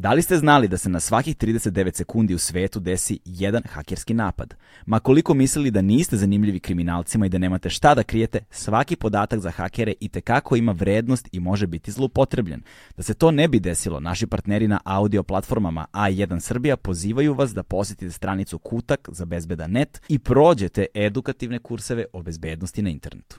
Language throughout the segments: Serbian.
Da li ste znali da se na svakih 39 sekundi u svetu desi jedan hakerski napad? Ma koliko mislili da niste zanimljivi kriminalcima i da nemate šta da krijete, svaki podatak za hakere i te kako ima vrednost i može biti zloupotrebljen. Da se to ne bi desilo, naši partneri na audio platformama A1 Srbija pozivaju vas da posetite stranicu Kutak za bezbedan net i prođete edukativne kurseve o bezbednosti na internetu.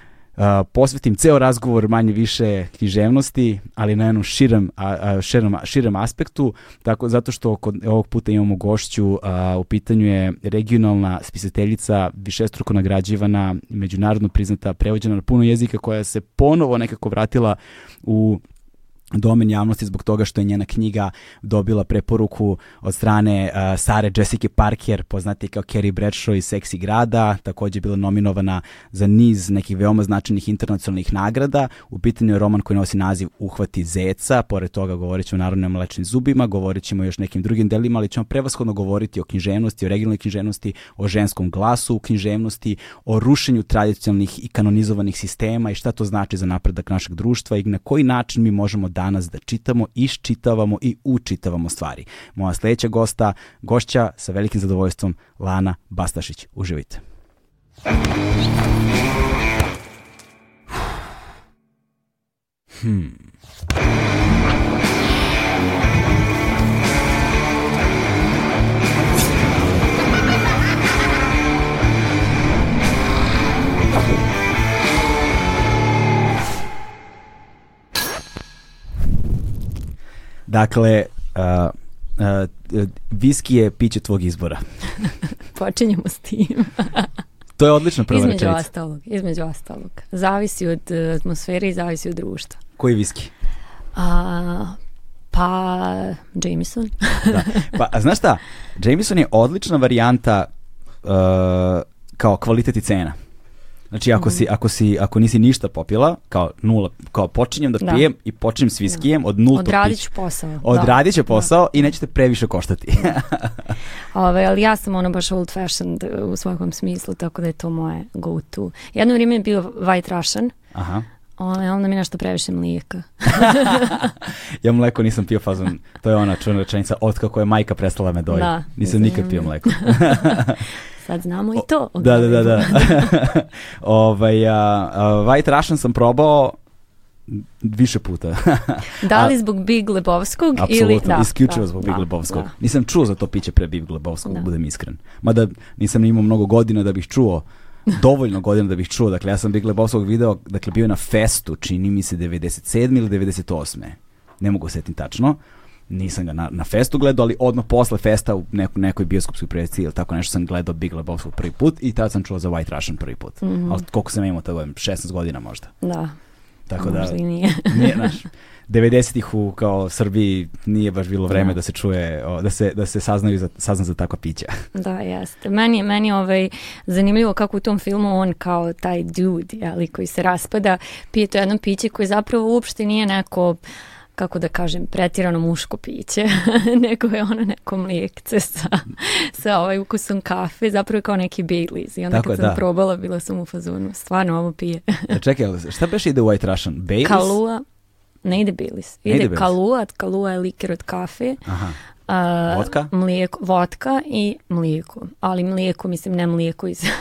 Uh, posvetim ceo razgovor manje više književnosti, ali na jednom širem, a, a, širem, širem aspektu, tako, zato što kod ovog puta imamo gošću, a, u pitanju je regionalna spisateljica, višestruko nagrađivana, međunarodno priznata, prevođena na puno jezika, koja se ponovo nekako vratila u domen javnosti zbog toga što je njena knjiga dobila preporuku od strane uh, Sare Jessica Parker, poznati kao Carrie Bradshaw iz Seksi grada, takođe je bila nominovana za niz nekih veoma značajnih internacionalnih nagrada. U pitanju je roman koji nosi naziv Uhvati zeca, pored toga govorit ćemo naravno o mlečnim zubima, govorit ćemo još nekim drugim delima, ali ćemo prevashodno govoriti o književnosti, o regionalnoj književnosti, o ženskom glasu u književnosti, o rušenju tradicionalnih i kanonizovanih sistema i šta to znači za napredak našeg društva i na koji način mi možemo da danas da čitamo, iščitavamo i učitavamo stvari. Moja sledeća gosta, gošća sa velikim zadovoljstvom Lana Bastašić. Uživajte. Hmm. Dakle, uh, uh, viski je piće tvog izbora. Počinjemo s tim. to je odlična prva između rečenica. Ostalog, između ostalog. Zavisi od e, atmosfere i zavisi od društva. Koji viski? A, pa, Jameson. da. Pa, a znaš šta? Jameson je odlična varijanta uh, kao kvalitet i cena. Znači ako si ako si ako nisi ništa popila, kao nula, kao počinjem da, da. pijem i počinjem s viskijem da. od nultog Odradit ću posao. Odradit ću posao da. da. i nećete previše koštati. Da. Ove, ali ja sam ono baš old fashioned u svakom smislu, tako da je to moje go to. Jedno vrijeme je bio white russian. Aha. Ona, onda mi nešto previše mlijeka. ja mleko nisam pio fazon. To je ona čuna rečenica od kako je majka prestala me dojiti. Da. Nisam nikad pio mm. mleko. sad znamo i to. O, da, da, da, da. ovaj, a, a, White Russian sam probao više puta. da li zbog Big Lebovskog ili... Da, da, isključivo da, zbog Big da, Lebovskog. Da. Nisam čuo za to piće pre Big Lebovskog, da. budem iskren. Mada nisam imao mnogo godina da bih čuo dovoljno godina da bih čuo. Dakle, ja sam Big Lebovskog video, dakle, bio je na festu, čini mi se, 97. ili 98. Ne mogu da setim tačno nisam ga na, na festu gledao, ali odmah posle festa u neku, nekoj bioskopskoj predstavi ili tako nešto sam gledao Big Lebowski prvi put i tad sam čuo za White Russian prvi put. Mm -hmm. Ali koliko sam imao tada, 16 godina možda. Da. Tako da, možda i nije. nije naš, 90-ih u kao Srbiji nije baš bilo vreme da, da se čuje, o, da se, da se saznaju za, sazna za takva pića. Da, jeste. Meni je, meni ovaj, zanimljivo kako u tom filmu on kao taj dude, jeli, koji se raspada, pije to jedno piće koje zapravo uopšte nije neko uh, kako da kažem, pretirano muško piće, nego je ono neko mlijekce sa, sa ovaj ukusom kafe, zapravo kao neki Baileys. I onda Tako kad je, sam da. probala, bila sam u fazonu, stvarno ovo pije. e, čekaj, šta beš ide u White Russian? Baileys? Kalua, ne ide Baileys, ide, ide kalua, kalua je liker od kafe. Aha. Uh, vodka? Mlijeko, vodka i mlijeko. Ali mlijeko, mislim, ne mlijeko iz...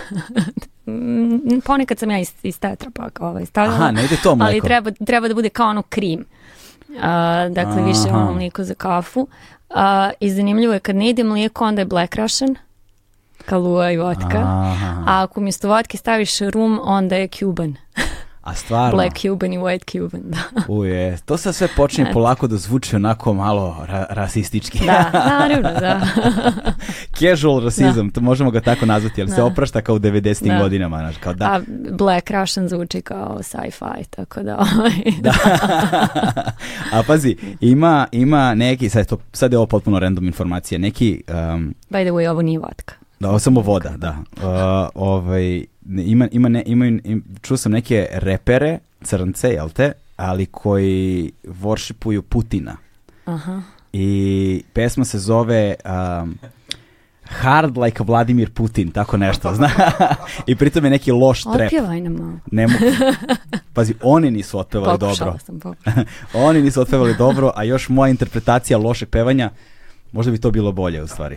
Mm, ponekad sam ja iz, iz tetra pak ovaj, stavljala. Aha, ne ide to mlijeko. Ali treba, treba da bude kao ono krim. A, dakle, Aha. više imamo mlijeko za kafu. A, I zanimljivo je, kad ne ide mlijeko, onda je black russian, kalua i vodka. Aha. A ako umjesto vodke staviš rum, onda je cuban. A stvarno? Black Cuban i White Cuban, da. Uje, to sad sve počinje polako da zvuči onako malo ra rasistički. Da, naravno, da. Casual rasizam, da. to možemo ga tako nazvati, ali da. se oprašta kao u 90. Da. godinama. Naš, kao da. A Black Russian zvuči kao sci-fi, tako da... Ovaj, da. A pazi, ima, ima neki, sad, to, sad je ovo potpuno random informacija, neki... Um, By the way, ovo nije vatka. Da, ovo samo voda, da. Uh, ovaj, ima, ima ne, imaju, im, čuo sam neke repere, crnce, jel te, ali koji worshipuju Putina. Aha. I pesma se zove um, Hard like Vladimir Putin, tako nešto, zna. I pritom je neki loš trep. Otpjevaj nam malo. Ne mogu. Pazi, oni nisu otpevali dobro. Sam, oni nisu otpevali dobro, a još moja interpretacija lošeg pevanja, možda bi to bilo bolje u stvari.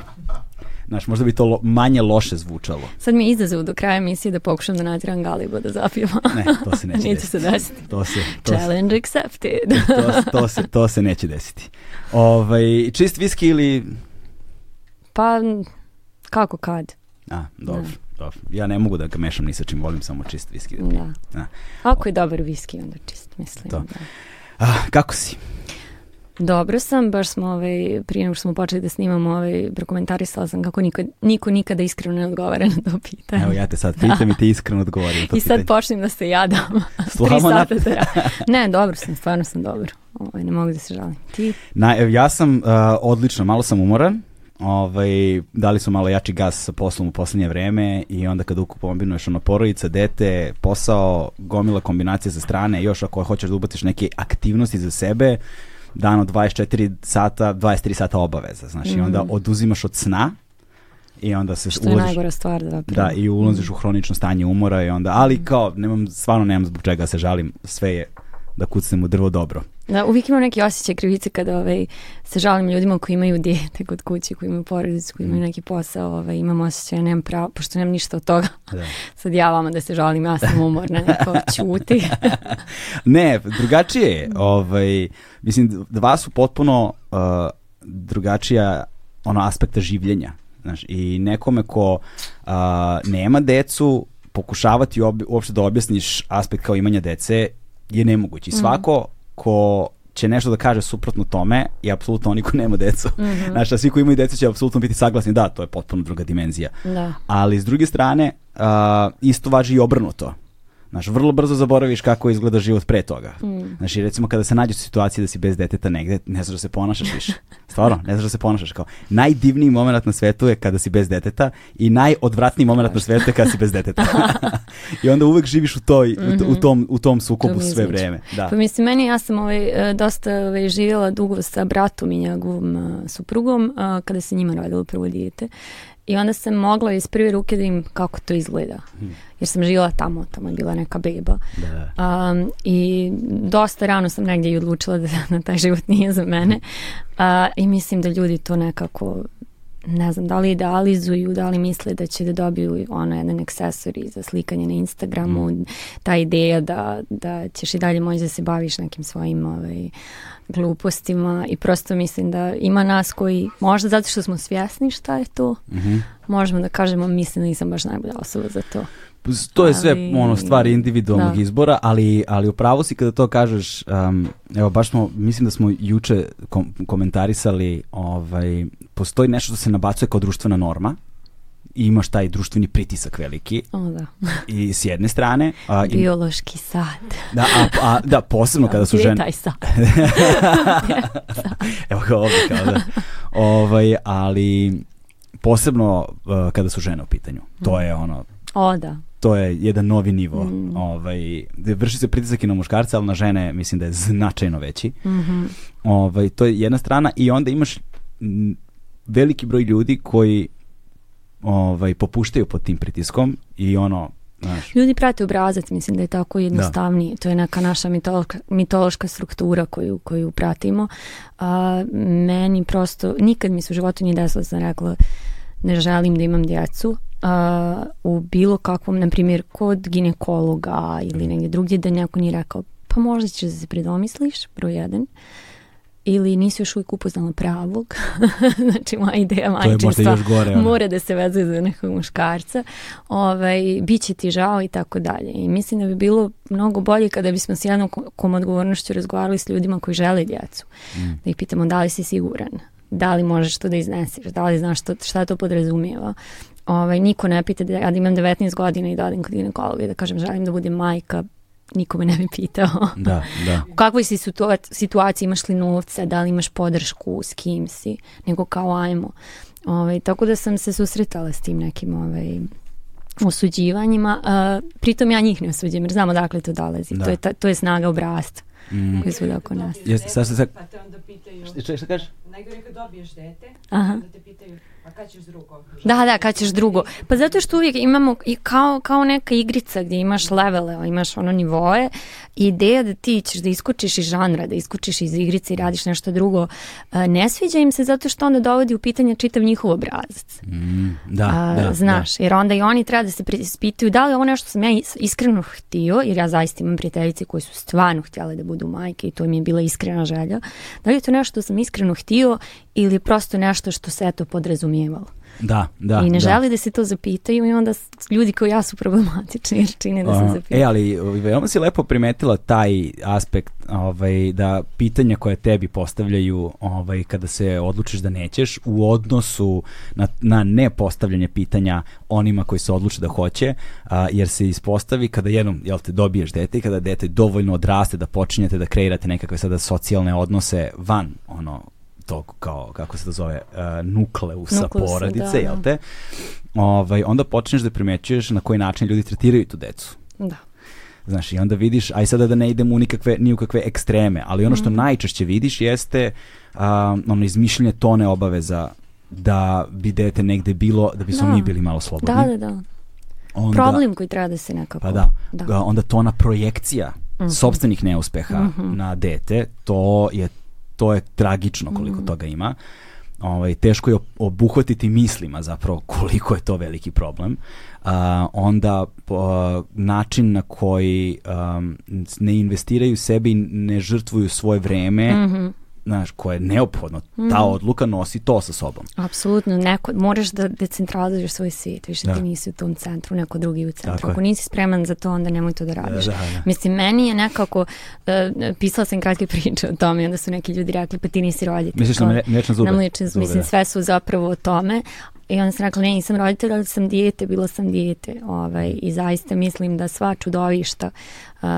Znaš, možda bi to lo, manje loše zvučalo. Sad mi je izazov do kraja emisije da pokušam da natjeram Galiba da zapijemo. ne, to se neće desiti. se desiti. To se, to Challenge accepted. E, to, to, se, to se neće desiti. Ovaj, čist viski ili... Pa, kako kad. A, dobro. Da. Dobro. Ja ne mogu da ga mešam ni sa čim, volim samo čist viski da pijem. Da. da. Ako je dobar viski, onda čist, mislim. To. Da. A, ah, kako si? Dobro sam, baš smo ovaj, prije nego što smo počeli da snimamo ovaj, prokomentarisala sam kako niko, niko nikada iskreno ne odgovara na to pitanje. Evo ja te sad da. pitam da. i ti iskreno odgovorim na to I pitanje. sad počnem da se jadam. Slamo Tri da ja. Ne, dobro sam, stvarno sam dobro. Ovaj, ne mogu da se žalim. Ti? Na, ja sam uh, odlično, malo sam umoran. Ovaj, dali smo malo jači gas sa poslom u poslednje vreme i onda kad ukup kombinuješ ono porodica, dete, posao, gomila kombinacija sa strane, još ako hoćeš da ubaciš neke aktivnosti za sebe, uh, dano 24 sata, 23 sata obaveza, znaš, mm. i onda mm. oduzimaš od sna i onda se Što ulaziš, je najgora stvar da, da i ulaziš mm. u hronično stanje umora i onda, ali mm. kao, nemam, stvarno nemam zbog čega se žalim, sve je da kucnem u drvo dobro. Da, uvijek imam neki osjećaj krivice kada ovaj, se žalim ljudima koji imaju dijete kod kuće, koji imaju porodicu, koji imaju mm. neki posao, ovaj, imam osjećaj, ja nemam pravo, pošto nemam ništa od toga. Da. Sad ja vama da se žalim, ja sam umorna, neko čuti. ne, drugačije mm. Ovaj, mislim, dva da su potpuno uh, drugačija ono, aspekta življenja. Znaš, I nekome ko uh, nema decu, pokušavati ob, uopšte da objasniš aspekt kao imanja dece je nemoguće. Mhm. svako mm ko će nešto da kaže suprotno tome i apsolutno oni ko nema decu. Mm -hmm. Znači, svi koji imaju decu će apsolutno biti saglasni, da, to je potpuno druga dimenzija. Da. Ali, s druge strane, uh, isto važi i obrnuto. Znaš, vrlo brzo zaboraviš kako izgleda život pre toga. Mm. Znaš, recimo kada se nađeš u situaciji da si bez deteta negde, ne znaš da se ponašaš više. Stvarno, ne znaš da se ponašaš. Kao, najdivniji moment na svetu je kada si bez deteta i najodvratniji moment na svetu je kada si bez deteta. I onda uvek živiš u, toj, mm -hmm. u, mhm. tom, u tom sukobu to sve vreme. Da. Pa mislim, meni ja sam ovaj, e, dosta ovaj, živjela dugo sa bratom i njegovom uh, suprugom uh, kada se njima rodilo prvo dijete i onda sam mogla iz prve ruke da im kako to izgleda. Hmm. Jer sam živjela tamo, tamo je bila neka beba. Da. Um, I dosta rano sam negdje i odlučila da, da taj život nije za mene. Uh, I mislim da ljudi to nekako ne znam, da li idealizuju, da li misle da će da dobiju ono jedan accessory za slikanje na Instagramu, mm. ta ideja da, da ćeš i dalje moći da se baviš nekim svojim ovaj, glupostima i prosto mislim da ima nas koji možda zato što smo svjesni šta je to, mm -hmm. možemo da kažemo mislim da nisam baš najbolja osoba za to to je sve ali... ono stvar individualnog da. izbora, ali ali u pravu si kada to kažeš. Um, evo baš smo mislim da smo juče kom komentarisali ovaj postoji nešto što se nabacuje kao društvena norma i imaš taj društveni pritisak veliki. O, da. I s jedne strane... A, i, Biološki sad. Da, a, a, da posebno kada su žene... taj sad. Evo ga ovdje kao da. Ovaj, ali posebno uh, kada su žene u pitanju. To mm. je ono... O, da to je jedan novi nivo. Mm. Ovaj, vrši se pritisak i na muškarca, ali na žene mislim da je značajno veći. Mm -hmm. ovaj, to je jedna strana i onda imaš veliki broj ljudi koji ovaj, popuštaju pod tim pritiskom i ono Znaš. Ljudi prate obrazac, mislim da je tako da. jednostavniji. Da. To je neka naša mitološka, mitološka struktura koju, koju pratimo. A, meni prosto, nikad mi se u životu nije desilo da sam rekla ne želim da imam djecu uh, u bilo kakvom, na primjer, kod ginekologa ili negdje drugdje da neko nije rekao pa možda ćeš da se predomisliš, broj jedan ili nisi još uvijek upoznala pravog, znači moja ideja majčinstva gore, mora da se vezuje za nekog muškarca, ovaj, bit će ti žao i tako dalje. I mislim da bi bilo mnogo bolje kada bismo s jednom kom odgovornošću razgovarali s ljudima koji žele djecu. Mm. Da ih pitamo da li si siguran, da li možeš to da izneseš, da li znaš što, šta to podrazumijeva. Ovaj, niko ne pita da ja da imam 19 godina i da odem kod ginekologa i da kažem želim da budem majka, niko me ne bi pitao. Da, da. U kakvoj si situaciji, imaš li novca, da li imaš podršku, s kim si, nego kao ajmo. Ovaj, tako da sam se susretala s tim nekim ovaj, osuđivanjima. Uh, pritom ja njih ne osuđujem jer znamo dakle to dolazi. Da. To, je ta, to je snaga obrasta mm. koji su oko nas. Jeste, sad se sad... Šta kažeš? Najgore kad dobiješ dete, Aha. da te pitaju A drugo? Da, da, kad ćeš drugo. Pa zato što uvijek imamo i kao, kao neka igrica gdje imaš levele, imaš ono nivoe. Ideja da ti ćeš da iskočiš iz žanra, da iskočiš iz igrice i radiš nešto drugo, e, ne sviđa im se zato što onda dovodi u pitanje čitav njihov obrazac. Mm, da, A, da, znaš, da. jer onda i oni treba da se prispituju da li ovo nešto sam ja iskreno htio, jer ja zaista imam prijateljice koji su stvarno htjele da budu majke i to im je bila iskrena želja. Da li je to nešto sam iskreno htio ili prosto nešto što se eto podrazumijevalo. Da, da. I ne da. želi da se to zapitaju i onda ljudi kao ja su problematični jer čine da se zapitaju. E, ali ovaj, veoma si lepo primetila taj aspekt ovaj, da pitanja koje tebi postavljaju ovaj, kada se odlučiš da nećeš u odnosu na, na ne postavljanje pitanja onima koji se odluče da hoće, a, jer se ispostavi kada jednom jel te, dobiješ dete i kada dete dovoljno odraste da počinjete da kreirate nekakve sada socijalne odnose van ono tog kao kako se to zove uh, e, nukleusa, nukleusa da, porodice, da, jel te? Ovaj onda počneš da primećuješ na koji način ljudi tretiraju tu decu. Da. Znaš, i onda vidiš, aj sada da ne idemo u nikakve, ni u kakve ekstreme, ali ono što mm. najčešće vidiš jeste a, ono izmišljanje tone obaveza da bi dete negde bilo, da bi smo da. mi bili malo slobodni. Da, da, da. Onda, Problem koji treba da se nekako... Pa da, da. onda tona projekcija mm -hmm. sobstvenih neuspeha mm -hmm. na dete, to je to je tragično koliko mm. toga ima. Ovaj, teško je obuhvatiti mislima zapravo koliko je to veliki problem. Uh, onda uh, način na koji um, ne investiraju sebi, ne žrtvuju svoje vreme, mm -hmm znaš, koje je neophodno, mm. ta mhm. odluka nosi to sa sobom. Apsolutno, neko, moraš da decentralizuješ svoj svijet, više da. ti nisi u tom centru, neko drugi u centru. Tako Ako je. nisi spreman za to, onda nemoj to da, da radiš. Da, da, da. Mislim, meni je nekako, uh, pisala sam kratke priče o tome i onda su neki ljudi rekli, pa ti nisi roditelj. Misliš na da mlečne zube? Na mlečne zube, mislim, da. sve su zapravo o tome, I onda sam rekla, ne, nisam roditelj, ali sam dijete, bila sam dijete. Ovaj, I zaista mislim da sva čudovišta, uh,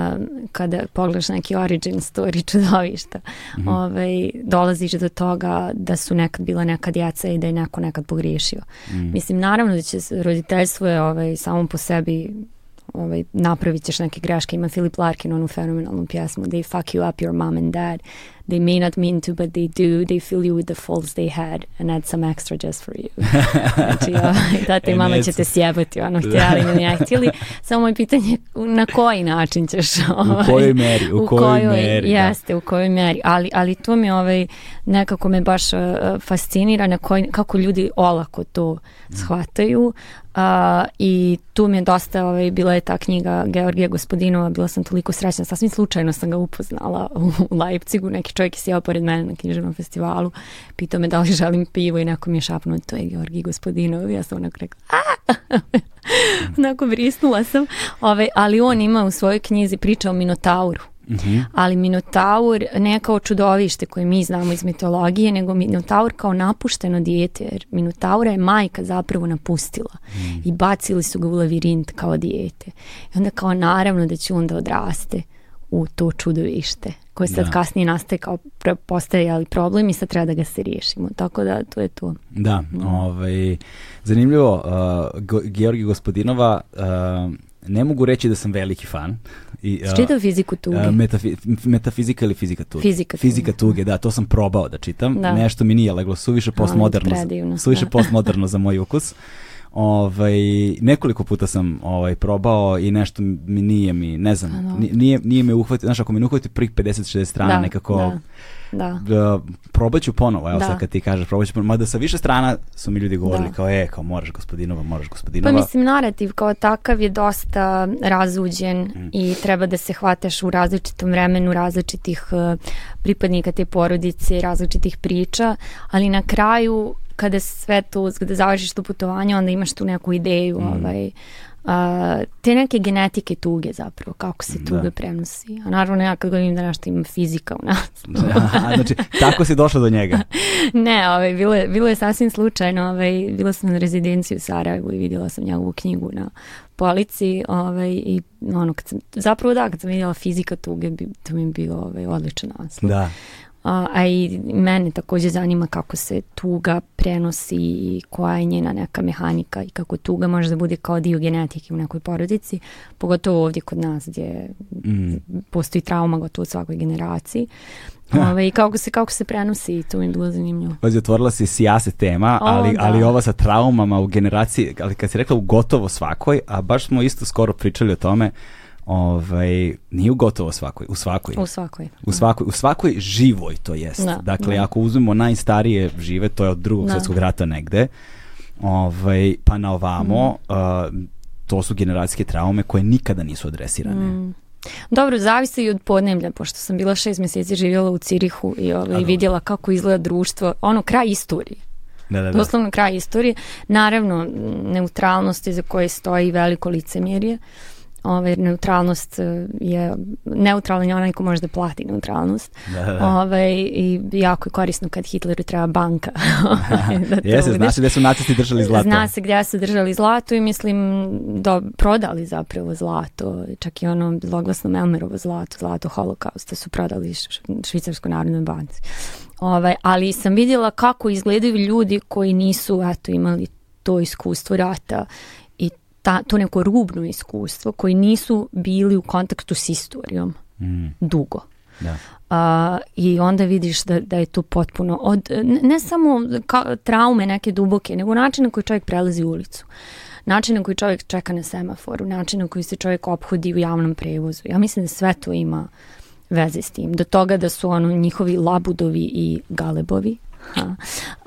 kada pogledaš neki origin story čudovišta, mm -hmm. ovaj, dolaziš do toga da su nekad bila neka djeca i da je neko nekad pogriješio. Mm -hmm. Mislim, naravno da će roditeljstvo je ovaj, samo po sebi ovaj, napravit ćeš neke greške. Ima Filip Larkin onu fenomenalnu pjesmu They fuck you up your mom and dad. They may not mean to, but they do. They fill you with the faults they had and add some extra just for you. znači, ovaj, tata i mama će te sjebati, ono, da. htjeli ili ne htjeli. Samo je pitanje na koji način ćeš. Ovaj, u kojoj meri, u, u kojoj, kojoj meri. Da. Jeste, da. u kojoj meri. Ali, ali to mi ovaj, nekako me baš uh, fascinira na koji, kako ljudi olako to shvataju. Uh, I tu mi je dosta, ovaj, bila je ta knjiga Georgija Gospodinova, bila sam toliko srećna, sasvim slučajno sam ga upoznala u Leipcigu, neki čovjek je sjeo pored mene na književnom festivalu, pitao me da li želim pivo i neko mi je šapnuo, to je Georgij Gospodinov, ja sam onako rekla, onako brisnula sam, ovaj, ali on ima u svojoj knjizi priča o Minotauru, -hmm. Ali Minotaur ne kao čudovište koje mi znamo iz mitologije, nego Minotaur kao napušteno dijete, jer Minotaura je majka zapravo napustila mm. i bacili su ga u lavirint kao dijete. I onda kao naravno da će onda odraste u to čudovište koje sad da. kasnije nastaje kao postaje ali problem i sad treba da ga se riješimo. Tako da to je to. Da, ovaj, zanimljivo. Uh, Georgi Gospodinova uh, ne mogu reći da sam veliki fan. I, uh, čitao fiziku tuge? Uh, metafi, metafizika ili fizika tuge? Fizika, fizika tuge. da, to sam probao da čitam. Da. Nešto mi nije leglo, suviše postmoderno, suviše da. postmoderno za moj ukus. Ovaj nekoliko puta sam ovaj probao i nešto mi nije mi, ne znam, ano. nije nije me uhvatio, znači ako me uhvati prvih 50 60 strana da, nekako da. Da. da probaću ponovo, evo da. sad kad ti kažeš probaću ponovo, mada sa više strana su mi ljudi govorili da. kao e, kao moraš gospodinova, moraš pa gospodinova. Pa mislim narativ kao takav je dosta razuđen mm. i treba da se hvataš u različitom vremenu različitih eh, pripadnika te porodice, različitih priča, ali na kraju kada sve to, kada završiš to putovanje, onda imaš tu neku ideju, mm. ovaj, a, te neke genetike tuge zapravo, kako se da. tuga da. prenosi. A naravno ja kad govorim da nešto ima fizika u nas. da, znači, tako si došla do njega? ne, ovaj, bilo, je, bilo je sasvim slučajno. Ovaj, bila sam na rezidenciji u Sarajevu i vidjela sam njegovu knjigu na polici ovaj, i ono, kad sam, zapravo da, kad sam vidjela fizika tuge, bi, to mi je bilo ovaj, odličan naslov. Da a i mene takođe zanima kako se tuga prenosi i koja je njena neka mehanika i kako tuga može da bude kao dio genetike u nekoj porodici, pogotovo ovdje kod nas gdje mm. postoji trauma gotovo u svakoj generaciji. Ha. Ove, ovaj, I kako se, kako se prenosi, to mi je bilo zanimljivo. Pazi, otvorila si sjase tema, o, ali, da. ali ova sa traumama u generaciji, ali kad si rekla u gotovo svakoj, a baš smo isto skoro pričali o tome, uh, ovaj, nije u gotovo svakoj, u svakoj. U svakoj. U svakoj, u svakoj živoj to jest. Da, dakle, da. ako uzmemo najstarije žive, to je od drugog da. svjetskog rata negde, ovaj, pa na ovamo, mm. uh, to su generacijske traume koje nikada nisu adresirane. Mm. Dobro, zavisi i od podnemlja, pošto sam bila šest mjeseci živjela u Cirihu i ovaj, vidjela kako izgleda društvo, ono kraj istorije. Da, da, da. Doslovno kraj istorije. Naravno, neutralnosti za koje stoji veliko licemjerje. Uh, ovaj, neutralnost e, je, neutralan je onaj ko može da plati neutralnost. Da, da. Ovaj, I jako je korisno kad Hitleru treba banka. da Jeste, zna se gde su nacisti držali zlato. Zna se gde su držali zlato i mislim da prodali zapravo zlato, čak i ono zloglasno Melmerovo zlato, zlato holokausta su prodali Švicarskoj narodnoj banci. Ovaj, ali sam vidjela kako izgledaju ljudi koji nisu eto, imali to iskustvo rata ta, to neko rubno iskustvo koji nisu bili u kontaktu s istorijom mm. dugo. Da. A, I onda vidiš da, da je to potpuno od, ne, samo ka, traume neke duboke, nego način na koji čovjek prelazi u ulicu. Način na koji čovjek čeka na semaforu, način na koji se čovjek ophodi u javnom prevozu. Ja mislim da sve to ima veze s tim. Do toga da su ono njihovi labudovi i galebovi. Ha,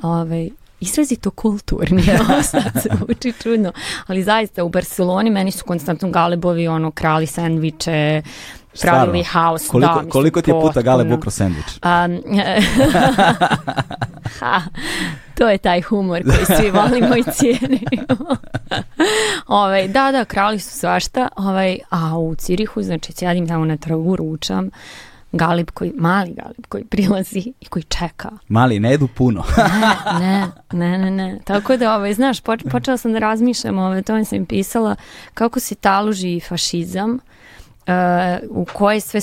ove, ovaj, izrazito kulturni sad zvuči čudno, ali zaista u Barceloni meni su konstantno galebovi ono krali sandviče, pravili haos. Da, koliko, da, mislim, koliko ti je puta gale bukro sandvič? Um, ha, to je taj humor koji svi volimo i cijenimo. ovaj, da, da, krali su svašta, ovaj, a u Cirihu, znači, sjedim tamo na trgu, ručam, galib koji, mali galib koji prilazi i koji čeka. Mali, ne jedu puno. ne, ne, ne, ne. Tako da, ovaj, znaš, poč, počela sam da razmišljam, ovaj, to sam pisala, kako se taluži fašizam, u koje sve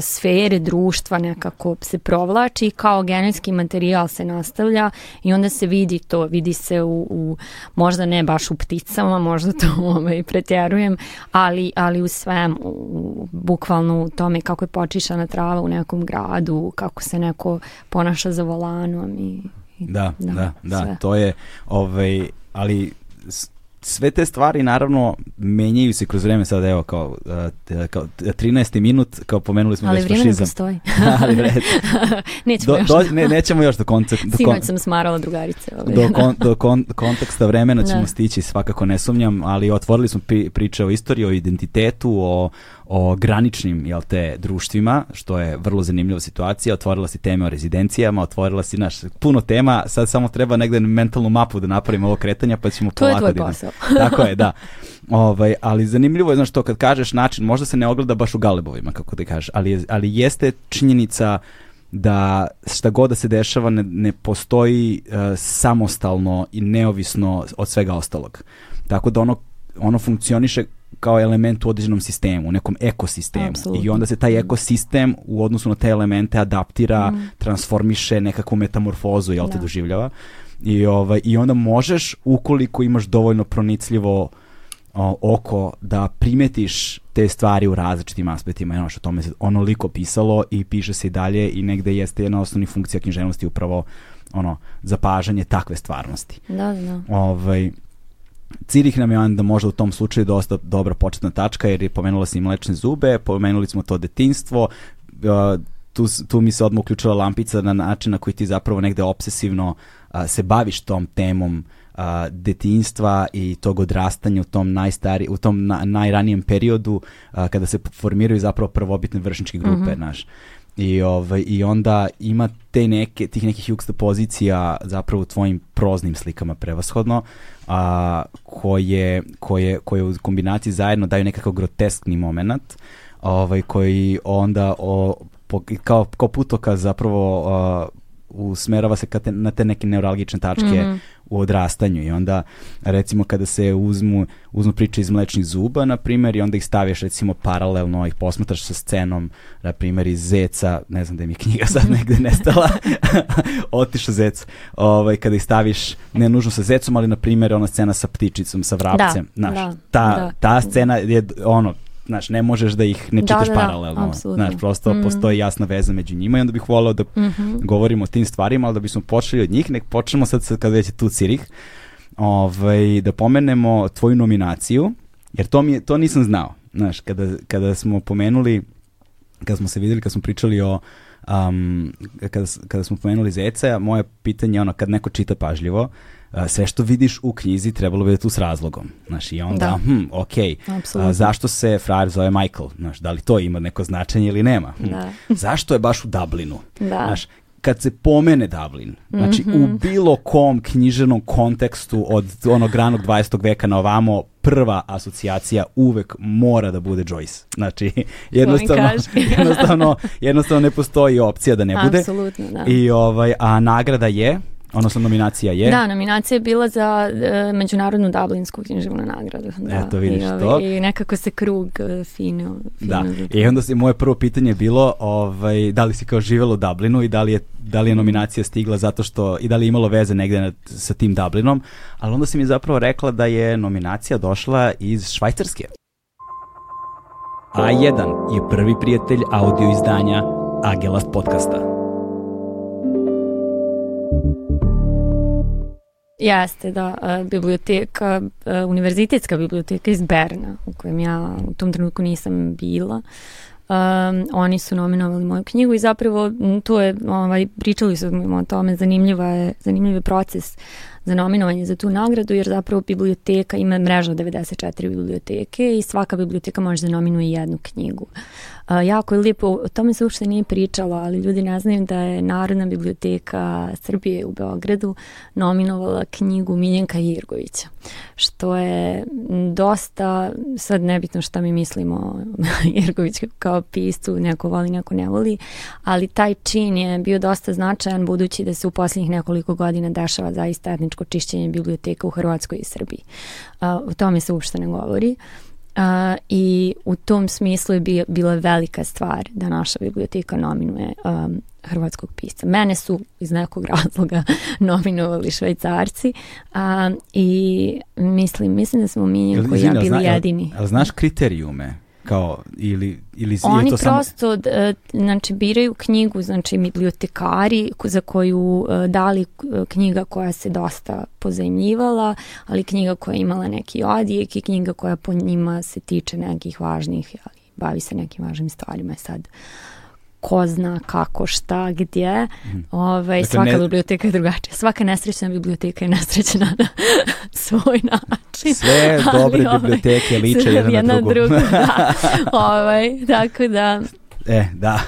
sfere društva nekako se provlači kao genetski materijal se nastavlja i onda se vidi to, vidi se u, u možda ne baš u pticama, možda to ovaj, pretjerujem, ali, ali u svemu, u, bukvalno u tome kako je počišana trava u nekom gradu, kako se neko ponaša za volanom i, i da, da, da, da sve. to je ovaj, ali sve te stvari naravno menjaju se kroz vreme sad evo kao, uh, kao 13. minut kao pomenuli smo ali već fašizam. ali vreme nećemo do, još. Do, ne, nećemo još do konca. Do Sinoć kon... sam smarala drugarice. Ali, do, ovaj. kon, do kon, konteksta vremena da. ćemo da. stići svakako ne sumnjam, ali otvorili smo pri, priče o istoriji, o identitetu, o, o graničnim jel te, društvima, što je vrlo zanimljiva situacija. Otvorila si teme o rezidencijama, otvorila si naš puno tema, sad samo treba negde mentalnu mapu da napravimo ovo kretanja pa ćemo polako... To je tvoj da posao. Tako je, da. Ovaj, ali zanimljivo je, znaš, to kad kažeš način, možda se ne ogleda baš u galebovima, kako ti kažeš, ali, ali jeste činjenica da šta god da se dešava ne, ne postoji uh, samostalno i neovisno od svega ostalog. Tako da ono ono funkcioniše kao element u određenom sistemu, u nekom ekosistemu. Absolutno. I onda se taj ekosistem u odnosu na te elemente adaptira, mm. transformiše nekakvu metamorfozu, jel ja. te da. doživljava. I, ovaj, I onda možeš, ukoliko imaš dovoljno pronicljivo o, oko da primetiš te stvari u različitim aspektima. Ono što tome se onoliko pisalo i piše se i dalje i negde jeste jedna osnovna funkcija književnosti upravo ono, zapažanje takve stvarnosti. Da, da. Ovaj, Cirih nam je on da možda u tom slučaju dosta dobra početna tačka jer je pomenula i mlečne zube, pomenuli smo to detinstvo, tu, tu mi se odmah uključila lampica na način na koji ti zapravo negde obsesivno se baviš tom temom a, detinstva i tog odrastanja u tom najstari u tom na, najranijem periodu a, kada se formiraju zapravo prvobitne vršničke grupe mm -hmm. naš I, ovaj, I onda ima te neke, tih nekih juxtapozicija zapravo u tvojim proznim slikama prevashodno, a, koje, koje, koje u kombinaciji zajedno daju nekakav groteskni moment, ovaj, koji onda o, po, kao, kao putoka zapravo a, usmerava se ka te, na te neke neuralgične tačke mm -hmm u odrastanju i onda recimo kada se uzmu, uzmu priče iz mlečnih zuba na primer i onda ih staviš recimo paralelno ih posmatraš sa scenom na primer iz Zeca, ne znam da je mi knjiga sad negde nestala, otišao Zec, ovaj, kada ih staviš ne nužno sa Zecom ali na primer ona scena sa ptičicom, sa vrapcem, da, znaš, da, ta, da. ta scena je ono znaš, ne možeš da ih ne da, čitaš da, da paralelno. Apsolutno. Znaš, prosto mm. postoji jasna veza među njima i onda bih volao da mm -hmm. govorimo o tim stvarima, ali da bismo počeli od njih, nek počnemo sad, sad kada već je tu Cirih, ovaj, da pomenemo tvoju nominaciju, jer to, mi je, to nisam znao. Znaš, kada, kada smo pomenuli, kada smo se videli, kada smo pričali o um, kada, kada smo pomenuli Zeca, moje pitanje je ono, kad neko čita pažljivo, a, sve što vidiš u knjizi trebalo bi da tu s razlogom. Znaš, i onda, da. hm, ok, a, zašto se frajer zove Michael? Znaš, da li to ima neko značenje ili nema? Hm. Da. Zašto je baš u Dublinu? Da. Znaš, kad se pomene Dublin, znači mm -hmm. u mhm. bilo kom književnom kontekstu od onog ranog 20. veka na ovamo, prva asocijacija uvek mora da bude Joyce. Znači, jednostavno, jednostavno, jednostavno ne postoji opcija da ne bude. Absolutno, da. I, ovaj, a nagrada je Odnosno nominacija je? Da, nominacija je bila za e, Međunarodnu Dublinsku književnu nagradu. Da. Eto vidiš I, to. I nekako se krug e, fino, fino. Da. Zutru. I onda se moje prvo pitanje bilo ovaj, da li si kao živjela u Dublinu i da li je da li je nominacija stigla zato što i da li je imalo veze negde na, sa tim Dublinom, ali onda si mi zapravo rekla da je nominacija došla iz Švajcarske. A1 je prvi prijatelj audio izdanja Agelast podcasta. Jeste, da. Biblioteka, univerzitetska biblioteka iz Berna, u kojem ja u tom trenutku nisam bila. Um, oni su nominovali moju knjigu i zapravo to je, ovaj, pričali su o tome, zanimljiva je, zanimljiv je proces za nominovanje za tu nagradu, jer zapravo biblioteka ima mreža 94 biblioteke i svaka biblioteka može da nominuje jednu knjigu jako je lijepo, o tome se uopšte nije pričalo, ali ljudi ne znaju da je Narodna biblioteka Srbije u Beogradu nominovala knjigu Miljenka Jirgovića, što je dosta, sad nebitno šta mi mislimo Jirgović kao pisu, neko voli, neko ne voli, ali taj čin je bio dosta značajan budući da se u posljednjih nekoliko godina dešava zaista etničko čišćenje biblioteka u Hrvatskoj i Srbiji. O tome se uopšte ne govori a, I u tom smislu je bi, bila velika stvar da naša biblioteka nominuje um, hrvatskog pisca. Mene su iz nekog razloga nominovali švajcarci a, i mislim, mislim da smo mi koji ja bili zna, jedini. Ali znaš kriterijume? kao ili ili Oni to prosto samo... E, znači biraju knjigu, znači bibliotekari za koju e, dali e, knjiga koja se dosta pozajmljivala, ali knjiga koja je imala neki odjek i knjiga koja po njima se tiče nekih važnih, ali bavi se nekim važnim stvarima sad. Uh, ko zna kako, šta, gdje. Mm. Ovaj, dakle, svaka ne... biblioteka je drugačija. Svaka nesrećna biblioteka je nesrećna na svoj način. Sve ali, dobre ovaj, biblioteke liče jedna, jedna na drugu. drugu da. ovaj, tako da... E, da.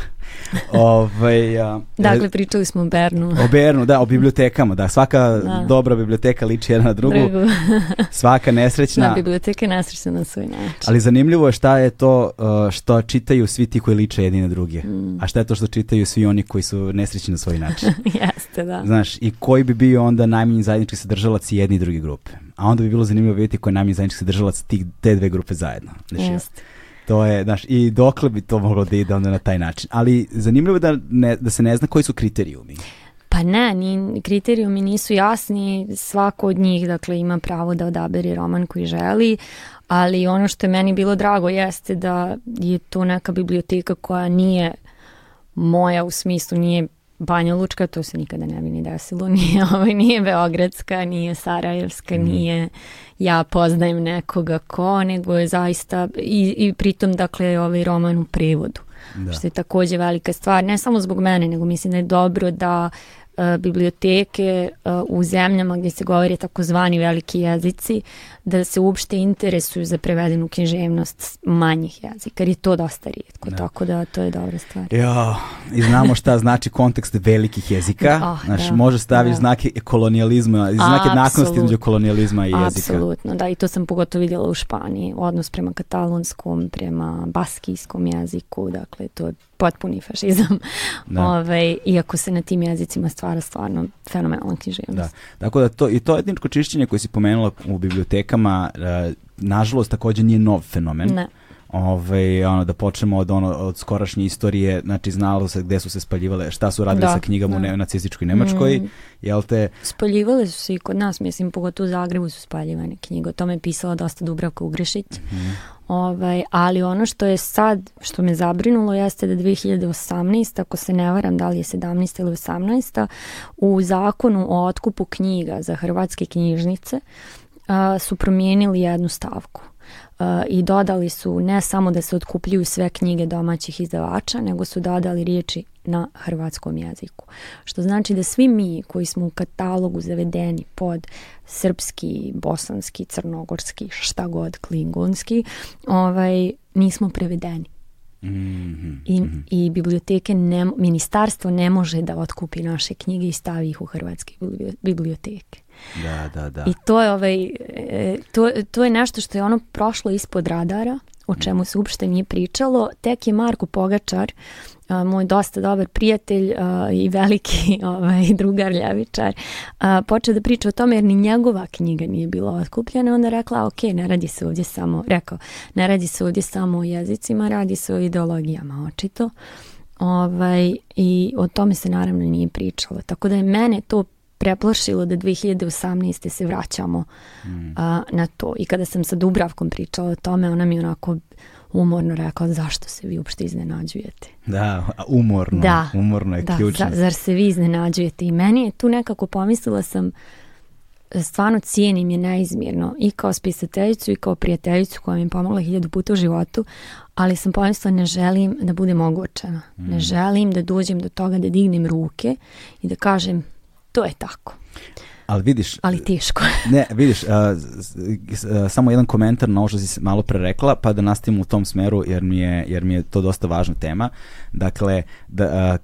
Ove, ovaj, a, dakle, e, pričali smo o Bernu. O Bernu, da, o bibliotekama. Da, svaka da. dobra biblioteka liči jedna na drugu. drugu. svaka nesrećna. Da, biblioteka je nesrećna na svoj način. Ali zanimljivo je šta je to e, što čitaju svi ti koji liče jedni na druge. Mm. A šta je to što čitaju svi oni koji su nesrećni na svoj način. Jeste, da. Znaš, i koji bi bio onda najmanji zajednički sadržalac jedne i druge grupe. A onda bi bilo zanimljivo vidjeti koji je najmanji zajednički sadržalac tih, te dve grupe zajedno. Znači, Jeste. Ja. To je, znaš, i dokle bi to moglo da ide onda na taj način. Ali zanimljivo je da, ne, da se ne zna koji su kriterijumi. Pa ne, ni, kriterijumi nisu jasni, svako od njih dakle, ima pravo da odabere roman koji želi, ali ono što je meni bilo drago jeste da je to neka biblioteka koja nije moja u smislu, nije Banja Lučka, to se nikada ne bi ni desilo, nije, ovaj, nije Beogradska, nije Sarajevska, mm. nije ja poznajem nekoga ko, nego je zaista i, i pritom dakle ovaj roman u prevodu. Da. Što je takođe velika stvar, ne samo zbog mene, nego mislim da je dobro da uh, E, biblioteke e, u zemljama gdje se govori takozvani veliki jezici, da se uopšte interesuju za prevedenu književnost manjih jezika, jer je to dosta rijetko, ne. Da. tako da to je dobra stvar. Jo, i znamo šta znači kontekst velikih jezika, oh, znaš, da, može staviti da. znake kolonijalizma, znake jednakosti između kolonijalizma i jezika. Apsolutno, da, i to sam pogotovo vidjela u Španiji, odnos prema katalonskom, prema baskijskom jeziku, dakle, to je potpuni fašizam. Da. Ove, ovaj, iako se na tim jezicima stvara stvarno fenomenalan književnost. Da. Tako da to, i to etničko čišćenje koje si pomenula u bibliotekama, eh, nažalost takođe nije nov fenomen. Ne ovaj, ono, da počnemo od, ono, od skorašnje istorije, znači znalo se gde su se spaljivale, šta su radili da, sa knjigama da. u ne, nacističkoj Nemačkoj, mm. jel te... Spaljivale su se i kod nas, mislim, pogotovo u Zagrebu su spaljivane knjige, o tome je pisala dosta Dubravka Ugrešić, mm. Ovaj, ali ono što je sad, što me zabrinulo jeste da 2018, ako se ne varam da li je 17 ili 18, u zakonu o otkupu knjiga za hrvatske knjižnice a, su promijenili jednu stavku i dodali su ne samo da se otkupljuju sve knjige domaćih izdavača, nego su dodali riječi na hrvatskom jeziku. Što znači da svi mi koji smo u katalogu zavedeni pod srpski, bosanski, crnogorski, šta god, klingonski, ovaj, nismo prevedeni. Mm I, mm-hmm. I biblioteke, ne, ministarstvo ne može da otkupi naše knjige i stavi ih u hrvatske biblioteke. Da, da, da. I to je, ovaj, e, to, to je nešto što je ono prošlo ispod radara, o mhm. čemu se uopšte nije pričalo. Tek je Marko Pogačar, e, moj dosta dobar prijatelj e, i veliki ovaj, drugar Ljavičar, počeo da priča o tome jer ni njegova knjiga nije bila otkupljena. Onda rekla, ok, ne radi se ovdje samo, rekao, ne radi se ovdje samo o jezicima, radi se o ideologijama, očito. Ovaj, I o tome se naravno nije pričalo. Tako da je mene to preplašilo da 2018. se vraćamo mm. a, na to. I kada sam sa Dubravkom pričala o tome, ona mi onako umorno rekla zašto se vi uopšte iznenađujete. Da, umorno. Da, umorno je da, ključno. Da, zar se vi iznenađujete? I meni je tu nekako pomislila sam stvarno cijenim je neizmjerno i kao spisateljicu i kao prijateljicu koja mi je pomogla hiljadu puta u životu, ali sam pomislila ne želim da budem ogorčena. Mm. Ne želim da dođem do toga da dignem ruke i da kažem to je tako. Ali vidiš... Ali teško. ne, vidiš, uh, samo jedan komentar na ovo što si malo pre rekla, pa da nastavim u tom smeru, jer mi je, jer mi je to dosta važna tema. Dakle, da, uh,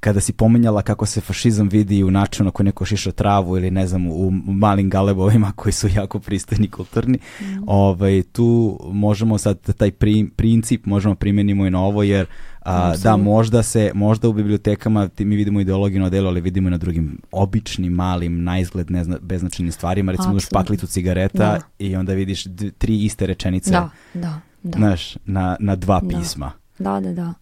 kada si pominjala kako se fašizam vidi u načinu na koji neko šiša travu ili ne znam u malim galebovima koji su jako pristojni kulturni, mm. ovaj, tu možemo sad da taj pri, princip možemo primenimo i na ovo jer uh, A, da, možda se, možda u bibliotekama ti mi vidimo ideologiju na delu, ali vidimo i na drugim običnim, malim, na izgled nezna, beznačajnim stvarima. Recimo, daš paklicu cigareta da. i onda vidiš tri iste rečenice. Da, da, da. Znaš, na, na dva da. pisma. Da, da, da.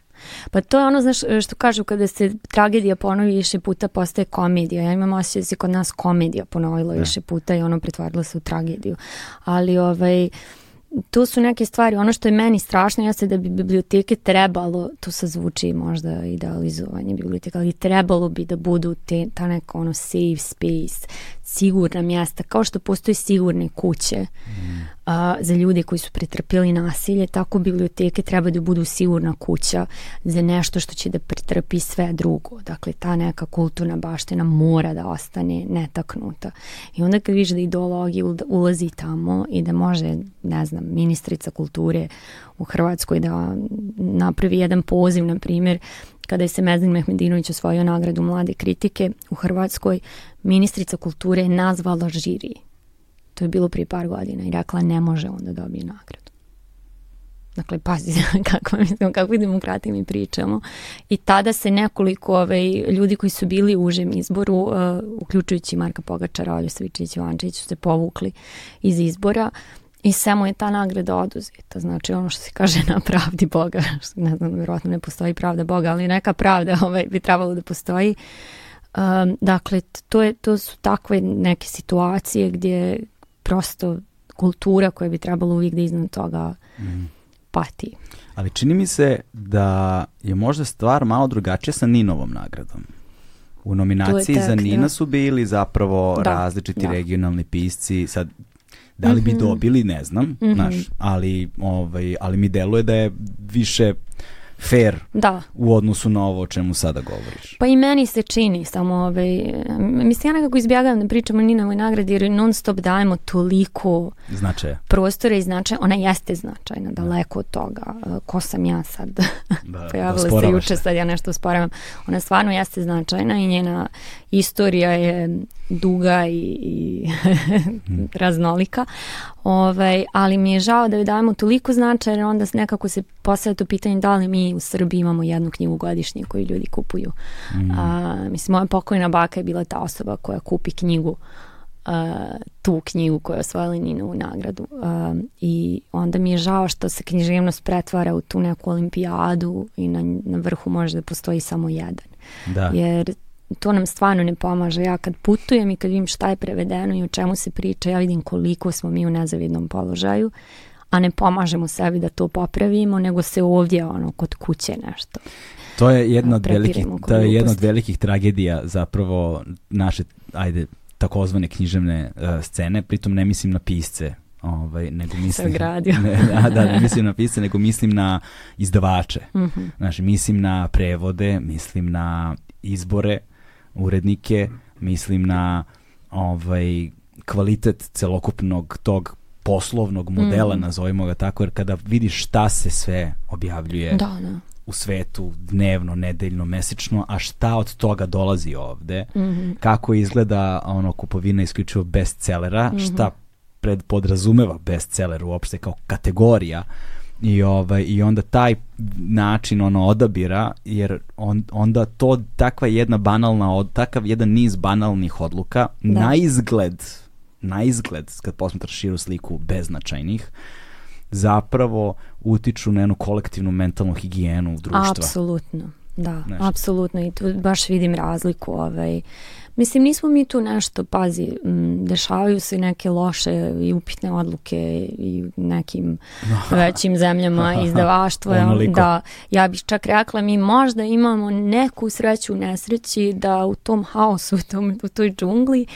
Pa to je ono, znaš, e, što kažu kada se tragedija ponovi više puta postaje komedija. Ja imam osjećaj da se kod nas komedija ponovila da. više puta i ono pretvarila se u tragediju. Ali ovaj tu su neke stvari, ono što je meni strašno jeste da bi biblioteke trebalo, to se zvuči možda idealizovanje biblioteka, ali trebalo bi da budu te, ta neka ono safe space, sigurna mjesta, kao što postoje sigurne kuće mm. a, za ljude koji su pretrpjeli nasilje, tako biblioteke treba da budu sigurna kuća za nešto što će da pretrpi sve drugo. Dakle, ta neka kulturna baština mora da ostane netaknuta. I onda kad viš da ideologija ulazi tamo i da može, ne znam, ministrica kulture u Hrvatskoj da napravi jedan poziv, na primjer, kada je Semezin Mehmedinović osvojio nagradu mlade kritike u Hrvatskoj, ministrica kulture je nazvala žiri. To je bilo prije par godina i rekla ne može on da dobije nagradu. Dakle, pazite kako, mislim, kako demokrati mi pričamo. I tada se nekoliko ovaj, ljudi koji su bili u užem izboru, uh, uključujući Marka Pogačara, Olju Svičić i Ivančić, su se povukli iz izbora. I samo je ta nagrada oduzeta. Znači ono što se kaže na pravdi Boga, što ne znam, vjerojatno ne postoji pravda Boga, ali neka pravda ovaj, bi trebalo da postoji. Um, dakle, to, je, to su takve neke situacije gdje prosto kultura koja bi trebalo uvijek da iznad toga mm. pati. Ali čini mi se da je možda stvar malo drugačija sa Ninovom nagradom. U nominaciji tek, za da. Nina da. su bili zapravo da. različiti da. regionalni pisci, sad Da li bi mhm. dobili, ne znam, mm -hmm. znaš, ali, ovaj, ali mi deluje da je više fair da. u odnosu na ovo o čemu sada govoriš. Pa i meni se čini samo ovaj, mislim ja nekako izbjagavam da pričamo ni na ovoj nagradi jer non stop dajemo toliko značaja. prostora i značaja. Ona jeste značajna, da. daleko od toga. Ko sam ja sad? Da, Pojavila da se juče, sad ja nešto usporavam. Ona stvarno jeste značajna i njena istorija je duga i, i mhm. raznolika, ovaj, ali mi je žao da joj dajemo toliko značaj jer onda nekako se postavlja to pitanje da li mi u Srbiji imamo jednu knjigu godišnje koju ljudi kupuju. Mm. A, mislim, moja pokojna baka je bila ta osoba koja kupi knjigu Uh, tu knjigu koju je osvojila Ninovu nagradu. Uh, I onda mi je žao što se književnost pretvara u tu neku olimpijadu i na, na vrhu može da postoji samo jedan. Da. Jer to nam stvarno ne pomaže. Ja kad putujem i kad vidim šta je prevedeno i o čemu se priča, ja vidim koliko smo mi u nezavidnom položaju, a ne pomažemo sebi da to popravimo, nego se ovdje ono kod kuće nešto. To je jedna od e, velikih, to je jedna od velikih tragedija zapravo naše ajde takozvane književne uh, scene, pritom ne mislim na pisce, ovaj, nego mislim... ne, da, da, ne mislim na pisce, nego mislim na izdavače. Mm -hmm. Znači, mislim na prevode, mislim na izbore, urednike, mhm. mislim na ovaj kvalitet celokupnog tog poslovnog modela, mm. nazovimo ga tako, jer kada vidiš šta se sve objavljuje da, da. u svetu dnevno, nedeljno, mesečno, a šta od toga dolazi ovde, mm -hmm. kako izgleda ono kupovina isključivo bestsellera, mm -hmm. šta pred podrazumeva bestseller uopšte kao kategorija, I, ovaj, I onda taj način ono odabira, jer on, onda to takva jedna banalna, od, takav jedan niz banalnih odluka, da. na izgled, na izgled, kad posmatraš širu sliku, beznačajnih, zapravo utiču na jednu kolektivnu mentalnu higijenu društva. Apsolutno. Da, apsolutno i tu baš vidim razliku ovaj, Mislim, nismo mi tu nešto, pazi, dešavaju se neke loše i upitne odluke i nekim većim zemljama izdavaštva. da, ja bih čak rekla, mi možda imamo neku sreću u nesreći da u tom haosu, u, tom, u toj džungli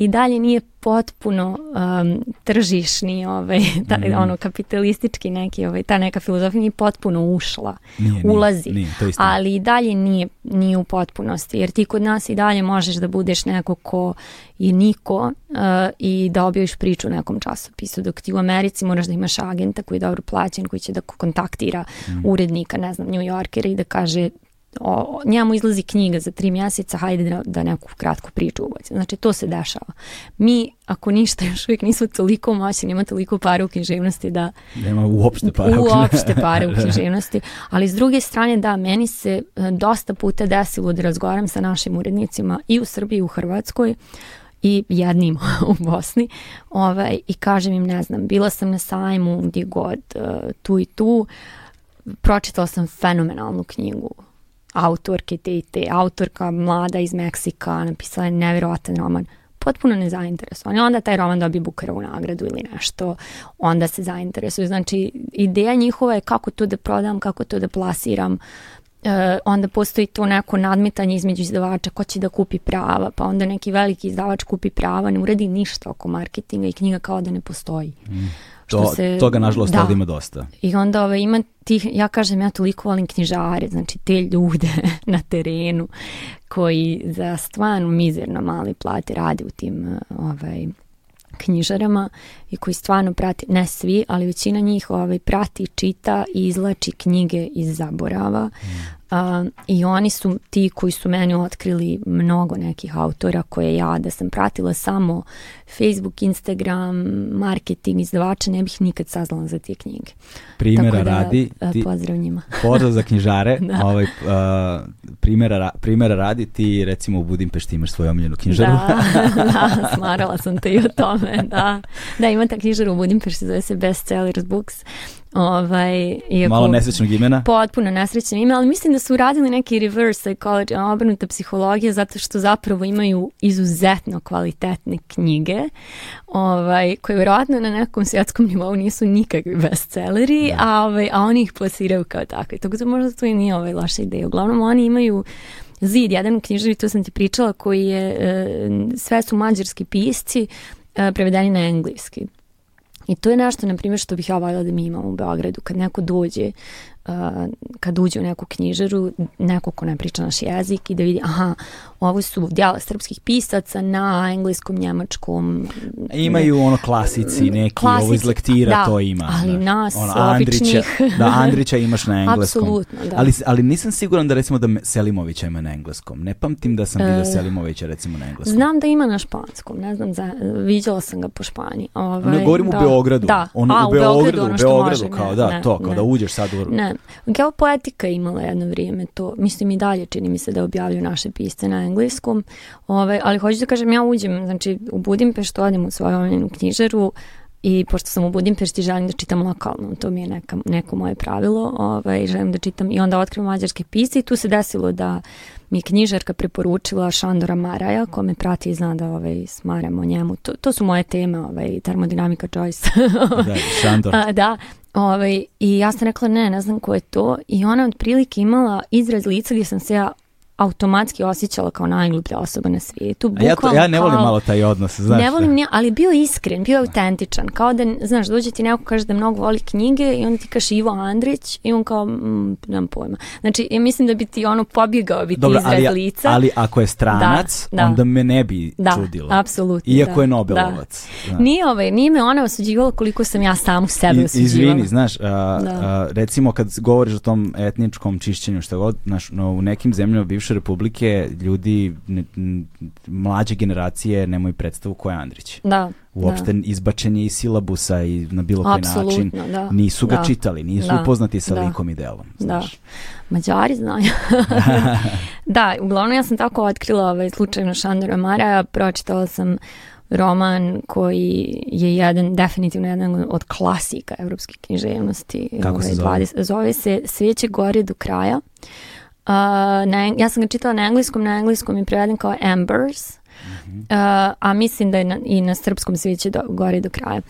i dalje nije potpuno um, tržišni ovaj ta, mm. ono kapitalistički neki ovaj ta neka filozofija nije potpuno ušla nije, ulazi nije, nije, ali i dalje nije nije u potpunosti jer ti kod nas i dalje možeš da budeš neko ko je niko uh, i da objaviš priču u nekom časopisu dok ti u Americi moraš da imaš agenta koji je dobro plaćen koji će da kontaktira mm. urednika ne znam New Yorkera i da kaže o, njemu izlazi knjiga za tri mjeseca, hajde da, da neku kratku priču ubaci. Znači, to se dešava. Mi, ako ništa, još uvijek nismo toliko moćni, nema toliko para u književnosti da... Nema uopšte para u, uopšte para u da. književnosti. Ali s druge strane, da, meni se e, dosta puta desilo da razgovaram sa našim urednicima i u Srbiji i u Hrvatskoj i jednim u Bosni ovaj, i kažem im, ne znam, bila sam na sajmu gdje god, e, tu i tu, pročitala sam fenomenalnu knjigu, autorke te i te, autorka mlada iz Meksika, napisala je nevjerovatan roman potpuno nezainteresovan. I onda taj roman dobi Bukarovu nagradu ili nešto, onda se zainteresuje. Znači, ideja njihova je kako to da prodam, kako to da plasiram, e, onda postoji to neko nadmetanje između izdavača, ko će da kupi prava, pa onda neki veliki izdavač kupi prava, ne uradi ništa oko marketinga i knjiga kao da ne postoji. Mm. To, što se, toga nažalost da. ima dosta. I onda ove, ima tih, ja kažem, ja toliko volim knjižare, znači te ljude na terenu koji za stvarno mizerno mali plati rade u tim ovaj, knjižarama i koji stvarno prati, ne svi, ali većina njih ovaj, prati, čita i izlači knjige iz zaborava. Mm. A, I oni su ti koji su meni otkrili mnogo nekih autora koje ja da sam pratila samo Facebook, Instagram, marketing, izdavača, ne bih nikad saznala za te knjige. Primjera da, radi... E, ti, pozdrav njima. pozdrav za knjižare. da. ovaj, a, primera, primera radi, ti recimo u Budimpešti imaš svoju omiljenu knjižaru. da, da, smarala sam te i o tome. Da, da ima ima ta knjižara u Budimpešti, zove se Best Sellers Books. Ovaj, iako, Malo nesrećnog imena. Potpuno nesrećno ime, ali mislim da su uradili neki reverse psychology, obrnuta psihologija, zato što zapravo imaju izuzetno kvalitetne knjige, ovaj, koje vjerojatno na nekom svjetskom nivou nisu nikakvi bestselleri, da. a, ovaj, a oni ih plasiraju kao takve. Tako da možda to i nije ovaj, loša ideja. Uglavnom, oni imaju Zid, jedan knjižari, tu sam ti pričala, koji je, e, sve su mađarski pisci, E, prevedeni na engleski. I to je nešto, na primjer, što bih ja voljela da mi imamo u Beogradu. Kad neko dođe, e, kad uđe u neku knjižaru, neko ko ne priča naš jezik i da vidi, aha, Ovo su djela srpskih pisaca na engleskom, njemačkom. Imaju ono klasici neki, klasici, ovo iz lektira da, to ima. ali da. nas, ono, Andrića, Da, Andrića imaš na engleskom. Absolutno, da. Ali, ali nisam siguran da recimo da Selimovića ima na engleskom. Ne pamtim da sam vidio e, Selimovića recimo na engleskom. Znam da ima na španskom, ne znam, za, viđala sam ga po Španiji. Ovaj, ne govorim da. da. u Beogradu. Da, ono, A, u, u Beogradu, ono što Beogradu može, kao ne, da, ne, to, kao ne. da uđeš sad u... Ne, geopoetika je imala jedno vrijeme to. Mislim i dalje čini mi se da objavljuju naše pisce na engleskom, ovaj, ali hoću da kažem, ja uđem, znači u Budimpešt odem u svoju omiljenu knjižaru i pošto sam u Budimpešti želim da čitam lokalno, to mi je neka, neko moje pravilo, ovaj, želim da čitam i onda otkrivam mađarske pisce i tu se desilo da mi je knjižarka preporučila Šandora Maraja, ko me prati i zna da ovaj, smaram o njemu. To, to su moje teme, ovaj, termodinamika Joyce. da, da Šandor. A, da, ovaj, I ja sam rekla ne, ne znam ko je to i ona otprilike imala izraz lica gdje sam se ja automatski osjećala kao najgluplja osoba na svijetu. Bukvalno ja, to, ja ne volim kao, malo taj odnos, znaš. Ne volim, ne, ali bio iskren, bio autentičan. Kao da, znaš, dođe ti neko kaže da mnogo voli knjige i on ti kaže Ivo Andrić i on kao, mm, nemam pojma. Znači, ja mislim da bi ti ono pobjegao bi Dobro, ti izred lica. Ali ako je da, stranac, da, da. onda me ne bi da, čudilo. apsolutno. Iako da, je da. Nobelovac. Da. Nije, ovaj, nije me ona osuđivala koliko sam ja sam u sebi osuđivala. Izvini, znaš, a, a, recimo kad govoriš o tom etničkom čišćenju, što god, znaš, no, u nekim zemljama bivše naše republike ljudi, ne, mlađe generacije nemaju predstavu ko je Andrić. Da. Uopšte da. izbačen je iz silabusa i na bilo koji Absolutno, način. Da. Nisu ga da. čitali, nisu da. upoznati sa da. likom i delom. Da. Znaš. Da. Mađari znaju. da, uglavnom ja sam tako otkrila ovaj slučajno Šandora Mara, pročitala sam roman koji je jedan, definitivno jedan od klasika evropske književnosti. Kako se ovaj, zove? 20, zove se Sveće gori do kraja. Uh, Uh, na, ja sam ga čitala na engleskom, na engleskom je preveden kao Embers, mm -hmm. uh, a mislim da je na, i na srpskom svi do, gori do kraja.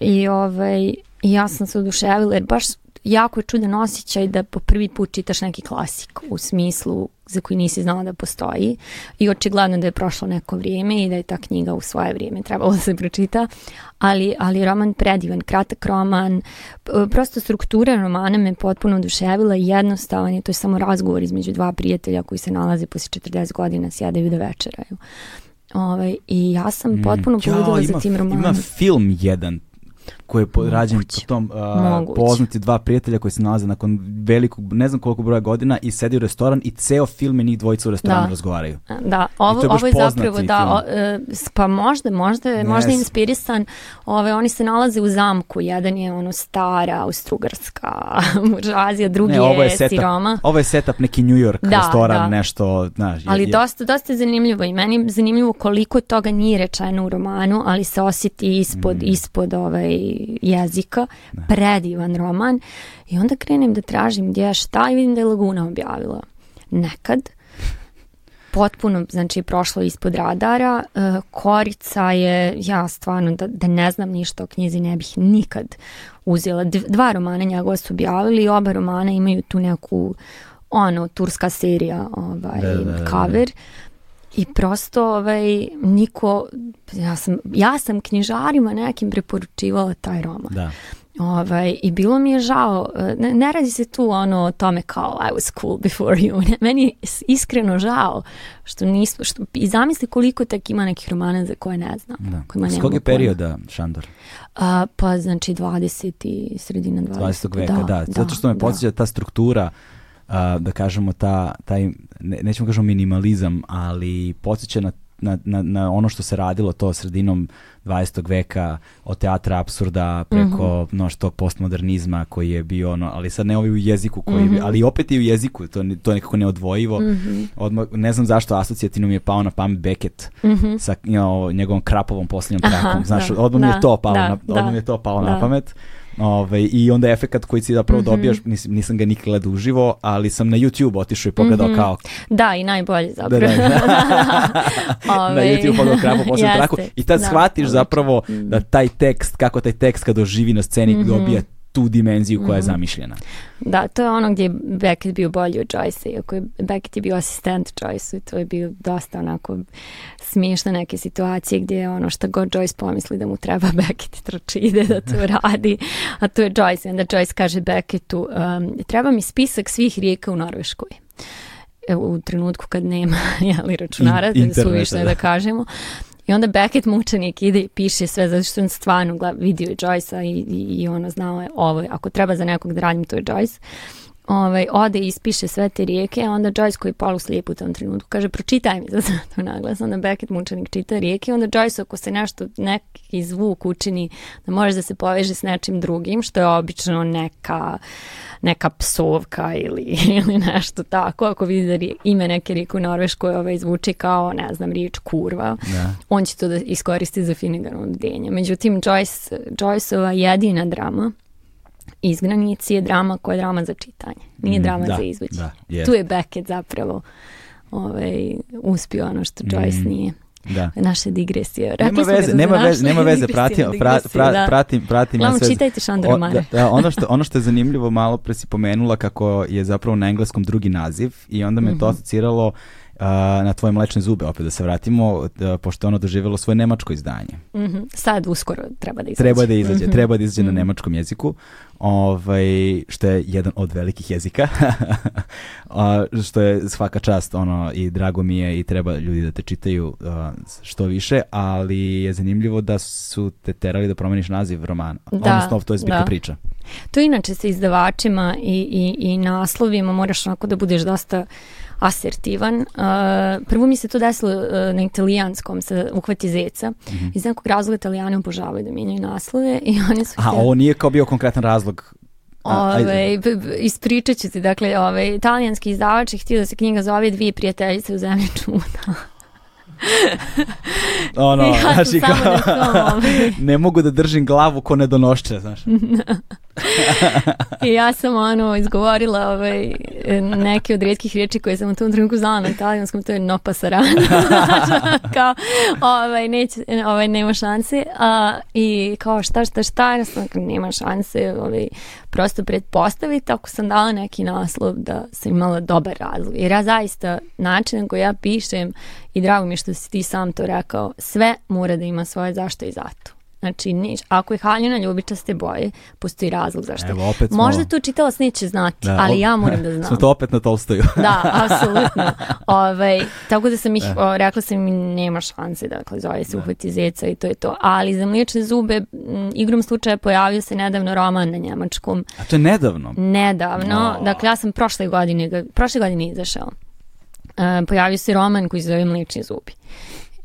I ovaj, ja sam se oduševila jer baš jako je čudan osjećaj da po prvi put čitaš neki klasik u smislu za koji nisi znala da postoji i očigledno da je prošlo neko vrijeme i da je ta knjiga u svoje vrijeme trebalo da se pročita, ali, ali roman predivan, kratak roman, prosto struktura romana me potpuno oduševila i jednostavan je, to je samo razgovor između dva prijatelja koji se nalaze posle 40 godina, sjedaju da večeraju. Ove, ovaj, I ja sam mm, potpuno mm, ja, za tim romanom. Ima film jedan koji je po, rađen po tom a, poznati dva prijatelja koji se nalaze nakon velikog, ne znam koliko broja godina i sedi u restoran i ceo film je njih dvojica u restoranu da. razgovaraju. Da, ovo, ovo je zapravo, da, o, e, pa možda, možda, yes. možda inspirisan, ove, oni se nalaze u zamku, jedan je ono stara, austrugarska buržuazija, drugi ne, ovo je, je siroma. Ovo je setup neki New York da, restoran, da. nešto, znaš. Ali je, dosta, dosta je zanimljivo i meni je zanimljivo koliko toga nije rečeno u romanu, ali se osjeti ispod, mm. ispod ovaj, jezika, ne. predivan roman i onda krenem da tražim gdje šta i vidim da je Laguna objavila. Nekad, potpuno znači prošlo ispod radara e, Korica je ja stvarno da, da ne znam ništa o knjizi ne bih nikad uzela dva romana njegova su objavili oba romana imaju tu neku ono turska serija ovaj da, da, da, da. cover I prosto ovaj, niko, ja sam, ja sam knjižarima nekim preporučivala taj roman. Da. Ovaj, I bilo mi je žao, eh, ne, ne radi se tu ono o tome kao I was cool before you, ne, meni je iskreno žao što nismo, što, i zamisli koliko tek ima nekih romana za koje ne znam. Da. Kojima S kog je perioda Šandor? A, pa znači 20. sredina 20. 20. veka, da, da, da, zato što me da. podsjeća ta struktura da kažemo ta, taj, ne, nećemo kažemo minimalizam, ali podsjeća na na, na, na ono što se radilo to sredinom 20. veka od teatra absurda preko mm -hmm. tog postmodernizma koji je bio ono, ali sad ne ovaj u jeziku koji mm -hmm. ali opet i u jeziku, to, to je nekako neodvojivo. Mm -hmm. Odmah, ne znam zašto asocijativno mi je pao na pamet Beckett mm -hmm. sa you know, njegovom krapovom posljednjom trakom. Znaš, da, da, da odmah da, mi je to palo, da, na, odmah mi je to palo na pamet. Ove, ovaj, I onda efekat koji si zapravo mm -hmm. dobijaš, nis, nisam ga nikad gledao uživo, ali sam na YouTube otišao i pogledao mm -hmm. kao... Da, i najbolje zapravo. Da, da, da. na YouTube pogledao kravu posle traku i tad da, shvatiš da, zapravo da taj tekst, kako taj tekst kad doživi na sceni mm -hmm. dobija tu dimenziju koja je mhm. zamišljena. Da, to je ono gdje je Beckett bio bolji od Joyce, iako je Beckett je bio asistent Joyce i to je bio dosta onako smiješne neke situacije gdje je ono što god Joyce pomisli da mu treba Beckett trči ide da to radi, a to je Joyce. I onda Joyce kaže Beckettu um, treba mi spisak svih rijeka u Norveškoj e, u trenutku kad nema jeli, računara, suvišno je da, da. kažemo. I onda Beckett mučenik ide i piše sve zato što on stvarno vidio je Joyce-a i, i, i ono znao je ovo, ako treba za nekog da radim to je Joyce ovaj, ode i ispiše sve te rijeke, onda Joyce koji je polu slijep u tom trenutku kaže pročitaj mi za to naglas, onda Beckett mučenik čita rijeke, onda Joyce ako se nešto, neki zvuk učini da može da se poveže s nečim drugim, što je obično neka, neka psovka ili, ili nešto tako, ako vidi da rije, ime neke rijeku u Norveškoj ovaj, zvuči kao, ne znam, riječ kurva, da. on će to da iskoristi za Finnegan udenje. Međutim, Joyce, Joyceova jedina drama Izgranici je drama koja je drama za čitanje. Nije mm, drama da, za izvođenje. Yes. Da, tu je Beckett zapravo ovaj, uspio ono što Joyce mm. nije. Da. Naše digresije. Rekli da nema veze, nema veze, nema veze, pratim, pra, pra, da. pratim, pratim ja sve. čitajte Šandora Mara. Da, da, ono što ono što je zanimljivo malo pre si pomenula kako je zapravo na engleskom drugi naziv i onda me mm -hmm. to mhm. asociralo uh, na tvoje mlečne zube, opet da se vratimo, uh, pošto ono doživjelo svoje nemačko izdanje. Mm -hmm. Sad uskoro treba da izađe. Treba da izađe, mm -hmm. treba da izađe na mhm. nemačkom jeziku ovaj, što je jedan od velikih jezika, a, što je svaka čast ono, i drago mi je i treba ljudi da te čitaju uh, što više, ali je zanimljivo da su te terali da promeniš naziv romana, da, odnosno to je zbika da. priča. To inače sa izdavačima i, i, i naslovima moraš onako da budeš dosta uh, asertivan. Uh, prvo mi se to desilo uh, na italijanskom, sa uhvati zeca. Mm -hmm. Iz nekog razloga italijani obožavaju da mijenjaju naslove i oni su... A, htjeli... ovo nije kao bio konkretan razlog Ove, ispričat ću ti, dakle, ove, italijanski izdavač je htio da se knjiga zove Dvije prijateljice u zemlji čuda. ono, ja znači, kao, ne mogu da držim glavu ko nedonošće, znaš. I ja sam ono izgovorila ovaj, neke od rijetkih riječi koje sam u tom trenutku znala na italijanskom, to je no pasarano. kao, ovaj, neće, ovaj, nema šanse. A, I kao šta, šta, šta, ja sam nema šanse, ovaj, prosto pretpostaviti ako sam dala neki naslov da sam imala dobar razlog. Jer ja zaista način na koji ja pišem i drago mi što si ti sam to rekao, sve mora da ima svoje zašto i zato. Znači, niš, ako je haljina ljubičaste boje, postoji razlog zašto. Evo, opet smo... Možda tu čitalac neće znati, da, ali ja moram da znam. Smo to opet na Tolstoju. da, apsolutno. Ove, ovaj, tako da sam ih, da. O, rekla sam im, nema šanse, dakle, zove se da. uhvati zeca i to je to. Ali za mliječne zube, igrom slučaja pojavio se nedavno roman na njemačkom. A to je nedavno? Nedavno. No. Dakle, ja sam prošle godine, prošle godine izašao. E, pojavio se roman koji zove Mliječni zubi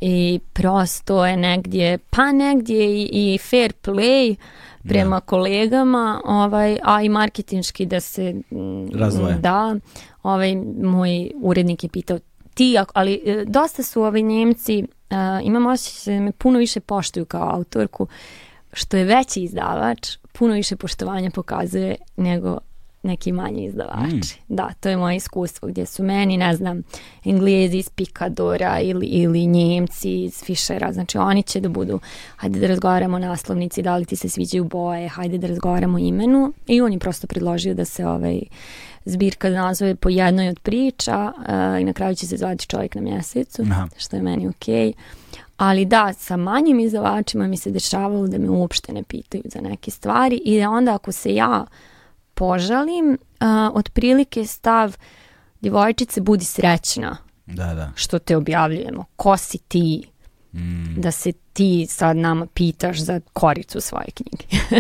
i prosto je negdje, pa negdje i, i fair play prema da. kolegama, ovaj, a i marketinški da se mm, Razvoje. da, ovaj, moj urednik je pitao ti, ali e, dosta su ovi njemci, uh, e, imam osjećaj da me puno više poštuju kao autorku, što je veći izdavač, puno više poštovanja pokazuje nego neki manji izdavači. Mm. Da, to je moje iskustvo gdje su meni, ne znam, Englezi iz Picadora ili, ili Njemci iz Fišera, znači oni će da budu, hajde da razgovaramo naslovnici, da li ti se sviđaju boje, hajde da razgovaramo imenu i on je prosto predložio da se ovaj zbirka nazove po jednoj od priča uh, i na kraju će se zvati čovjek na mjesecu, Aha. što je meni okej. Okay. Ali da, sa manjim izdavačima mi se dešavalo da me uopšte ne pitaju za neke stvari i da onda ako se ja požalim, a, otprilike stav djevojčice budi srećna. Da, da. Što te objavljujemo. Ko si ti? Mm. Da se ti sad nama pitaš za koricu svoje knjige. da,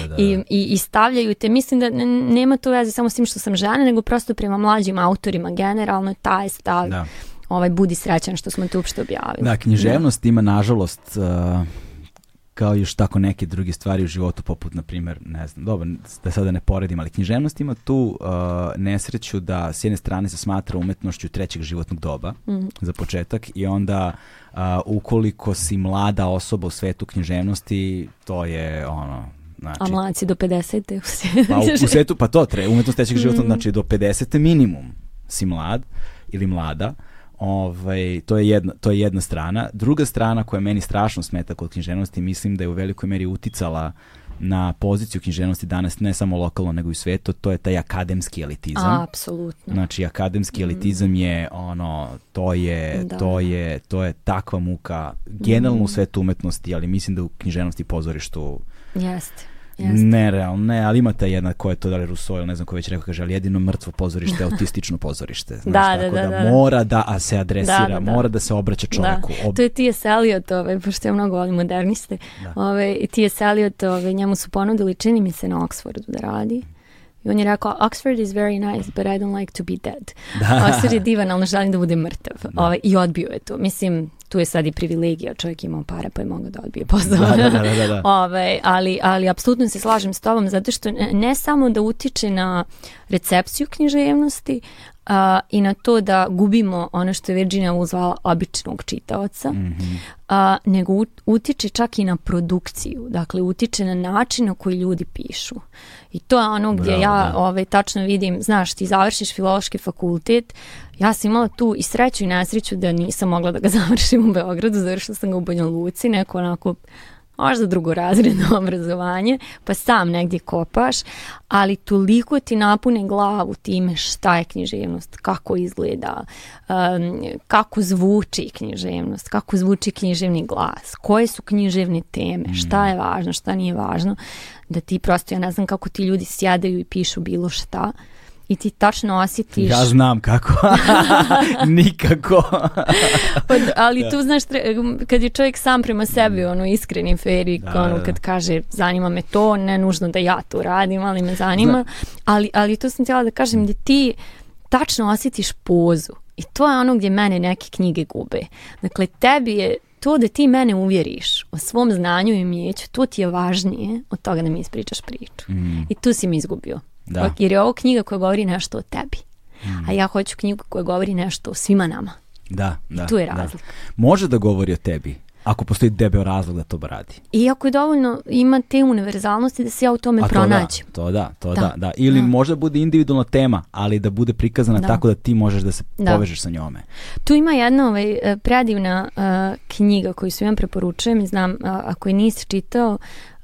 da, da. I, da. i, I stavljaju te, mislim da nema to veze samo s tim što sam žena, nego prosto prema mlađim autorima generalno taj stav da. ovaj, budi srećan što smo te uopšte objavili. Da, književnost ima nažalost... Uh kao još tako neke druge stvari u životu, poput, na primjer, ne znam, dobro, da sada ne poredim, ali književnost ima tu uh, nesreću da s jedne strane se smatra umetnošću trećeg životnog doba, mm. za početak, i onda uh, ukoliko si mlada osoba u svetu književnosti, to je, ono, Znači, A mlaci do 50. u svijetu. Pa, u, u svetu, pa to, tre, umetnost trećeg života, mm. znači do 50. minimum si mlad ili mlada, Ovaj, to, je jedna, to je jedna strana. Druga strana koja meni strašno smeta kod književnosti, mislim da je u velikoj meri uticala na poziciju književnosti danas, ne samo lokalno, nego i u svetu, to je taj akademski elitizam. A, apsolutno. Znači, akademski mhm. elitizam mm. je ono, to je, da. to je, to je takva muka, generalno mm. u mhm. svetu umetnosti, ali mislim da u književnosti i pozorištu Jeste Jeste. Nerealno, ne, ali ima ta jedna koja je to da li Rousseau ili ne znam ko već rekao, kaže, ali jedino mrtvo pozorište je autistično pozorište. Znaš, da, da, tako da, da, da, da, mora da a se adresira, da, da, mora da se obraća čovjeku. Ob... To je T.S. Eliot, ove, ovaj, pošto ja mnogo volim moderniste, ove, ovaj, T.S. Eliot, ove, ovaj, njemu su ponudili, čini mi se na Oxfordu da radi. I on je rekao, Oxford is very nice, but I don't like to be dead. Da. Oxford je divan, ali ne želim da bude mrtav. Da. Ove, I odbio je to. Mislim, tu je sad i privilegija, čovjek imao para pa je mogao da odbije posao. Da, da, da, da. da. da. Ove, ovaj, ali, ali apsolutno se slažem s tobom zato što ne, ne samo da utiče na recepciju književnosti, a, i na to da gubimo ono što je Virginia uzvala običnog čitaoca, mm -hmm. a, nego utiče čak i na produkciju, dakle utiče na način na koji ljudi pišu. I to je ono gdje Bravo, ja da. ovaj, tačno vidim, znaš, ti završiš filološki fakultet, Ja sam imala tu i sreću i nesreću da nisam mogla da ga završim u Beogradu, završila sam ga u Banja Luci, neko onako možda drugorazredno obrazovanje, pa sam negdje kopaš, ali toliko ti napune glavu time šta je književnost, kako izgleda, um, kako zvuči književnost, kako zvuči književni glas, koje su književne teme, mm. šta je važno, šta nije važno, da ti prosto, ja ne znam kako ti ljudi sjedaju i pišu bilo šta, uh, I ti tačno osjetiš... Ja znam kako. Nikako. Od, ali da. tu, znaš, kad je čovjek sam prema sebi, mm. ono, iskren i fair i, da, ono, da, da. kad kaže, zanima me to, ne nužno da ja to radim, ali me zanima. Da. Ali, ali to sam htjela da kažem, da ti tačno osjetiš pozu. I to je ono gdje mene neke knjige gube. Dakle, tebi je to da ti mene uvjeriš o svom znanju i umijeću, to ti je važnije od toga da mi ispričaš priču. Mm. I tu si mi izgubio. Da. Jer je ovo knjiga koja govori nešto o tebi. Mm. A hmm. ja hoću knjigu koja govori nešto o svima nama. Da, da. I tu je da. razlika. Da. Može da govori o tebi, ako postoji debel razlog da to radi. Iako je dovoljno, ima te univerzalnosti da se ja u tome A to da, pronađem. Da, to da, to da, da. da. Ili da. možda bude individualna tema, ali da bude prikazana da. tako da ti možeš da se da. povežeš sa njome. Tu ima jedna ovaj, eh, predivna uh, knjiga koju svima preporučujem i znam, uh, ako je nisi čitao,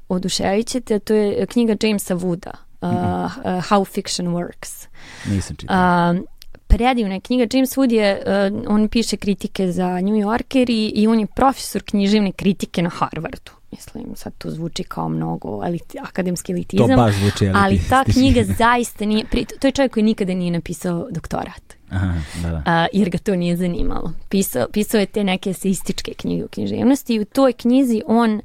oduševit ćete, to je knjiga Jamesa Wooda. Uh, uh, How Fiction Works. Nisam čitala. Uh, um, predivna knjiga. James Wood je, uh, on piše kritike za New Yorker i, i on je profesor književne kritike na Harvardu. Mislim, sad to zvuči kao mnogo eliti, akademski elitizam. To baš zvuči elitizam. Ali ta knjiga zaista nije, pri, to je čovjek koji nikada nije napisao doktorat. Aha, da, da. A, jer ga to nije zanimalo. Pisao, pisao je te neke seističke knjige u književnosti i u toj knjizi on uh,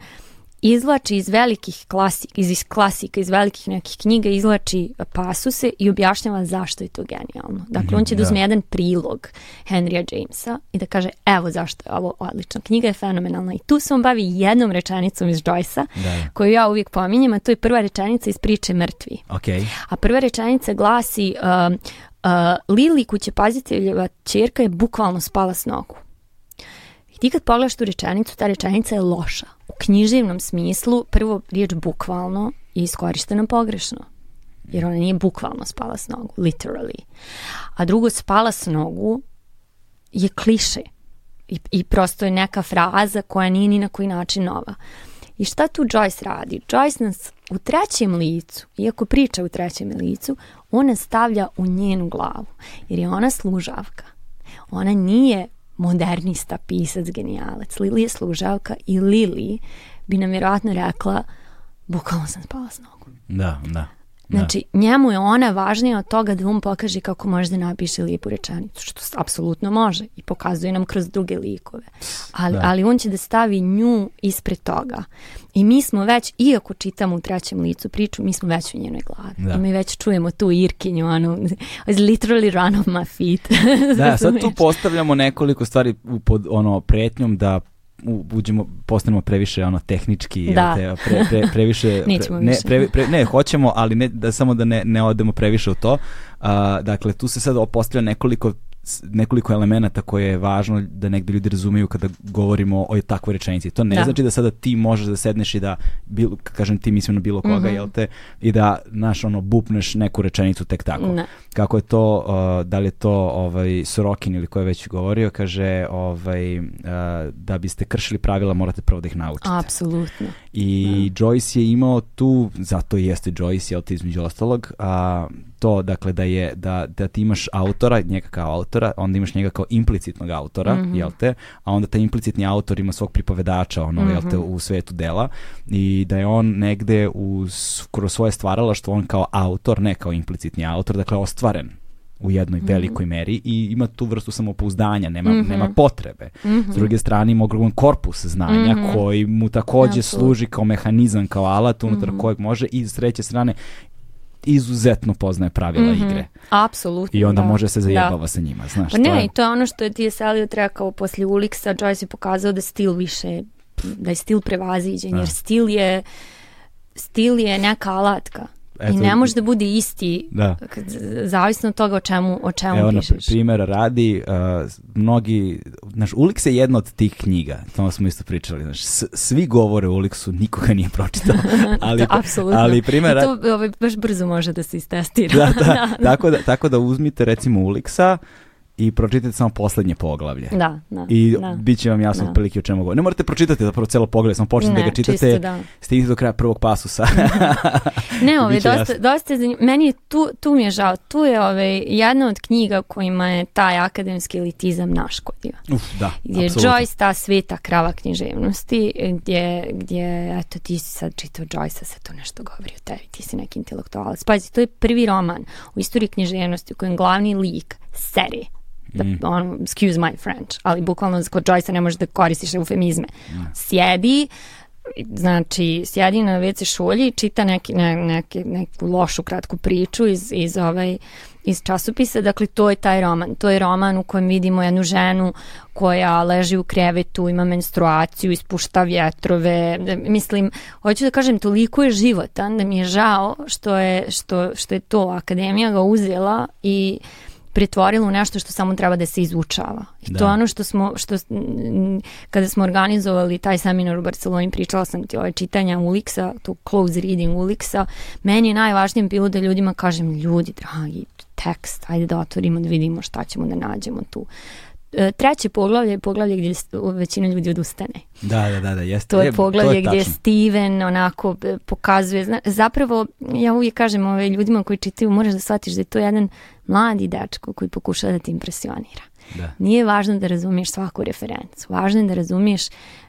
izvlači iz velikih klasika, iz klasika, iz velikih nekih knjiga, izvlači pasuse i objašnjava zašto je to genijalno. Dakle, mhm, on će da, da uzme jedan prilog Henrya Jamesa i da kaže, evo zašto je ovo odlično. Knjiga je fenomenalna i tu se on bavi jednom rečenicom iz Joyce-a, da. koju ja uvijek pominjem, a to je prva rečenica iz priče Mrtvi. Okay. A prva rečenica glasi... Uh, uh, Lili, kućepaziteljeva čerka, je bukvalno spala s nogu. I ti kad pogledaš tu rečenicu, ta rečenica je loša. U književnom smislu, prvo riječ bukvalno je iskorištena pogrešno. Jer ona nije bukvalno spala s nogu, literally. A drugo, spala s nogu je kliše. I, I prosto je neka fraza koja nije ni na koji način nova. I šta tu Joyce radi? Joyce nas u trećem licu, iako priča u trećem licu, ona stavlja u njenu glavu, jer je ona služavka. Ona nije modernista, pisac, genijalec, Lilije Služavka i Lili bi nam vjerojatno rekla bukvalno sam spala s nogom. Da, da. Da. Znači, njemu je ona važnija od toga da on pokaže kako može da napiše lijepu rečenicu, što apsolutno može i pokazuje nam kroz druge likove. Ali, da. ali on će da stavi nju ispred toga. I mi smo već, iako čitamo u trećem licu priču, mi smo već u njenoj glavi. Da. I mi već čujemo tu Irkinju, ono, literally run off my feet. da, sad tu postavljamo nekoliko stvari pod ono, pretnjom da uđemo, postanemo previše ono tehnički, da. te, pre, pre, previše, pre, ne, pre, pre, ne, hoćemo, ali ne, da, samo da ne, ne odemo previše u to. Uh, dakle, tu se sad opostavlja nekoliko nekoliko elemenata koje je važno da negde ljudi razumeju kada govorimo o takvoj rečenici. To ne da. znači da sada ti možeš da sedneš i da, bilo, kažem ti mislim na bilo koga, mm -hmm. jel te, i da, naš ono, bupneš neku rečenicu tek tako. Ne. Kako je to, uh, da li je to ovaj, Sorokin ili ko je već govorio, kaže ovaj, uh, da biste kršili pravila morate prvo da ih naučite. Apsolutno. I da. Joyce je imao tu, zato jeste Joyce, jel te, između ostalog, a, uh, to dakle da je da, da ti imaš autora, njega kao autora, onda imaš njega kao implicitnog autora, mm -hmm. jel A onda taj implicitni autor ima svog pripovedača, ono, mm -hmm. jel mhm. u svetu dela i da je on negde u, kroz svoje stvarala što on kao autor, ne kao implicitni autor, dakle ostvaren u jednoj mhm. velikoj meri i ima tu vrstu samopouzdanja, nema, mm -hmm. nema potrebe. Mm -hmm. S druge strane ima ogroman korpus znanja mm -hmm. koji mu takođe Absolut. služi kao mehanizam, kao alat unutar mm -hmm. kojeg može i s treće strane izuzetno poznaje pravila mm -hmm. igre. Apsolutno. I onda da. može se da. zajebava da. sa njima, znaš. Pa ne, to je... to je ono što je ti je Salio trekao poslije Uliksa, Joyce je pokazao da stil više, da je stil prevaziđen, jer da. stil je, stil je neka alatka. Eto, I ne može da bude isti, da. zavisno od toga o čemu, o čemu Evo, pišeš. Evo, primjera radi, uh, mnogi, znaš, Ulix je jedna od tih knjiga, to smo isto pričali, znaš, svi govore o Ulixu, nikoga nije pročitao, ali, da, apsolutno. ali primjera... I to ovaj, baš brzo može da se istestira. Da, da, da, Tako, da, tako da uzmite recimo Ulixa, uh, i pročitajte samo poslednje poglavlje. Da, da. I da, bit će vam jasno da. otprilike o čemu govorim. Ne morate pročitati zapravo celo poglavlje, samo počnete da ga čitate, čisto, da. stignite do kraja prvog pasusa. Da. ne, ove, ovaj, dosta, jasno. dosta meni je tu, tu mi je žao, tu je ove, ovaj, jedna od knjiga kojima je taj akademski elitizam naškodio. Uf, da, Gdje je Joyce ta sveta krava književnosti, gdje, gdje eto, ti si sad čitao Joyce-a, se to nešto govori o tebi, ti si neki intelektualac. Pazi, to je prvi roman u istoriji književnosti u kojem glavni lik seri da, mm. on, excuse my French, ali bukvalno kod Joyce ne možeš da koristiš eufemizme. Mm. Sjedi, znači sjedi na WC šolji i čita neki, ne, neki, neku lošu kratku priču iz, iz, ovaj, iz časopisa, dakle to je taj roman. To je roman u kojem vidimo jednu ženu koja leži u krevetu, ima menstruaciju, ispušta vjetrove. Da, mislim, hoću da kažem, toliko je životan da mi je žao što je, što, što je to akademija ga uzela i uh, pretvorilo u nešto što samo treba da se izučava. I da. to je ono što smo, što, kada smo organizovali taj seminar u Barceloni, pričala sam ti ove čitanja Uliksa, tu close reading Uliksa, meni je najvažnije bilo da ljudima kažem, ljudi, dragi, tekst, ajde da otvorimo da vidimo šta ćemo da nađemo tu. E, treće poglavlje je poglavlje gdje većina ljudi odustane. Da, da, da, da jeste. To je, poglavlje to je gdje Steven onako e, pokazuje, zna, zapravo ja uvijek kažem ove, ljudima koji čitaju moraš da shvatiš da je to jedan mladi dečko koji pokušava da te impresionira. Da. Nije važno da razumiješ svaku referencu, važno je da razumiješ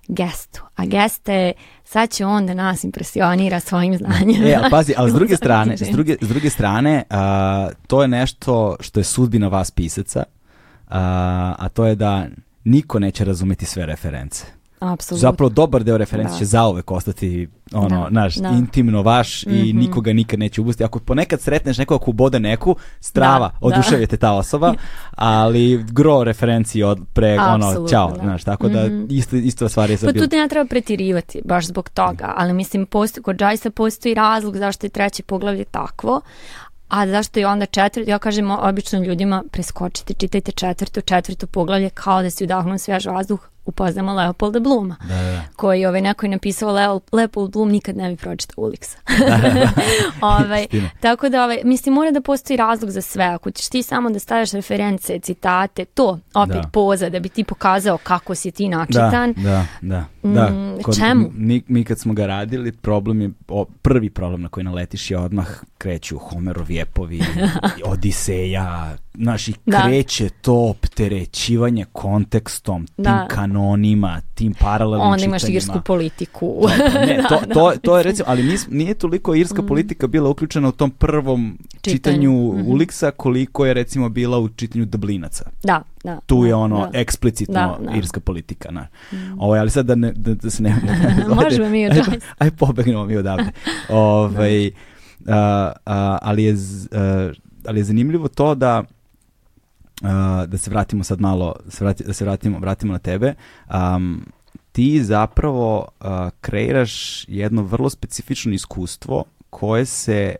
gestu, a gesta je sad će on da nas impresionira svojim da. znanjem. E, ali pazi, ali s druge strane, s druge, s druge strane, a, to je nešto što je sudbina vas pisaca, a, a to je da niko neće razumeti sve reference. Apsolutno. Zapravo dobar deo referenci da. će zaovek ostati ono, da. naš, da. intimno vaš mm -hmm. i mhm. nikoga nikad neće ubustiti. Ako ponekad sretneš nekoga ko bode neku, strava, da, da. oduševite ta osoba, ali gro referenci od pre, ono, čao, da. znaš, tako da mhm. isto, isto stvar je Pa tu ne treba pretirivati, baš zbog toga, ali mislim, postoji, kod Džajsa postoji razlog zašto je treće poglavlje takvo, a zašto je onda četvrto, ja kažem obično ljudima preskočite, čitajte četvrto, četvrto poglavlje kao da se udahnu svež vazduh, upoznamo Leopolda Bluma, da, da. da. koji ovaj, neko je napisao Leo, Leopold Blum nikad ne bi pročitao Uliksa. ovaj, tako da, ovaj, mislim, mora da postoji razlog za sve. Ako ćeš ti samo da staviš reference, citate, to, opet da. poza, da bi ti pokazao kako si ti načitan. Da, da, da. da. Mm, Kod, čemu? Mi, mi kad smo ga radili, problem je, o, prvi problem na koji naletiš je odmah kreću Homerovi epovi, Odiseja, znaš, i da. kreće to opterećivanje kontekstom, tim da. kanonima, tim paralelnim Onda imaš čitanjima. irsku politiku. Da, pa ne, to, da, to, da. to je recimo, ali nis, nije toliko irska mm. politika bila uključena u tom prvom čitanju, čitanju mm -hmm. Uliksa koliko je recimo bila u čitanju Dublinaca. Da, da. Tu je ono eksplicitno irska politika. Na. Mm. Ovo, ovaj, ali sad da, ne, da, se ne... Možemo mi odavde. Aj, pobegnemo mi odavde. Ove, ovaj, a, a, ali je... a, ali je zanimljivo to da uh, da se vratimo sad malo, da se vratimo, vratimo na tebe. Um, ti zapravo uh, kreiraš jedno vrlo specifično iskustvo koje se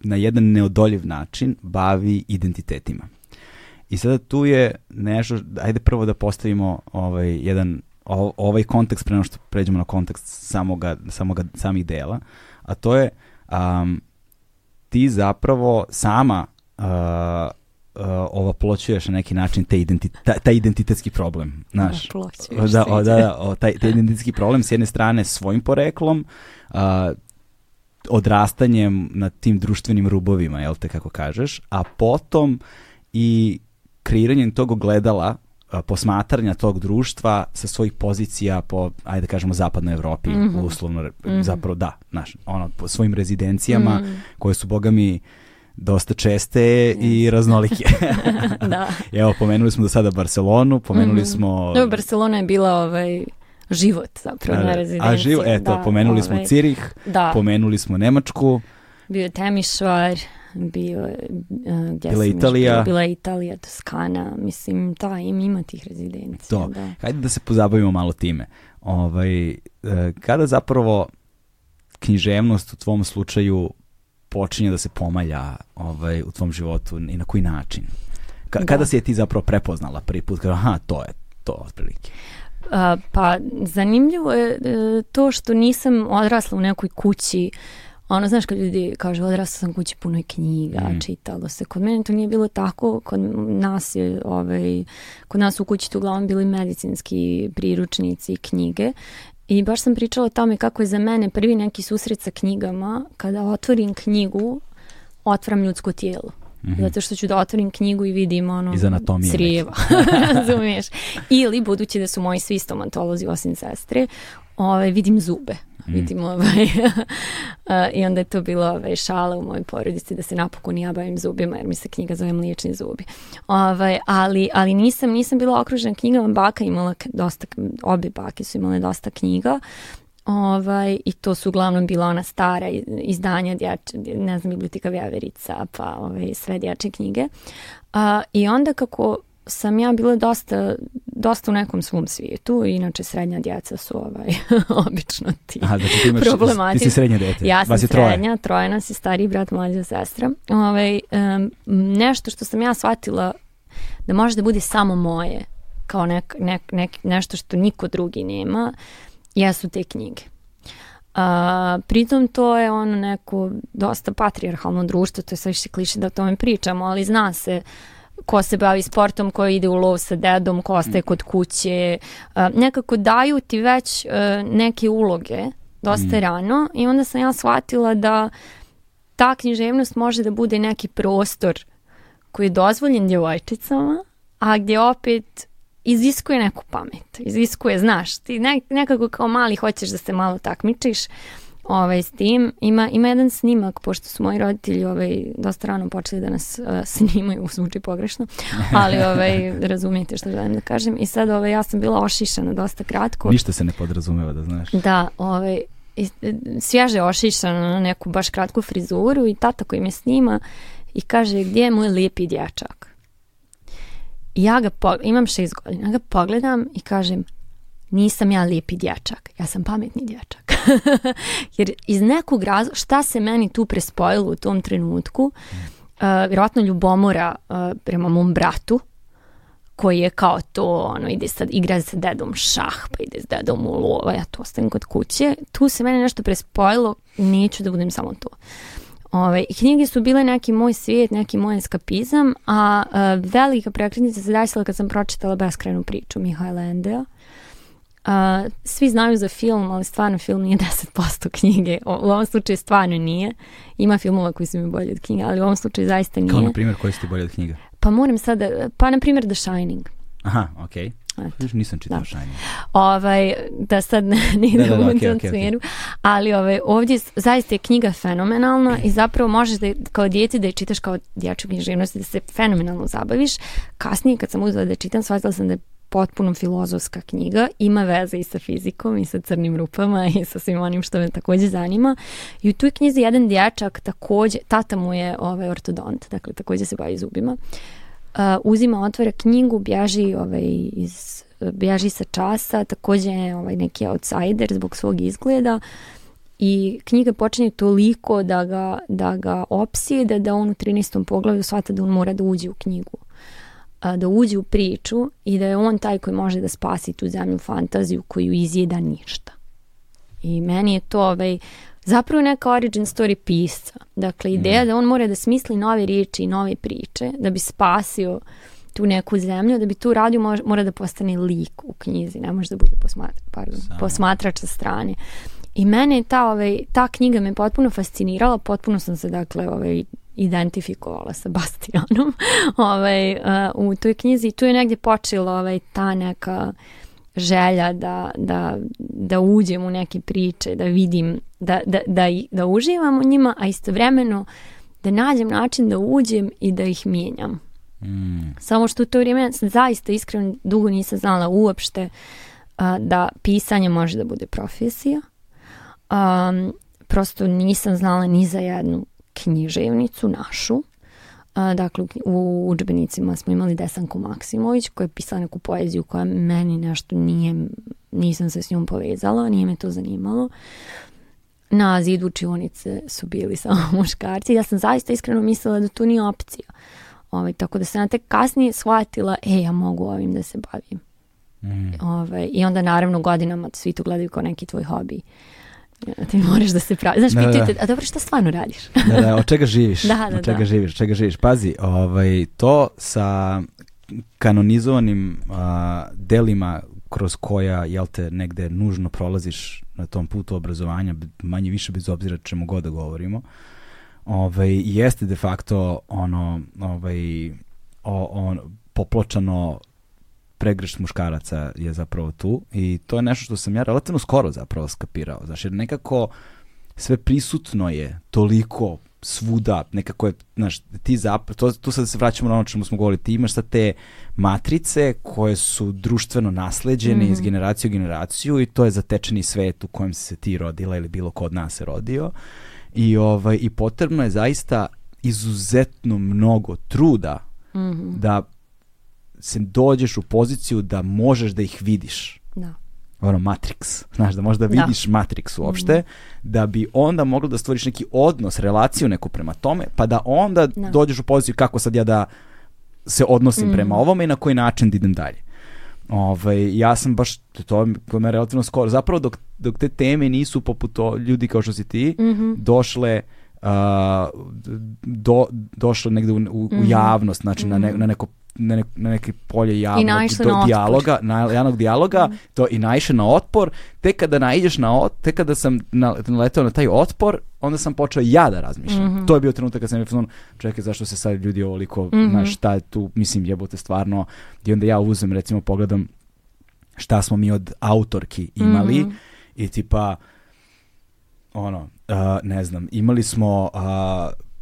na jedan neodoljiv način bavi identitetima. I sada tu je nešto, ajde prvo da postavimo ovaj jedan ovaj kontekst pre nego što pređemo na kontekst samoga, samoga samih dela, a to je um, ti zapravo sama uh, uh, ovaplaćuješ na neki način taj identita, taj, identitetski problem, znaš. da, o, da, da, o, taj, taj identitetski problem s jedne strane svojim poreklom, uh, odrastanjem na tim društvenim rubovima, jel te kako kažeš, a potom i kreiranjem tog ogledala posmatranja tog društva sa svojih pozicija po, ajde da kažemo, zapadnoj Evropi, mm -hmm. uslovno, mm -hmm. zapravo da, znaš, ono, po svojim rezidencijama mm -hmm. koje su, boga mi, uh, dosta česte i mm. raznolike. da. Evo, pomenuli smo do sada Barcelonu, pomenuli mm -hmm. smo... No, Barcelona je bila ovaj, život zapravo a, na rezidenciji. A život, eto, da, pomenuli ovaj, smo Cirih, da. pomenuli smo Nemačku. Bio je Temišvar, bio, uh, gdje bila Italija. Još, bila Italija, Toskana, mislim, da, im ima tih rezidencija. To, da. hajde da se pozabavimo malo time. Ovaj, eh, kada zapravo književnost u tvom slučaju počinje da se pomalja ovaj, u tvom životu i na koji način? Ka, da. Kada si je ti zapravo prepoznala prvi put? Kada, aha, to je to otprilike. A, pa zanimljivo je e, to što nisam odrasla u nekoj kući ono, znaš, kad ljudi kažu odrasla sam kući puno je knjiga, mm. čitalo se. Kod mene to nije bilo tako, kod nas je, ovaj, kod nas u kući tu uglavnom bili medicinski priručnici i knjige I baš sam pričala o tome kako je za mene prvi neki susret sa knjigama, kada otvorim knjigu, otvaram ljudsko tijelo. Mm -hmm. Zato što ću da otvorim knjigu i vidim ono Iz anatomije crijeva. Razumiješ? Ili budući da su moji svi stomatolozi osim sestre, ove, ovaj, vidim zube mm. vidim ovaj i onda je to bilo ovaj, šala u mojoj porodici da se napokon ja bavim zubima jer mi se knjiga zove Mliječni zubi ovaj, ali, ali nisam, nisam bila okružena knjigama, baka imala dosta, obe bake su imale dosta knjiga Ovaj, I to su uglavnom bila ona stara izdanja, dječ, ne znam, biblioteka Vjeverica, pa ovaj, sve dječje knjige. A, I onda kako sam ja bila dosta, dosta u nekom svom svijetu, inače srednja djeca su ovaj, obično ti A, znači da ti, imaš, problemati. ti si srednja dete. Ja Vas je srednja, troje. troje nas je stariji brat, mlađa sestra. Ovaj, um, nešto što sam ja shvatila da može da bude samo moje, kao nek, nek, nek, nešto što niko drugi nema, jesu te knjige. A, pritom to je ono neko dosta patrijarhalno društvo, to je sve više kliše da o tome pričamo, ali zna se uh, ko se bavi sportom, ko ide u lov sa dedom, ko ostaje mm. kod kuće, nekako daju ti već e, neke uloge dosta mm. rano i onda sam ja shvatila da ta književnost može da bude neki prostor koji je dozvoljen djevojčicama, a gdje opet iziskuje neku pamet, iziskuje, znaš, ti nekako kao mali hoćeš da se malo takmičiš, ovaj, s tim. Ima, ima jedan snimak, pošto su moji roditelji ovaj, dosta rano počeli da nas uh, snimaju, zvuči pogrešno, ali ovaj, razumijete što želim da kažem. I sad ovaj, ja sam bila ošišana dosta kratko. Ništa se ne podrazumeva da znaš. Da, ovaj, i, e, svježe ošišana na neku baš kratku frizuru i tata koji me snima i kaže gdje je moj lijepi dječak? I ja ga, imam šest godina, ja ga pogledam i kažem nisam ja lijepi dječak, ja sam pametni dječak. Jer iz nekog razloga, šta se meni tu prespojilo u tom trenutku, uh, vjerojatno ljubomora uh, prema mom bratu, koji je kao to, ono, ide sad, igra sa dedom šah, pa ide s dedom u lova, ja tu ostajem kod kuće. Tu se meni nešto prespojilo, neću da budem samo to. Ove, knjige su bile neki moj svijet, neki moj eskapizam, a, a eh, velika prekretnica se desila kad sam pročitala beskrajnu priču Mihajla Endea A, svi znaju za film, ali stvarno film nije 10% knjige. O, u ovom slučaju stvarno nije. Ima filmova koji su mi bolji od knjiga, ali u ovom slučaju zaista nije. Kao na primjer koji su ti bolji od knjiga? Pa moram sada, pa na primjer The Shining. Aha, okej. Okay. Eto. Nisam čitao da. Shining. Ovaj, da sad ne, ne da, da, da, u tom okay, smjeru. Okay. Ali ovaj, ovdje zaista je knjiga fenomenalna i zapravo možeš da, kao dijete da je čitaš kao dječju književnost da se fenomenalno zabaviš. Kasnije kad sam uzela da čitam, shvatila sam da je potpuno filozofska knjiga, ima veze i sa fizikom i sa crnim rupama i sa svim onim što me takođe zanima. I u toj knjizi jedan dječak takođe, tata mu je ovaj, ortodont, dakle takođe se bavi zubima, uh, uzima, otvara knjigu, bjaži ovaj, iz bjaži sa časa, takođe je ovaj, neki outsider zbog svog izgleda i knjiga počinje toliko da ga, da ga opsije, da, da on u 13. poglavlju shvata da on mora da uđe u knjigu a, da uđe u priču i da je on taj koji može da spasi tu zemlju fantaziju koju izjeda ništa. I meni je to ovaj, zapravo neka origin story pisca. Dakle, ideja mm. da on mora da smisli nove riječi i nove priče da bi spasio tu neku zemlju, da bi tu radio mora, da postane lik u knjizi, ne može da bude posmatra, pardon, Samo. posmatrač sa strane. I mene je ta, ovaj, ta knjiga me potpuno fascinirala, potpuno sam se dakle ovaj, identifikovala sa Bastianom ovaj, uh, u toj knjizi i tu je negde počela ovaj, ta neka želja da, da, da uđem u neke priče, da vidim, da, da, da, da uživam u njima, a istovremeno da nađem način da uđem i da ih mijenjam. Mm. Samo što u to vrijeme sam zaista iskreno dugo nisam znala uopšte a, da pisanje može da bude profesija. Um, prosto nisam znala ni za jednu književnicu našu. Dakle, u učbenicima smo imali Desanku Maksimović koja je pisala neku poeziju koja meni nešto nije, nisam se s njom povezala, nije me to zanimalo. Na zidu učionice su bili samo muškarci. Ja sam zaista iskreno mislila da to nije opcija. Ovaj, tako da sam tek kasnije shvatila, e, ja mogu ovim da se bavim. Mm. Ovaj, I onda naravno godinama svi to gledaju kao neki tvoj hobi. Uh, Ti moraš da se pravi. Znaš, da, pitaju da. te, a dobro, šta stvarno radiš? da, da, od čega živiš? da, da, od da. čega da. živiš, od čega živiš. Pazi, ovaj, to sa kanonizovanim a, delima kroz koja, jel te, negde nužno prolaziš na tom putu obrazovanja, manje više bez obzira čemu god da govorimo, ovaj, jeste de facto ono, ovaj, o, on, popločano pregršt muškaraca je zapravo tu i to je nešto što sam ja relativno skoro zapravo skapirao. Znaš, jer nekako sve prisutno je toliko svuda, nekako je, znaš, ti zapravo, to, tu sad se vraćamo na ono čemu smo govorili, ti imaš sad te matrice koje su društveno nasleđene mm -hmm. iz mhm. generacije u generaciju i to je zatečeni svet u kojem se ti rodila ili bilo ko od nas se rodio i, ovaj, i potrebno je zaista izuzetno mnogo truda mm -hmm. da se dođeš u poziciju da možeš da ih vidiš. Da. Ono, Matrix. Znaš, da možda da. vidiš da. Matrix uopšte, mm. da bi onda mogla da stvoriš neki odnos, relaciju neku prema tome, pa da onda da. dođeš u poziciju kako sad ja da se odnosim mm. prema ovome i na koji način da idem dalje. Ovaj, ja sam baš, to je me relativno skoro, zapravo dok, dok te teme nisu poput to, ljudi kao što si ti, mm -hmm. došle uh, do, došle negde u, u, mm -hmm. u mhm. javnost, znači mm -hmm. na, ne, mhm. na neko na, nek, na neke polje javnog dijaloga, na javnog dijaloga, mhm. to i naišao na otpor, te kada naiđeš na otpor, te kada sam naletao na taj otpor, onda sam počeo ja da razmišljam. Mm -hmm. To je bio trenutak kad sam rekao, čekaj, zašto se sad ljudi ovoliko, mm -hmm. znaš, šta je tu, mislim, jebote stvarno, i onda ja uzem, recimo, pogledam šta smo mi od autorki imali mm -hmm. i tipa, ono, uh, ne znam, imali smo uh,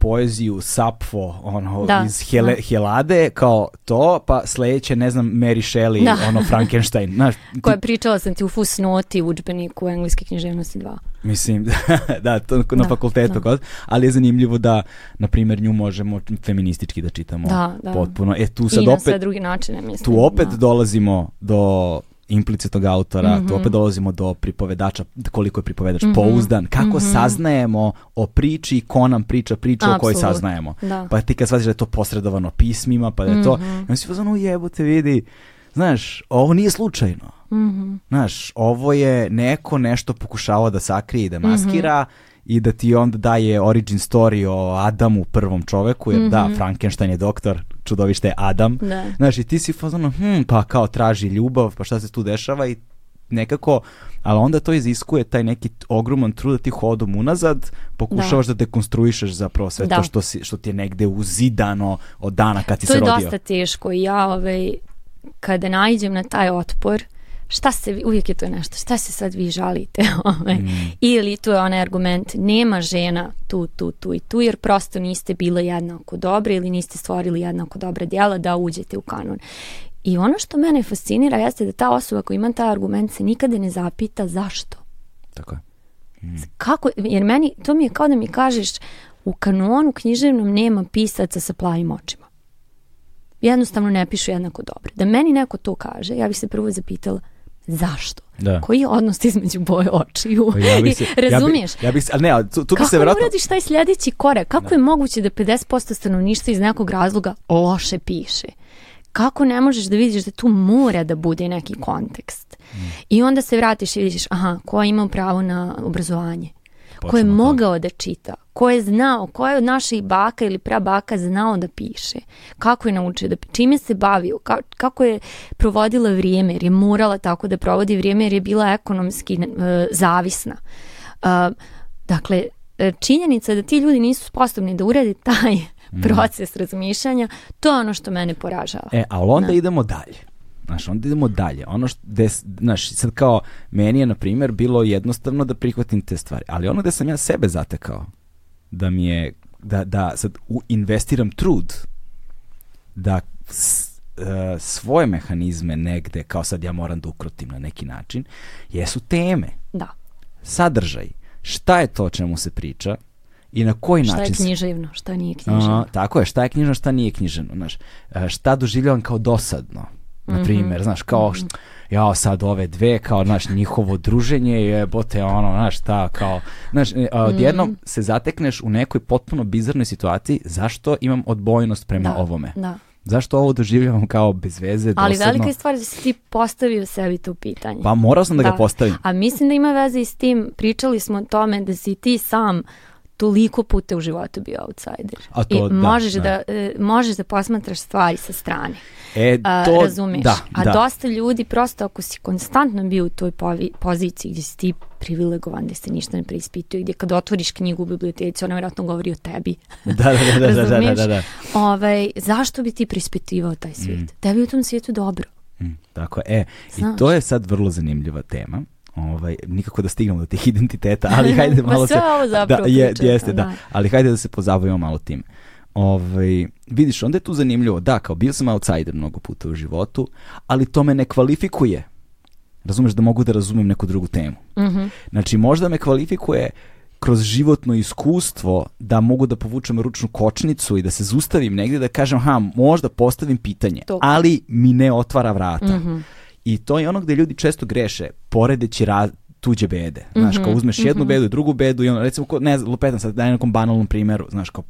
poeziju Sapfo ono da. iz Hele, da. Helade kao to, pa sledeće ne znam Mary Shelley, da. ono Frankenstein. Znaš, ti... Koja pričala sam ti u fusnoti u udžbeniku engleske književnosti 2. Mislim, da, to na da, fakultetu da. ali je zanimljivo da na primjer nju možemo feministički da čitamo da, da. potpuno. E tu sad I opet na sve drugi načine, mislim. Tu opet da. dolazimo do implicitnog autora, mm -hmm. tu opet dolazimo do pripovedača, koliko je pripovedač mm -hmm. pouzdan, kako mm -hmm. saznajemo o priči i ko nam priča priču Absolut. o kojoj saznajemo. Da. Pa ti kad shvatiš da je to posredovano pismima, pa da je to, i on si fazonu jebote vidi, znaš, ovo nije slučajno. Mhm. Znaš, ovo je neko nešto pokušavao da sakrije i da maskira, mhm. i da ti onda daje origin story o Adamu, prvom čoveku, jer da, mhm. Frankenstein je doktor, čudovište Adam. Ne. Da. Znaš, i ti si fazano, hm, pa kao traži ljubav, pa šta se tu dešava i nekako, ali onda to iziskuje taj neki ogroman trud da ti hodom unazad pokušavaš da, da dekonstruišeš zapravo sve da. to što, si, što ti je negde uzidano od dana kad ti to se rodio. To je dosta teško i ja ovaj, kada najđem na taj otpor, šta se, vi, uvijek je to nešto, šta se sad vi žalite? Ovaj. Mm. Ili tu je onaj argument, nema žena tu, tu, tu i tu, jer prosto niste bile jednako dobre ili niste stvorili jednako dobre djela da uđete u kanon. I ono što mene fascinira jeste da ta osoba koja ima taj argument se nikada ne zapita zašto. Tako je. Mm. Kako, jer meni, to mi je kao da mi kažeš, u kanonu književnom nema pisaca sa plavim očima. Jednostavno ne pišu jednako dobro. Da meni neko to kaže, ja bih se prvo zapitala zašto? Da. Koji je odnos između boje očiju? Pa ja bi se, Razumiješ? Ja bih, ja bi, ne, tu, tu Kako bi se vratno... uradiš taj sljedeći korek? Kako da. je moguće da 50% stanovništva iz nekog razloga loše piše? Kako ne možeš da vidiš da tu mora da bude neki kontekst? Mm. I onda se vratiš i vidiš, aha, ko ima pravo na obrazovanje? Počnemo ko je mogao da čita? ko je znao, ko je od naših baka ili prabaka znao da piše, kako je naučio da piše, čime se bavio, ka, kako je provodila vrijeme, jer je morala tako da provodi vrijeme, jer je bila ekonomski e, zavisna. E, dakle, e, činjenica da ti ljudi nisu sposobni da urede taj mm. proces razmišljanja, to je ono što mene poražava. E, ali onda Na. Da. idemo dalje. Znaš, onda idemo dalje. Ono što, de, znaš, sad kao, meni je, na primjer, bilo jednostavno da prihvatim te stvari. Ali ono gde sam ja sebe zatekao, da mi je da, da sad investiram trud da s, uh, svoje mehanizme negde, kao sad ja moram da ukrotim na neki način, jesu teme. Da. Sadržaj. Šta je to čemu se priča i na koji šta način... Šta je književno, šta nije književno. Uh, tako je, šta je književno, šta nije književno. Znaš, e, šta doživljavam kao dosadno na mhm. primjer, znaš, kao što, ja sad ove dve, kao, znaš, njihovo druženje je, bote, ono, znaš, ta, kao, znaš, e, odjednom mhm. se zatekneš u nekoj potpuno bizarnoj situaciji, zašto imam odbojnost prema da, ovome? Da. Zašto ovo doživljavam kao bez veze, dosadno? Ali velika je stvar da si ti postavio sebi to pitanje. Pa morao sam da, da, ga postavim. A mislim da ima veze i s tim, pričali smo o tome da si ti sam toliko puta u životu bio outsider. A to, I da, možeš da, da e, možeš da posmatraš stvari sa strane. E, to, razumeš? Da, A da. dosta ljudi prosto ako si konstantno bio u toj povi, poziciji gdje si ti privilegovan, gdje se ništa ne preispituje, gdje kad otvoriš knjigu u biblioteci, ona vjerojatno govori o tebi. da, da, da, da, da, da, da, da. da. Ovaj, zašto bi ti preispitivao taj svijet? Mm. Tebi u tom svijetu dobro. Mm, tako je. E, Znaš. i to je sad vrlo zanimljiva tema ovaj, nikako da stignemo do tih identiteta, ali hajde malo se... da, je, jeste, da. da. Ali hajde da se pozabavimo malo tim. Ovaj, vidiš, onda je tu zanimljivo, da, kao bio sam outsider mnogo puta u životu, ali to me ne kvalifikuje. Razumeš da mogu da razumem neku drugu temu. Mm -hmm. Znači, možda me kvalifikuje kroz životno iskustvo da mogu da povučem ručnu kočnicu i da se zustavim negde da kažem, ha, možda postavim pitanje, Tok. ali mi ne otvara vrata. Mm I to je ono gde ljudi često greše, poredeći raz, tuđe bede. Znaš, kao mhm, uzmeš jednu mhm. bedu i drugu bedu i ono, recimo, ko, ne znam, lupetam sad, daj nekom banalnom primeru, znaš, kao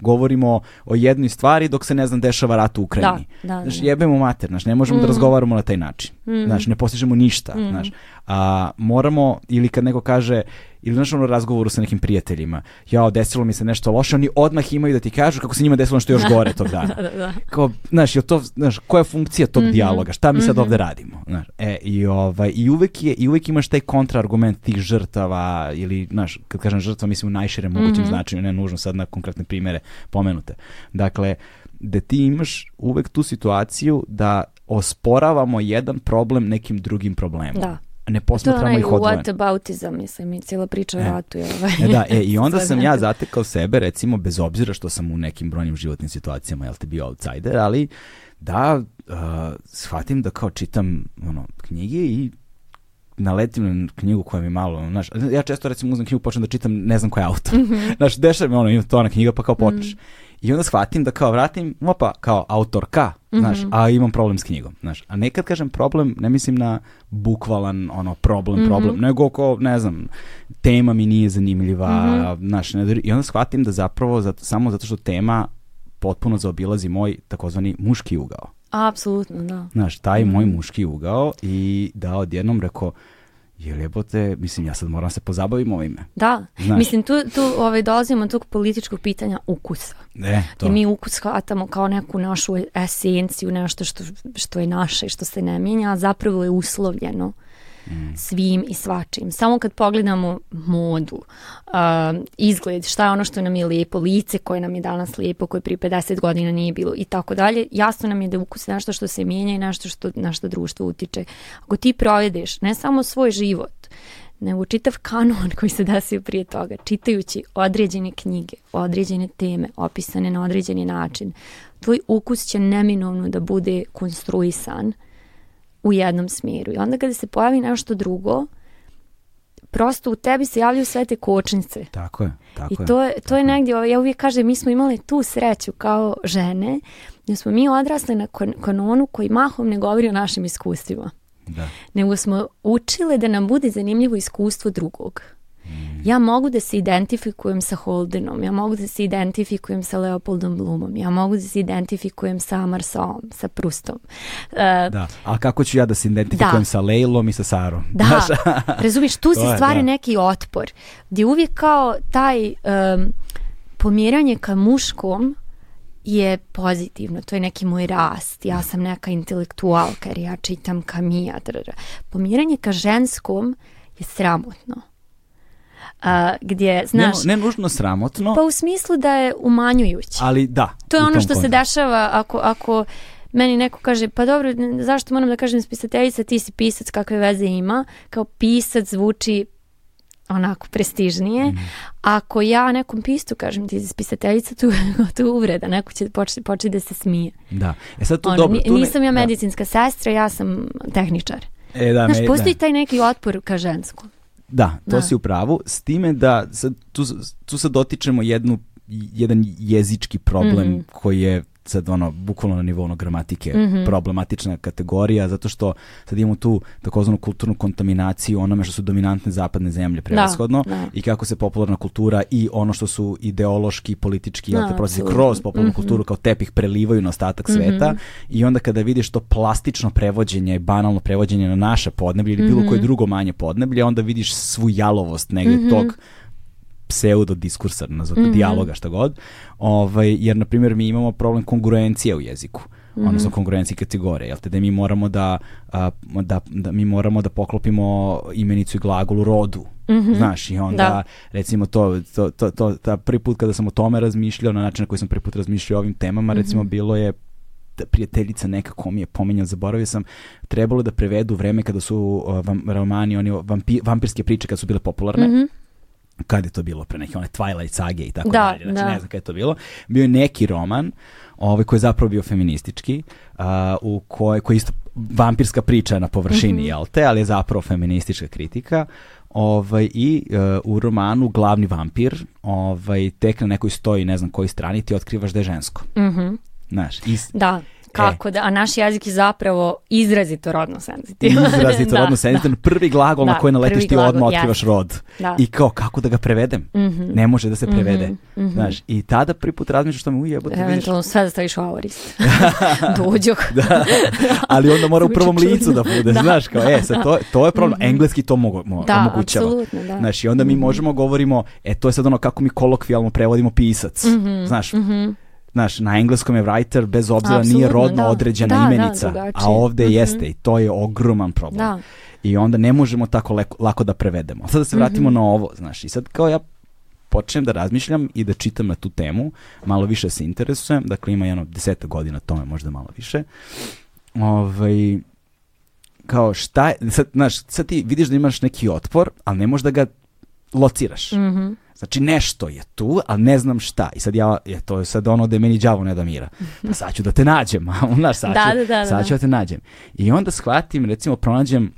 govorimo o jednoj stvari dok se ne znam dešava rat u Ukrajini. Da, da, da. Znaš, jebemo mater, znaš, ne možemo mm. da mhm. razgovaramo na taj način. Mm. Znaš, ne postižemo ništa, mm. znaš a, moramo, ili kad neko kaže, ili znaš ono razgovoru sa nekim prijateljima, jao, desilo mi se nešto loše, oni odmah imaju da ti kažu kako se njima desilo nešto još gore tog dana. da, da, da. Kao, znaš, je to, znaš, koja je funkcija tog mm -hmm. dijaloga, šta mi mm -hmm. sad mhm. ovde radimo? Znaš, e, i, ovaj, i, uvek je, I uvek imaš taj kontraargument tih žrtava, ili, znaš, kad kažem žrtva, mislim u najširem mogućem mm -hmm. značenju, ne nužno sad na konkretne primere pomenute. Dakle, da ti imaš uvek tu situaciju da osporavamo jedan problem nekim drugim problemom. Da ne posmatramo da, ih odvojeno. To je onaj whataboutizam, mislim, i cijela priča e. ratu je ovaj. E, da, e, i onda sam ja zatekao sebe, recimo, bez obzira što sam u nekim brojnim životnim situacijama, jel te bio outsider, ali da uh, shvatim da kao čitam ono, knjige i naletim na knjigu koja mi malo, znaš, ja često recimo uzmem knjigu, počnem da čitam, ne znam koja je autor. Mm -hmm. Znaš, dešava mi ono, ima to na knjiga, pa kao počneš. Mm -hmm. I onda shvatim da kao vratim, opa, kao autorka, Mhm. Znaš, a imam problem s knjigom, znaš. A nekad kažem problem, ne mislim na bukvalan ono problem, mm -hmm. problem, nego oko, ne znam, tema mi nije zanimljiva, mm -hmm. znaš, ne, i onda shvatim da zapravo zato, samo zato što tema potpuno zaobilazi moj takozvani muški ugao. Apsolutno, da. Znaš, taj mhm. moj muški ugao i da odjednom rekao, jer jebote, mislim, ja sad moram da se pozabavim ovime. Da, Znaš. mislim, tu, tu ovaj, dolazimo tog političkog pitanja ukusa. Ne, to. I mi ukus hvatamo kao neku našu esenciju, nešto što, što je naše i što se ne mijenja, a zapravo je uslovljeno svim i svačim. Samo kad pogledamo modu, uh, izgled, šta je ono što nam je lijepo, lice koje nam je danas lijepo, koje prije 50 godina nije bilo i tako dalje, jasno nam je da ukus je nešto što se mijenja i nešto što na što društvo utiče. Ako ti provedeš ne samo svoj život, nego čitav kanon koji se desio prije toga, čitajući određene knjige, određene teme, opisane na određeni način, tvoj ukus će neminovno da bude konstruisan u jednom smeru. I onda kada se pojavi nešto drugo, prosto u tebi se javljaju sve te kočnice. Tako je. Tako I to je, to je negdje, ovaj, ja uvijek kažem, mi smo imali tu sreću kao žene, da smo mi odrasle na kanonu koji mahom ne govori o našim iskustvima. Da. Nego smo učile da nam bude zanimljivo iskustvo drugog. Mm. ja mogu da se identifikujem sa Holdenom, ja mogu da se identifikujem sa Leopoldom Blumom, ja mogu da se identifikujem sa Marsom, sa Prustom. Uh, da, a kako ću ja da se identifikujem da. sa Lejlom i sa Sarom? Da, razumiješ, tu se stvari da. neki otpor, gdje uvijek kao taj um, pomiranje ka muškom je pozitivno, to je neki moj rast, ja sam neka intelektualka jer ja čitam kamija, pomiranje ka ženskom je sramotno a, gdje, znaš... Ne, ne nužno sramotno. Pa u smislu da je umanjujući. Ali da. To je ono što kontekstu. se dešava ako, ako meni neko kaže, pa dobro, zašto moram da kažem spisateljica, ti si pisac, kakve veze ima? Kao pisac zvuči onako prestižnije. Mm. Ako ja nekom pistu kažem ti spisateljica, tu, tu uvreda, neko će početi poče da se smije. Da. E sad tu ono, dobro. Tu nisam ne, ja da. medicinska da. sestra, ja sam tehničar. E, da, Znaš, me, postoji da. taj neki otpor ka ženskom. Da, to da. si u pravu. S time da, sad, tu, tu se dotičemo jednu, jedan jezički problem mm. koji je sad ono, bukvalno na nivou ono, gramatike, mm -hmm. problematična kategorija, zato što sad imamo tu takozvanu kulturnu kontaminaciju onome što su dominantne zapadne zemlje da, prevashodno da, da. i kako se popularna kultura i ono što su ideološki, politički, da, te procesi kroz popularnu mm -hmm. kulturu kao tepih prelivaju na ostatak mm -hmm. sveta i onda kada vidiš to plastično prevođenje, banalno prevođenje na naše podneblje ili bilo mhm. koje drugo manje podneblje, onda vidiš svu jalovost negde mhm. tog pseudo diskursa, nazvati, mm -hmm. dijaloga, šta god, ovaj, jer, na primjer, mi imamo problem kongruencije u jeziku. Mm -hmm. odnosno kongruencije kategorije, jel te, da mi moramo da, da, da mi moramo da poklopimo imenicu i glagol u rodu, Mm -hmm. Znaš, i onda, da. recimo, to, to, to, to, ta prvi put kada sam o tome razmišljao, na način na koji sam prvi put razmišljao o ovim temama, mm -hmm. recimo, mhm. bilo je da prijateljica nekako mi je pominjala, zaboravio sam, trebalo da prevedu vreme kada su uh, vam, romani, oni vampi, vampirske priče kad su bile popularne. Mm -hmm kad je to bilo pre neke one Twilight sage i tako da, dalje, znači da. ne znam kada je to bilo, bio je neki roman ovaj, koji je zapravo bio feministički, uh, u koj, koji je isto vampirska priča na površini, mm -hmm. jel te, ali je zapravo feministička kritika, ovaj, i uh, u romanu glavni vampir ovaj, tek na nekoj stoji, ne znam koji strani, ti otkrivaš da je žensko. Mm -hmm. Znaš, i, da. E. Kako e. da, a naš jezik je zapravo izrazito rodno senzitivan. Izrazito da. rodno senzitivan, prvi glagol da, na koji naletiš ti odmah otkrivaš rod. Da. I kao, kako da ga prevedem? Mm -hmm. Ne može da se mhm, prevede. Mm -hmm. Znaš, i tada prvi put razmišljaš što mi ujebote. Eventualno sve da staviš u aorist. Dođog. da. Ali onda mora u prvom licu da bude, da, znaš, kao, e, sad to, to je mhm. problem. Mm -hmm. Engleski to mogu, mo, da, omogućava. Absolutno, da. Znaš, i onda mi mhm. možemo govorimo, e, to je sad ono kako mi kolokvijalno prevodimo pisac. Znaš, Znaš, na engleskom je writer bez obzira Absolutno, nije rodno da. određena da, da imenica, da, a ovde mm -hmm. jeste i to je ogroman problem. Da. I onda ne možemo tako lako, lako da prevedemo. Sada da se vratimo mm -hmm. na ovo, znaš, i sad kao ja počnem da razmišljam i da čitam na tu temu, malo više se interesujem, dakle ima jedno deseta godina tome, možda malo više. Ovaj, kao šta je, sad, znaš, sad ti vidiš da imaš neki otpor, ali ne možeš da ga lociraš. Mm Znači nešto je tu, ali ne znam šta. I sad ja, je to je sad ono da meni đavo ne da mira. Pa sad ću da te nađem, a onda sad, da, da, da, da, sad da. ću da te nađem. I onda shvatim, recimo pronađem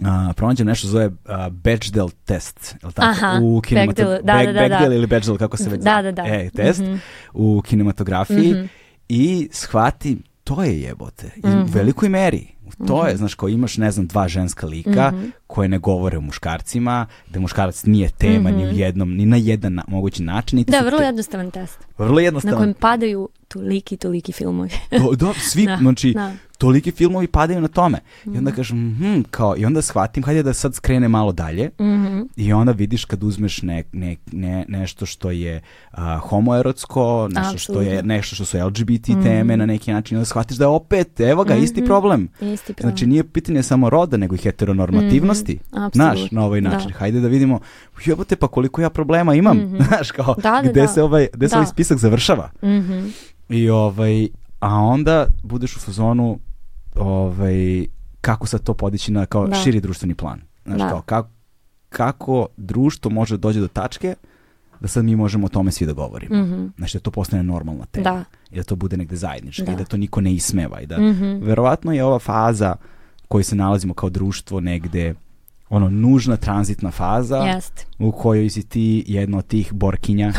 Uh, pronađem nešto zove uh, Bechdel test, je tako? Aha, u kinematografiji. Da, Beg, da, da, da, Bechdel ili Bechdel, kako se već zna. Da, da, da. E, test mm -hmm. u kinematografiji mm -hmm. i shvati, to je jebote. I mm -hmm. U mhm. velikoj meri To mhm. je, znaš, kao imaš, ne znam, dva ženska lika mm -hmm. koje ne govore o muškarcima, da muškarac nije tema mm -hmm. ni u mhm. jednom, ni na jedan na, mogući način. I da, vrlo te... jednostavan test. Vrlo jednostavan. Na kojem padaju toliki, toliki filmovi. da, do, svi, da, znači, da toliki filmovi padaju na tome. Mm I onda mhm. kažem, hm, kao, i onda shvatim, hajde da sad skrene malo dalje. Mm -hmm. I onda vidiš kad uzmeš ne, ne, ne, nešto što je uh, homoerotsko, nešto što je nešto što su LGBT mm -hmm. teme na neki način, i onda shvatiš da je opet, evo ga, isti mhm. problem. Isti problem. Znači nije pitanje samo roda, nego i heteronormativnosti. Mhm. Naš, na ovaj da. način. Da. Hajde da vidimo, jebote, pa koliko ja problema imam. Znaš, kao, da, da, gde da. se ovaj, gde se ovaj da. spisak završava. I ovaj, a onda budeš u fazonu ovaj, kako sad to podići na kao da. širi društveni plan. Znaš, da. kao, kako, kako društvo može da doći do tačke da sad mi možemo o tome svi da govorimo. Mm -hmm. Znači da to postane normalna tema. Da. I da to bude negde zajednički. Da. I da to niko ne ismeva. I da, mm -hmm. Verovatno je ova faza koju se nalazimo kao društvo negde ono nužna tranzitna faza Jest. u kojoj si ti jedna od tih borkinja.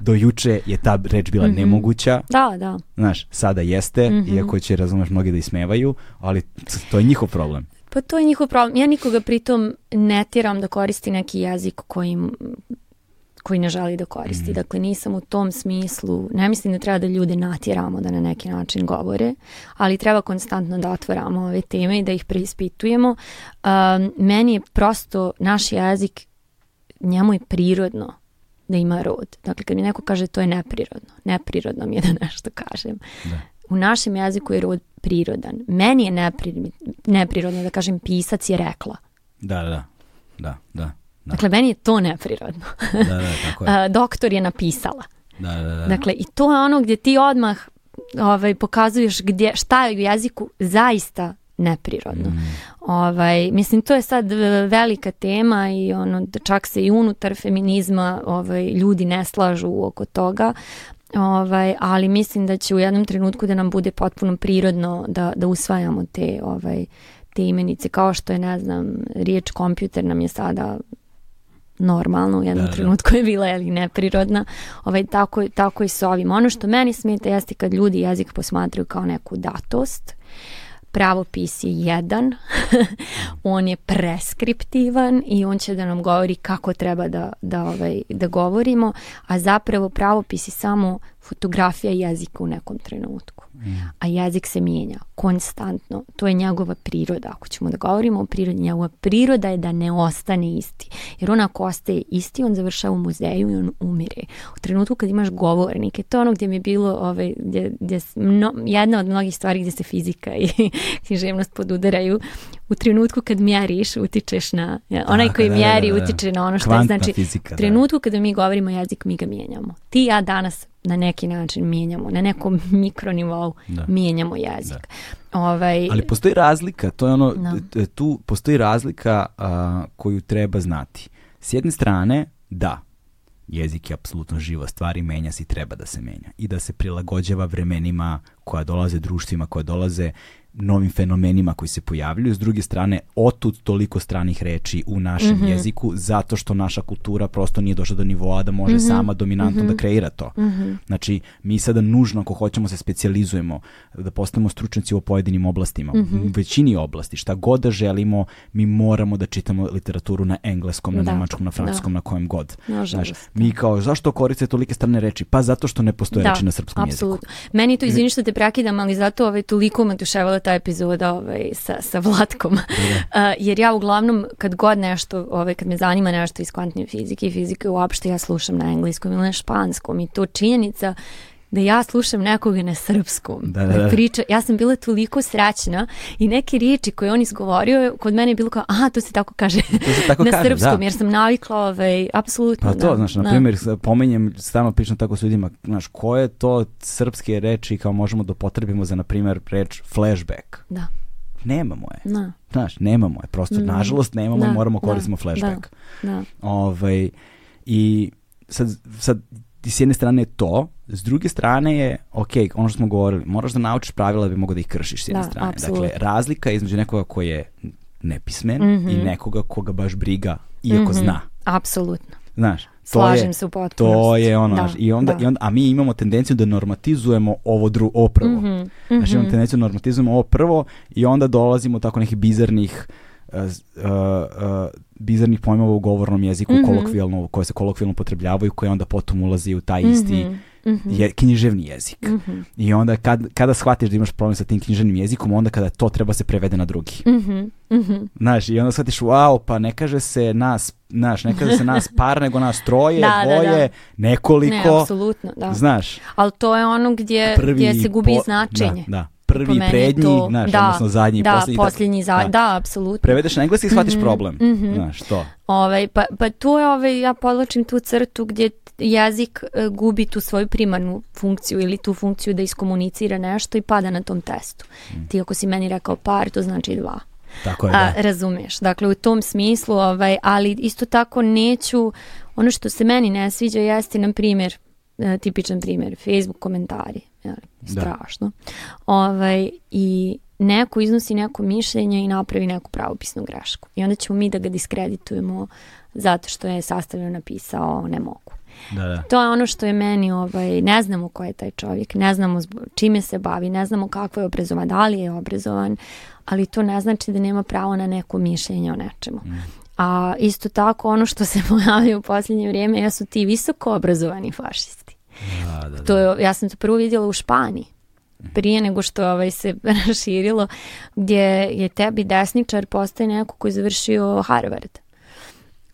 Do juče je ta reč bila mm -hmm. nemoguća. Da, da. Znaš, sada jeste, mm -hmm. iako će, razumeš, mnogi da ismevaju, ali to je njihov problem. Pa to je njihov problem. Ja nikoga pritom ne tiram da koristi neki jezik kojim koji ne želi da koristi. Mm. Dakle, nisam u tom smislu, ne mislim da treba da ljude natjeramo da na neki način govore, ali treba konstantno da otvaramo ove teme i da ih preispitujemo. Um, meni je prosto naš jezik, njemu je prirodno da ima rod. Dakle, kad mi neko kaže to je neprirodno, neprirodno mi je da nešto kažem. Da. U našem jeziku je rod prirodan. Meni je nepri, neprirodno da kažem pisac je rekla. Da, da, da. Da, da. Da. Dakle, meni je to neprirodno. da, da, tako je. Doktor je napisala. Da, da, da. Dakle, i to je ono gdje ti odmah ovaj, pokazuješ gdje, šta je u jeziku zaista neprirodno. Mm. Ovaj, mislim, to je sad e, velika tema i ono, da čak se i unutar feminizma ovaj, ljudi ne slažu oko toga, ovaj, ali mislim da će u jednom trenutku da nam bude potpuno prirodno da, da usvajamo te, ovaj, te imenice, kao što je, ne znam, riječ kompjuter nam je sada normalno u jednom da, da. trenutku je bila ali neprirodna ovaj, tako, tako i s ovim ono što meni smeta jeste kad ljudi jezik posmatraju kao neku datost pravopis je jedan on je preskriptivan i on će da nam govori kako treba da, da, ovaj, da govorimo a zapravo pravopis je samo fotografija jezika u nekom trenutku a jezik se mijenja konstantno. To je njegova priroda. Ako ćemo da govorimo o prirodi, njegova priroda je da ne ostane isti. Jer on ako ostaje isti, on završava u muzeju i on umire. U trenutku kad imaš govornike, to je ono gdje mi je bilo ovaj, gdje, gdje mno, jedna od mnogih stvari gdje se fizika i književnost podudaraju. U trenutku kad mjeriš, utičeš na... Onaj koji da, mjeri da, da, utiče na ono što je. Znači, fizika, u trenutku kada mi govorimo jezik, mi ga mijenjamo. Ti ja danas na neki način mijenjamo, na nekom mikronivou da. mijenjamo jezik. Da. Ovaj... Ali postoji razlika, to je ono, da. E, e, tu postoji razlika a, koju treba znati. S jedne strane, da, jezik je apsolutno živa stvar i menja se i treba da se menja. I da se prilagođava vremenima koja dolaze, društvima koja dolaze novim fenomenima koji se pojavljuju. S druge strane, otud toliko stranih reči u našem mm -hmm. jeziku, zato što naša kultura prosto nije došla do nivoa da može mm -hmm. sama dominantno mm -hmm. da mhm. kreira to. Mm -hmm. Znači, mi sada nužno, ako hoćemo, se specijalizujemo da postanemo stručnjaci u pojedinim oblastima, mm -hmm. u mhm. većini oblasti, šta god da želimo, mi moramo da čitamo literaturu na engleskom, na da. nemačkom, na da. francuskom, da. na kojem god. Nažalost. Znaš, da. mi kao, zašto koriste tolike strane reči? Pa zato što ne postoje da. reči na srpskom Absolut. jeziku. Meni to, izvinite što te prekidam, ali zato ove, ovaj, toliko me ta epizoda ovaj, sa, sa Vlatkom. Uh, jer ja uglavnom kad god nešto, ovaj, kad me zanima nešto iz kvantne fizike i fizike uopšte, ja slušam na engleskom ili na španskom i to činjenica da ja slušam nekoga na srpskom. Da, da, da, da. Priča, ja sam bila toliko srećna i neke riječi koje on izgovorio kod mene je bilo kao, aha, to se tako kaže to se tako na kaže, da. srpskom, da. jer sam navikla ovaj, apsolutno. Pa to, da, znaš, na da. primjer, pomenjem, stalno pričam tako s ljudima, znaš, koje to srpske reči kao možemo da potrebimo za, na primjer, reč flashback? Da. Nemamo je. Da. Znaš, nemamo je. Prosto, mm. nažalost, nemamo da, je, moramo koristimo da, flashback. Da, da. Ovaj, I sad, sad, s jedne strane to, S druge strane je, ok, ono što smo govorili, moraš da naučiš pravila da bi mogo da ih kršiš s jedne da, strane. Absolutno. Dakle, razlika između nekoga koji je nepismen mm -hmm. i nekoga koga baš briga, iako mm -hmm. zna. Apsolutno. Znaš, to Slažem je, se u potpunosti. To je ono, da, znaš, i, onda, da. i onda, a mi imamo tendenciju da normatizujemo ovo, dru, ovo prvo. Mm -hmm. Znaš, imamo mhm. tendenciju da normatizujemo ovo prvo i onda dolazimo tako nekih bizarnih uh, uh, bizarnih pojmova u govornom jeziku, mm -hmm. kolokvijalno, koje se kolokvijalno potrebljavaju, koje onda potom ulaze u taj isti mm -hmm Mhm. je književni jezik. Mm -hmm. I onda kad, kada shvatiš da imaš problem sa tim književnim jezikom, onda kada to treba se prevede na drugi. Mm -hmm. Znaš, i onda shvatiš, wow, pa ne kaže se nas, znaš, ne kaže se nas par, nego nas troje, da, dvoje, da, da. nekoliko. Ne, apsolutno, da. Znaš. Ali to je ono gdje, prvi gdje se gubi po, značenje. Da, da prvi, prednji, to, znaš, da, odnosno zadnji, da, posljednji. posljednji za, da, da, apsolutno. Prevedeš na engleski i shvatiš mm -hmm, problem, mm -hmm. znaš, to. Ovaj, pa, pa tu je, ovaj, ja podlačim tu crtu gdje jezik e, gubi tu svoju primarnu funkciju ili tu funkciju da iskomunicira nešto i pada na tom testu. Mm. Ti ako si meni rekao par, to znači dva. Tako je, da. A, razumeš. Dakle, u tom smislu, ovaj, ali isto tako neću, ono što se meni ne sviđa jeste, na primjer, e, tipičan primjer, Facebook komentari. Jeli, da. strašno. Da. Ovaj, I neko iznosi neko mišljenje i napravi neku pravopisnu grešku. I onda ćemo mi da ga diskreditujemo zato što je sastavljeno napisao ne mogu. Da, da. To je ono što je meni, ovaj, ne znamo ko je taj čovjek, ne znamo čime se bavi, ne znamo kako je obrazovan, da li je obrazovan, ali to ne znači da nema pravo na neko mišljenje o nečemu. Mm. A isto tako ono što se pojavlja u posljednje vrijeme jesu ti visoko obrazovani fašisti. Da, da, da. To je, ja sam to prvo vidjela u Španiji mhm. prije nego što ovaj se raširilo gdje je tebi desničar postaje neko koji je završio Harvard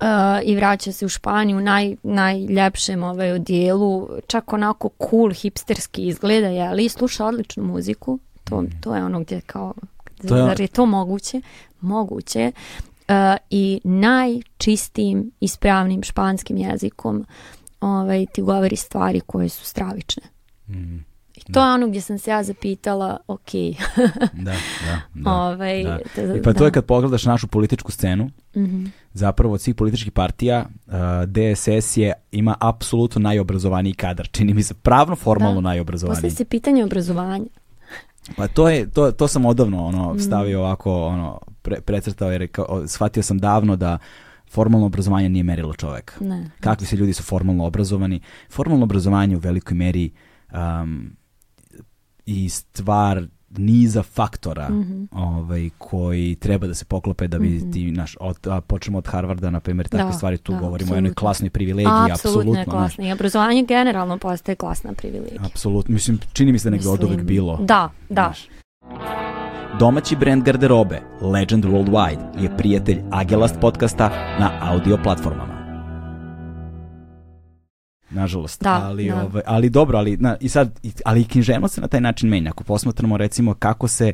Uh, i vraća se u Španiju naj, najljepšem ovaj odijelu, čak onako cool, hipsterski izgleda, ali sluša odličnu muziku, to, mm. to je ono gdje kao, to je... zar je to moguće? Moguće. Uh, I najčistijim, ispravnim španskim jezikom ovaj, ti govori stvari koje su stravične. Mhm. I to da. je ono gdje sam se ja zapitala, ok. da, da, da, ovaj, da. Da, da. I pa to je da. kad pogledaš našu političku scenu, mm -hmm zapravo od svih političkih partija uh, DSS je ima apsolutno najobrazovaniji kadar. Čini mi se pravno formalno da. najobrazovaniji. Poslije se pitanje obrazovanja. Pa to je to, to sam odavno ono mm. stavio ovako ono pre, precrtao jer kao, shvatio sam davno da formalno obrazovanje nije merilo čoveka. Ne. Kakvi se ljudi su formalno obrazovani? Formalno obrazovanje u velikoj meri um, i stvar niza faktora mm -hmm. ovaj, koji treba da se poklope da bi mm -hmm. ti, naš, od, a, počnemo od Harvarda, na primjer, takve da, stvari, tu da, govorimo absolutno. o jednoj klasnoj privilegiji, apsolutno. Apsolutno klasno i obrazovanje generalno postaje klasna privilegija. Apsolutno, mislim, čini mi se da negdje od uvek bilo. Da, da. Naš. Domaći brand garderobe, Legend Worldwide, je prijatelj Agelast podcasta na audio platformama nažalost. Da, ali, da. Ovaj, ali dobro, ali, na, i sad, ali i književnost se na taj način menja. Ako posmatramo recimo kako se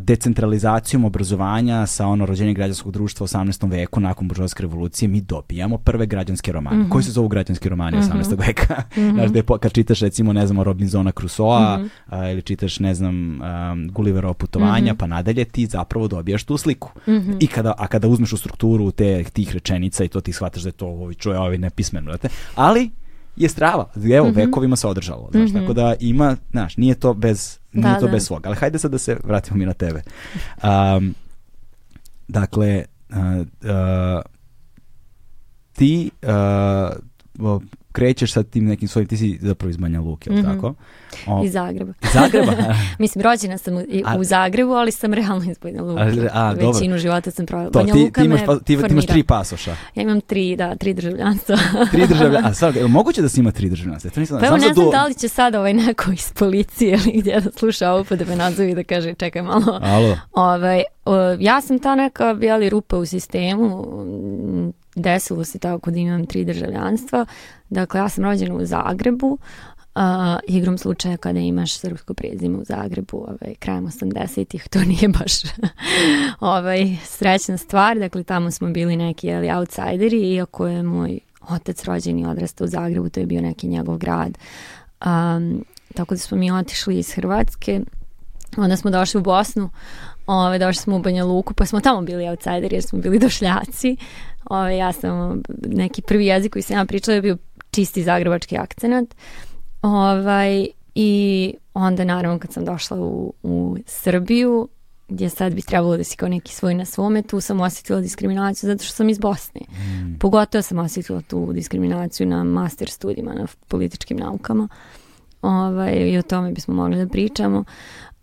decentralizacijom obrazovanja sa ono rođenje građanskog društva u 18. veku nakon buržovske revolucije mi dobijamo prve građanske romane. Mm -hmm. Koji se zovu građanski romani mm -hmm. 18. veka? Mm -hmm. Znaš, da kad čitaš recimo, ne znam, Robinzona Crusoa mm -hmm. a, ili čitaš, ne znam, um, Gulliverova putovanja, mm -hmm. pa nadalje ti zapravo dobijaš tu sliku. Mm -hmm. I kada, a kada uzmeš u strukturu te, tih rečenica i to ti shvataš da je to ovi čuje, ovi nepismeno, ali je strava. Evo, mm -hmm. vekovima se održalo. Znaš, mm -hmm. Tako da ima, znaš, nije to bez, nije da, to da. bez svoga. Ali hajde sad da se vratimo mi na tebe. Um, dakle, uh, uh, ti uh, krećeš sa tim nekim svojim, ti si zapravo iz Banja Luke, mm -hmm. tako? O, iz Zagreba. Zagreba? Mislim, rođena sam u, a, u, Zagrebu, ali sam realno iz Banja Luke. A, a, Većinu dobro. života sam provjela. Banja ti, Luka ti imaš, me ti, pa- ti imaš tri pasoša. Ja imam tri, da, tri državljanstva. tri državljanstva. A sad, je moguće da si ima tri državljanstva? To nisam, pa evo, ne znam da li će sad ovaj neko iz policije ili gdje da sluša ovo pa da me nazove i da kaže čekaj malo. Alo. Ovaj, ja sam ta neka bijeli rupa u sistemu, desilo se tako da imam tri državljanstva Dakle, ja sam rođena u Zagrebu, Uh, igrom slučaja kada imaš srpsko prezime u Zagrebu ovaj, krajem 80-ih, to nije baš ovaj, srećna stvar. Dakle, tamo smo bili neki jeli, outsideri, iako je moj otac rođen i odrastao u Zagrebu, to je bio neki njegov grad. Um, tako da smo mi otišli iz Hrvatske, onda smo došli u Bosnu, ovaj, došli smo u Banja Luku, pa smo tamo bili outsideri jer smo bili došljaci. Ovaj, ja sam, neki prvi jezik koji sam ja pričala je bio čisti zagrebački akcenat. Ovaj, I onda naravno kad sam došla u, u Srbiju, gdje sad bi trebalo da si kao neki svoj na svome, tu sam osjetila diskriminaciju zato što sam iz Bosne. Mm. Pogotovo sam osjetila tu diskriminaciju na master studijima, na političkim naukama. Ovaj, I o tome bismo mogli da pričamo.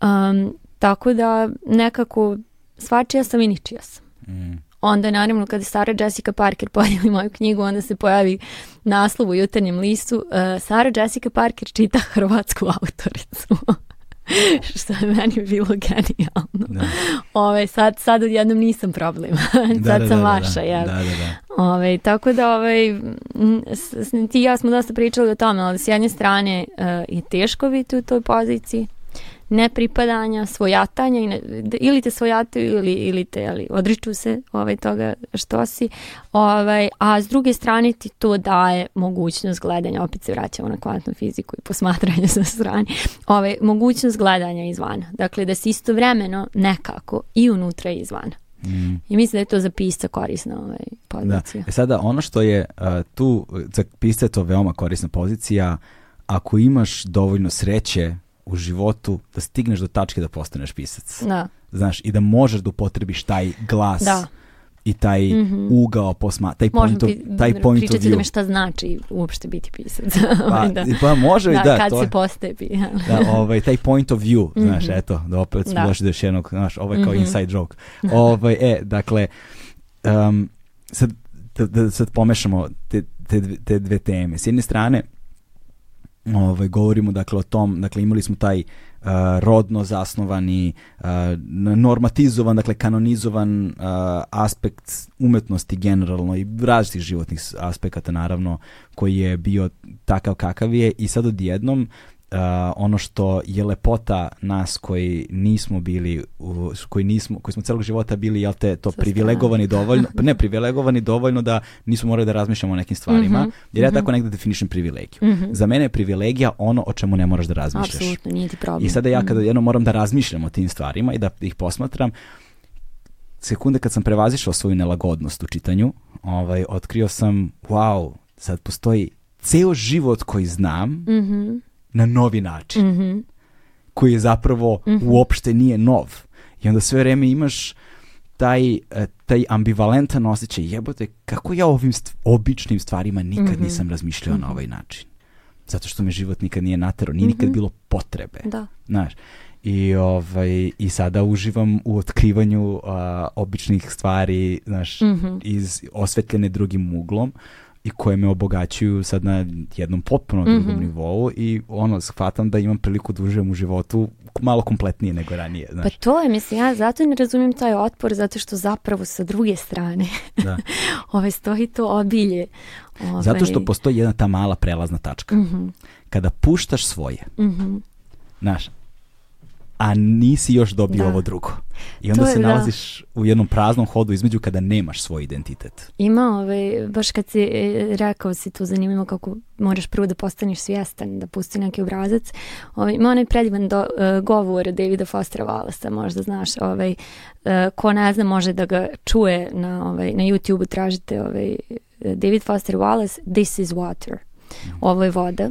Um, tako da nekako svačija sam i ničija sam. Mm. Onda, naravno, kada Sara Jessica Parker podijeli moju knjigu, onda se pojavi naslov u jutarnjem listu uh, Sara Jessica Parker čita hrvatsku autoricu. što je meni bilo genijalno. Da. Ove, sad, sad odjednom nisam problem. sad da, da, sam da, da, da. vaša. Ja. Ove, tako da ove, ti i ja smo dosta pričali o tome, ali s jedne strane uh, je teško biti u toj poziciji, nepripadanja, svojatanja i ili te svojataju ili, ili te ali, odriču se ovaj, toga što si, ovaj, a s druge strane ti to daje mogućnost gledanja, opet se vraćamo na kvantnu fiziku i posmatranje sa strane, ovaj, mogućnost gledanja izvana. Dakle, da si istovremeno nekako i unutra i izvana. Mm. I mislim da je to za pisca korisna ovaj, pozicija. Da. E sada, ono što je uh, tu, za pisca je to veoma korisna pozicija, ako imaš dovoljno sreće u životu da stigneš do tačke da postaneš pisac. Da. Znaš, i da možeš da upotrebiš taj glas. Da i taj mm -hmm. ugao posma, taj Možem point, of, taj point of da view. da me šta znači uopšte biti pisac. pa, da. pa može da, da, kad to, se postepi. da, ovaj, taj point of view, mm -hmm. znaš, eto, da opet smo da. došli do još jednog, znaš, ovo ovaj je kao mm -hmm. inside joke. Da. Ovaj, e, dakle, um, sad, da, da sad pomešamo te, te, te dve teme. S jedne strane, ovaj, govorimo dakle o tom, dakle imali smo taj uh, rodno zasnovani, uh, normatizovan, dakle kanonizovan uh, aspekt umetnosti generalno i različitih životnih aspekata naravno koji je bio takav kakav je i sad odjednom uh, ono što je lepota nas koji nismo bili u, koji nismo koji smo celog života bili jel te to Sa privilegovani dovoljno ne privilegovani dovoljno da nismo morali da razmišljamo o nekim stvarima mm -hmm. jer ja mhm. tako negde definišem privilegiju. Mm -hmm. Za mene je privilegija ono o čemu ne moraš da razmišljaš. Apsolutno, nije ti problem. I sada ja kada mhm. jedno moram da razmišljam o tim stvarima i da ih posmatram sekunde kad sam prevazišao svoju nelagodnost u čitanju, ovaj otkrio sam wow, sad postoji ceo život koji znam. Mhm na novi način. Mm -hmm. Koji je zapravo mm -hmm. uopšte nije nov. I onda sve vreme imaš taj, e, taj ambivalentan osjećaj jebote kako ja ovim stv običnim stvarima nikad mm -hmm. nisam razmišljao mm -hmm. na mhm. ovaj način. Zato što me život nikad nije naterao, nije mm -hmm. nikad mhm. bilo potrebe. Da. Znaš, i, ovaj, i sada uživam u otkrivanju a, običnih stvari znaš, mm -hmm. iz, osvetljene drugim uglom. Uh, i koje me obogaćuju sad na jednom potpuno drugom mm -hmm. nivou i ono, shvatam da imam priliku da uživam u životu malo kompletnije nego ranije. Pa znaš. Pa to je, mislim, ja zato ne razumijem taj otpor, zato što zapravo sa druge strane da. ove, ovaj, stoji to obilje. Ove... Ovaj. Zato što postoji jedna ta mala prelazna tačka. Mm -hmm. Kada puštaš svoje, mm -hmm. znaš, a nisi još dobio da. ovo drugo. I onda je, se da. nalaziš da. u jednom praznom hodu između kada nemaš svoj identitet. Ima, ovaj, baš kad si e, rekao si tu zanimljivo kako moraš prvo da postaneš svjestan, da pusti neki obrazac. Ovaj, ima onaj predivan do, uh, govor Davida Fostera Wallasa, možda znaš, ovaj, e, ko ne zna može da ga čuje na, ovaj, na YouTube-u, tražite ovaj, David Foster Wallace, This is Water. Mhm. Ovo je voda.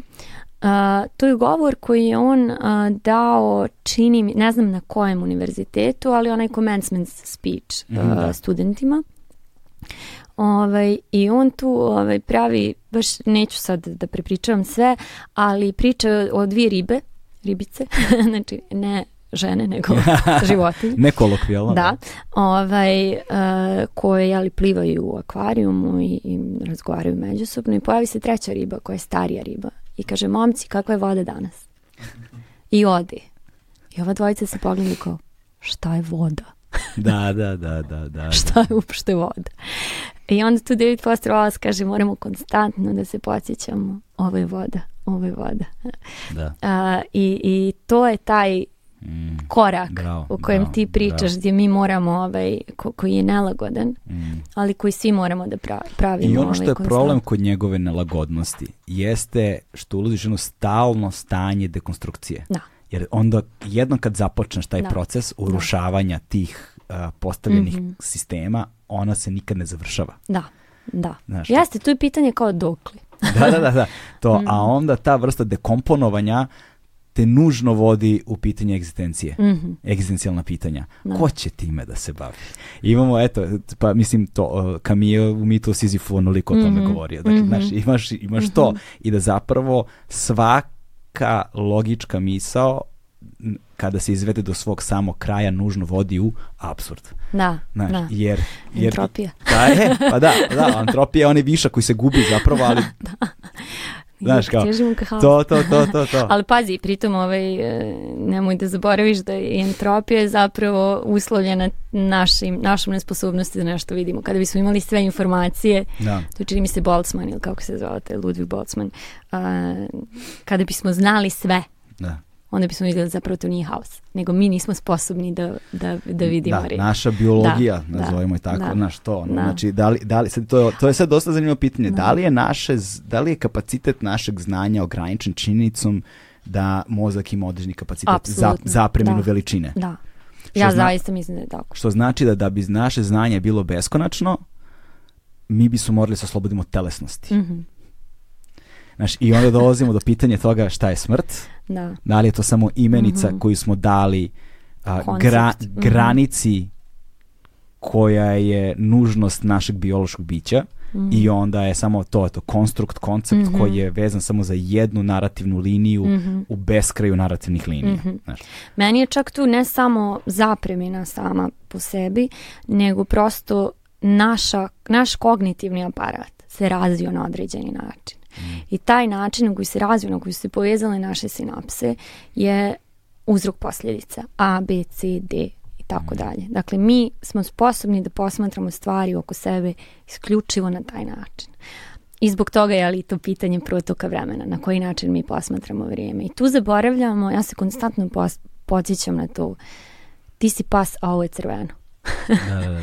Uh, to je govor koji je on uh, dao, čini mi, ne znam na kojem univerzitetu, ali onaj commencement speech mm, uh, da. studentima. Ovaj, I on tu ovaj, pravi, baš neću sad da prepričavam sve, ali priča o dvije ribe, ribice, znači ne žene nego životinje. ne kolokvijalno. Da, da. ovaj, uh, koje jeli, plivaju u akvarijumu i, i razgovaraju međusobno i pojavi se treća riba koja je starija riba i kaže, momci, kakva je voda danas? I odi. I ova dvojica se pogledaju kao, šta je voda? da, da, da, da, da. šta da. je uopšte voda? I onda tu David Foster Wallace kaže, moramo konstantno da se podsjećamo, ovo je voda, ovo je voda. Da. A, i, I to je taj korak bravo, o kojem bravo, ti pričaš bravo. gdje mi moramo ovaj ko, koji je nelagodan mm. ali koji svi moramo da pravimo i ono ovaj, što ovaj je problem kod njegove nelagodnosti jeste što ulaziš u stalno stanje dekonstrukcije da. jer onda jednom kad započneš taj da. proces da. urušavanja da. tih uh, postavljenih mm -hmm. sistema ona se nikad ne završava da da Znaš, jeste tu je pitanje kao dokle da da da, da. to mhm. a onda ta vrsta dekomponovanja te nužno vodi u pitanje egzistencije, mm -hmm. egzistencijalna pitanja. Da. Ko će time da se bavi? Imamo, eto, pa mislim to, Camille u mitu Sisyphu onoliko o tome mm -hmm. govorio. Dakle, mm -hmm. znaš, imaš, imaš to mhm. i da zapravo svaka logička misao kada se izvede do svog samog kraja nužno vodi u absurd. Da, Znaš, da. Jer, jer, entropija. Da, je, pa da, da, entropija je onaj višak koji se gubi zapravo, ali da. Znaš kao, to, to, to, to, to. Ali pazi, pritom ovaj, e, nemoj da zaboraviš da je entropija je zapravo uslovljena našim, našom nesposobnosti da nešto vidimo. Kada bismo imali sve informacije, da. to čini mi se Boltzmann ili kako se zvao, Ludwig Boltzmann, uh, kada bismo znali sve, da onda bismo vidjeli da zapravo to nije haos. Nego mi nismo sposobni da, da, da vidimo da, red. naša biologija, da, da nazovimo je tako, da, naš to. Ono, da. Znači, da li, da li, sad to, to je sad dosta zanimljivo pitanje. Da. da. li je naše, da li je kapacitet našeg znanja ograničen činjenicom da mozak ima određeni kapacitet Absolutno. za, za premjenu da. veličine? Da. Ja zna, zaista mislim da je tako. Što znači da da bi naše znanje bilo beskonačno, mi bismo morali se oslobodimo telesnosti. Mm -hmm Znaš, I onda dolazimo do pitanja toga šta je smrt. Da. da li je to samo imenica mm -hmm. koju smo dali a, gra, mhm. granici mm -hmm. koja je nužnost našeg biološkog bića mm. i onda je samo to, to konstrukt, koncept mm -hmm. koji je vezan samo za jednu narativnu liniju mm -hmm. u beskraju narativnih linija. Mm -hmm. Znaš. Meni je čak tu ne samo zapremina sama po sebi, nego prosto naša, naš kognitivni aparat se razvio na određeni način. I taj način na koji se razvio, na koji su se povezale naše sinapse je uzrok posljedica. A, B, C, D, i tako mhm. dalje. Dakle, mi smo sposobni da posmatramo stvari oko sebe isključivo na taj način. I zbog toga je ali to pitanje protoka vremena, na koji način mi posmatramo vrijeme. I tu zaboravljamo, ja se konstantno podsjećam na to, ti si pas, a ovo je crveno. da, da, da.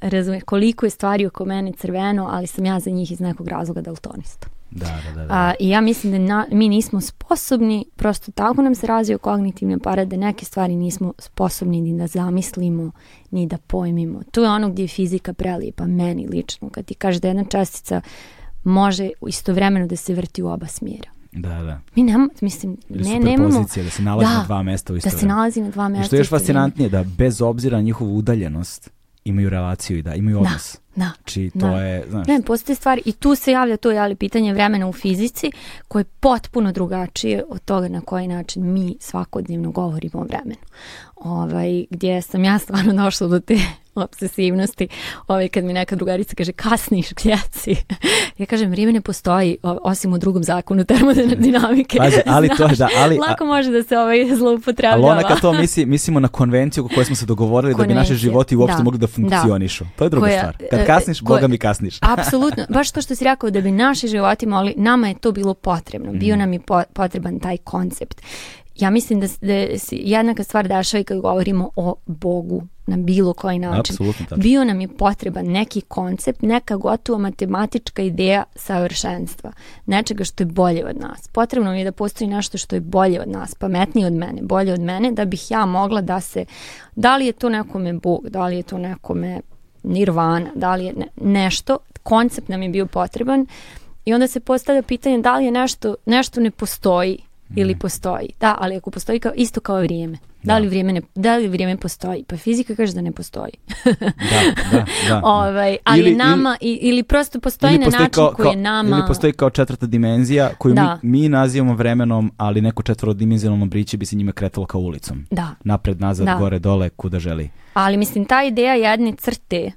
Razumije, koliko je stvari oko mene crveno, ali sam ja za njih iz nekog razloga daltonista. Da, da, da, da, A, I ja mislim da na, mi nismo sposobni, prosto tako nam se razvio kognitivne pare da neke stvari nismo sposobni ni da zamislimo, ni da pojmimo. Tu je ono gdje je fizika prelijepa, meni lično, kad ti kaže da jedna častica može istovremeno da se vrti u oba smjera. Da, da. Mi nam, mislim, Ili ne, nemamo... da se nalazi da, na dva mesta u isto Da se nalazi na da, dva mesta da I što je još fascinantnije, da bez obzira na njihovu udaljenost imaju relaciju i da imaju odnos. Da. Da. Či znači, to da. je, znaš. Ne, postoje stvari i tu se javlja to je ali pitanje vremena u fizici koje je potpuno drugačije od toga na koji način mi svakodnevno govorimo o vremenu. Ovaj, gdje sam ja stvarno došla do te obsesivnosti, ovaj, kad mi neka drugarica kaže kasniš kljaci, ja kažem vrijeme ne postoji osim u drugom zakonu termodinamike. Pazi, ali Znaš, to da, ali... Lako može da se ovaj zloupotrebljava. Ali ona kad to misli, mislimo na konvenciju oko koje smo se dogovorili Konvencija. da bi naše životi uopšte da, mogli da, da. funkcionišu. Da. To je druga koja, stvar. E, kad e, kasniš, ko, boga mi kasniš. Apsolutno. Baš to što si rekao, da bi naši životi mogli, nama je to bilo potrebno. Bio mhm. nam je po, potreban taj koncept. Ja mislim da, da jednaka stvar dešava i kad govorimo o Bogu na bilo koji način. Bio nam je potreban neki koncept, neka gotova matematička ideja savršenstva, nečega što je bolje od nas. Potrebno mi je da postoji nešto što je bolje od nas, pametnije od mene, bolje od mene, da bih ja mogla da se, da li je to nekome Bog, da li je to nekome nirvana, da li je ne, nešto, koncept nam je bio potreban i onda se postavlja pitanje da li je nešto, nešto ne postoji ili mhm. postoji. Da, ali ako postoji kao, isto kao vrijeme. Da. da li, vrijeme ne, da li vrijeme postoji? Pa fizika kaže da ne postoji. da, da, da. ovaj, ali ili, nama, ili, ili prosto postoji ili na način kao, koji je nama... Ili postoji kao četvrta dimenzija koju da. mi, mi nazivamo vremenom, ali neko četvorodimenzionalno briće bi se njime kretalo kao ulicom. Da. Napred, nazad, da. gore, dole, kuda želi. Ali mislim, ta ideja jedne crte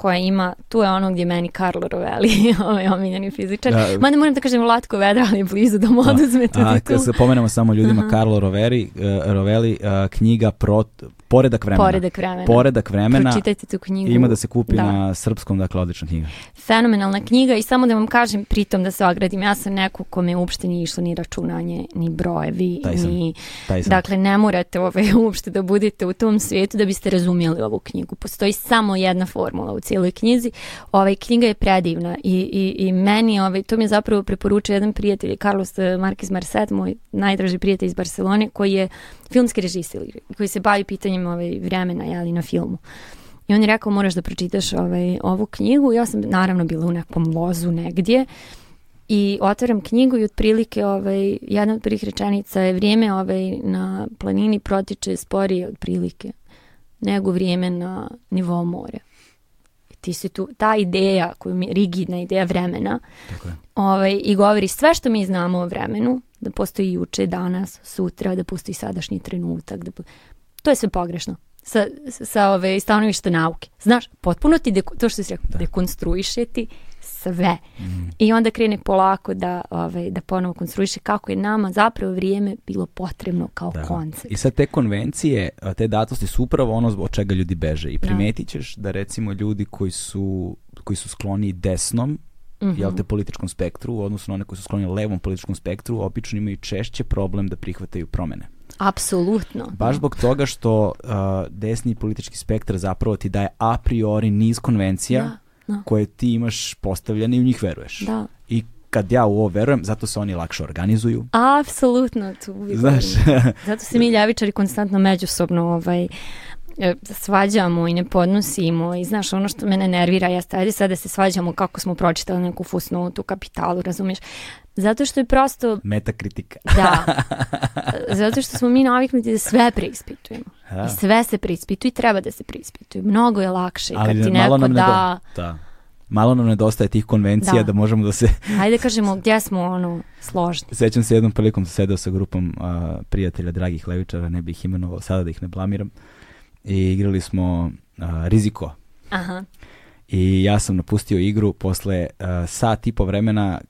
koja ima, tu je ono gdje meni Karlo Rovelli, ovaj omiljeni fizičar. Da, ne moram da kažem Latko Vedra, ali je blizu da mu da. oduzme tu titulu. Pomenemo samo ljudima, Aha. Karlo Roveri, uh, eh, Rovelli, uh, eh, knjiga Prot, Poredak vremena. Poredak vremena. Poredak vremena. Pročitajte tu knjigu. Ima da se kupi da. na srpskom, dakle odlična knjiga. Fenomenalna knjiga i samo da vam kažem pritom da se ogradim, ja sam neko kome uopšte nije išlo ni računanje, ni brojevi, taj sam. ni taj sam. dakle ne morate ove, ovaj, uopšte da budete u tom svijetu da biste razumjeli ovu knjigu. Postoji samo jedna formula u cijeloj knjizi. Ova knjiga je predivna i, i, i meni ove, ovaj, to mi je zapravo preporučio jedan prijatelj Carlos eh, Marquez Marcet, moj najdraži prijatelj iz Barcelone koji je filmski režisir koji se bavi pitanjem imam ovaj, vremena jeli, na filmu. I on je rekao moraš da pročitaš ovaj, ovu knjigu. Ja sam naravno bila u nekom lozu negdje i otvaram knjigu i otprilike ovaj, jedna od prvih rečenica je vrijeme ovaj, na planini protiče sporije otprilike nego vrijeme na nivou more. Ti si tu, ta ideja, koju mi, rigidna ideja vremena Tako je. Ovaj, i govori sve što mi znamo o vremenu, da postoji juče, danas, sutra, da postoji sadašnji trenutak, da, to je sve pogrešno sa, sa ove, stanovišta nauke. Znaš, potpuno ti, de, to što si rekao, da. dekonstruiše ti sve. Mm. I onda krene polako da, ove, da ponovo konstruiše kako je nama zapravo vrijeme bilo potrebno kao da. koncept. I sad te konvencije, te datosti su upravo ono od čega ljudi beže. I da. primetit ćeš da recimo ljudi koji su, koji su skloni desnom, Mm -hmm. jel mhm. te političkom spektru, odnosno one koji su skloni levom političkom spektru, obično imaju češće problem da prihvataju promene. Apsolutno. Baš zbog toga što uh, desni politički spektar zapravo ti daje a priori niz konvencija da, da. koje ti imaš postavljene i u njih veruješ. Da. I kad ja u ovo verujem, zato se oni lakše organizuju. Apsolutno, tu uvijek. Znaš. zato se mi ljavičari konstantno međusobno ovaj, uh, E, svađamo i ne podnosimo i znaš ono što mene nervira jeste ajde sad da se svađamo kako smo pročitali neku fusnotu kapitalu razumeš? zato što je prosto metakritika da zato što smo mi naviknuti da sve preispitujemo da. i sve se preispituje i treba da se preispituje mnogo je lakše ali kad ti malo neko nam da, da malo nam nedostaje tih konvencija da, da možemo da se... Hajde da kažemo gdje smo ono složni. Sećam se jednom prilikom sedeo sa grupom uh, prijatelja dragih levičara, ne bih imenovao sada da ih ne blamiram i igrali smo a, Riziko. Aha. I ja sam napustio igru posle a, sat i po vremena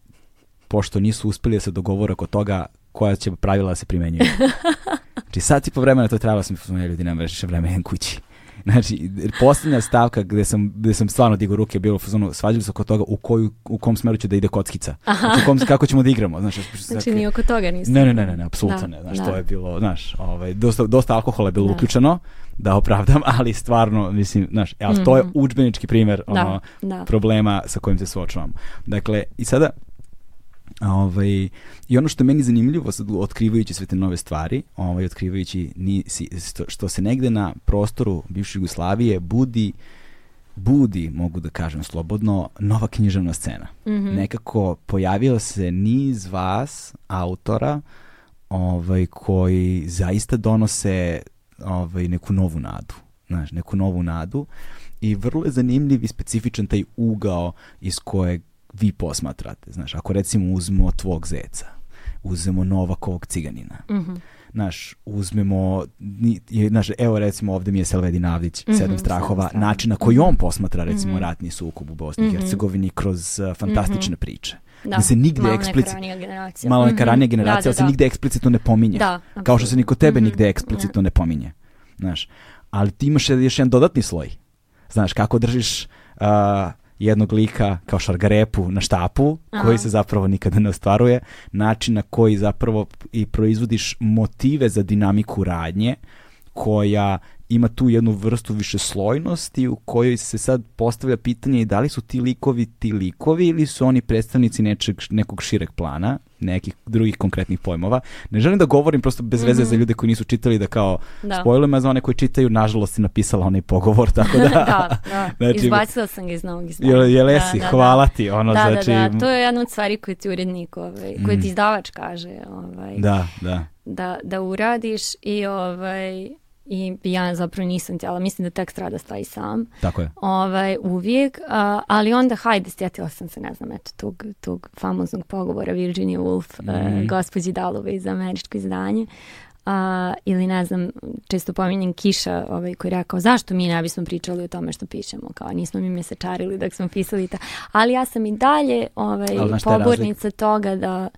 pošto nisu uspeli da se dogovore oko toga koja će pravila da se primenjuju. Znači sat i po vremena to je trebalo da sam ja ljudi nema više vremena kući. Znači, posljednja stavka gde sam, gde sam stvarno digao ruke bilo fazonu, svađali se oko toga u, koju, u kom smeru će da ide kockica. Znači, kom, kako ćemo da igramo. Znači, znači, znači ni oko toga nisi. Ne, ne, ne, ne, apsolutno da, ne. Znači, da. to je bilo, znaš, ovaj, dosta, dosta alkohola je bilo da. uključeno da opravdam, ali stvarno, mislim, znaš, ali mm to je mhm. udžbenički primer da, ono, da. problema sa kojim se suočavamo. Dakle, i sada, Ovaj, I ono što je meni zanimljivo, sad, otkrivajući sve te nove stvari, ovaj, otkrivajući ni, što, što se negde na prostoru bivše Jugoslavije budi, budi, mogu da kažem slobodno, nova književna scena. Mm -hmm. Nekako pojavio se niz vas, autora, ovaj, koji zaista donose ovaj, neku novu nadu znaš, neku novu nadu i vrlo je zanimljiv i specifičan taj ugao iz kojeg vi posmatrate, znaš, ako recimo uzmemo tvog zeca, uzmemo Novakovog ciganina, mm -hmm. Naš, uzmemo, znaš, evo recimo ovde mi je Selvedin Avdić, mm -hmm, Sedam strahova, strahova. način na koji on posmatra recimo mm -hmm. ratni sukob u Bosni i mhm. Hercegovini kroz uh, fantastične mhm. priče. Da, gde se nigde malo eksplicitno... Neka generacija. Malo neka mhm. ranija da, generacija, da, ali da, se nigde eksplicitno ne pominje. Da, Kao što se niko tebe mm -hmm. nigde mhm. eksplicitno ne pominje. Znaš, ali ti imaš još jedan dodatni sloj. Znaš, kako držiš uh, jednog lika kao šargarepu na štapu, Aha. koji se zapravo nikada ne ostvaruje, način na koji zapravo i proizvodiš motive za dinamiku radnje, koja ima tu jednu vrstu višeslojnosti u kojoj se sad postavlja pitanje da li su ti likovi ti likovi ili su oni predstavnici nečeg, nekog šireg plana, nekih drugih konkretnih pojmova. Ne želim da govorim prosto bez veze mm -hmm. za mhm. ljude koji nisu čitali da kao da. spojlujem, a za one koji čitaju, nažalost, si napisala onaj pogovor, tako da... da, da. Znači, izbacila sam ga iz novog izbora. Jel, jelesi, da, da, da, hvala ti, ono, da, da znači... Da, da, to je jedna od stvari koje ti urednik, ovaj, koje ti mhm. izdavač kaže, ovaj, da, da. Da, da uradiš i ovaj, i ja zapravo nisam htjela, mislim da tekst rada stoji sam. Tako je. Ovaj, uvijek, a, ali onda hajde, stjetila sam se, ne znam, eto, tog, tog famoznog pogovora Virginia Woolf, mm. e, mhm. gospođi Dalove iz američko izdanje. Uh, ili ne znam, često pominjem Kiša ovaj, koji rekao zašto mi ne bismo pričali o tome što pišemo, kao nismo mi mesečarili dok smo pisali ta. Ali ja sam i dalje ovaj, pobornica toga da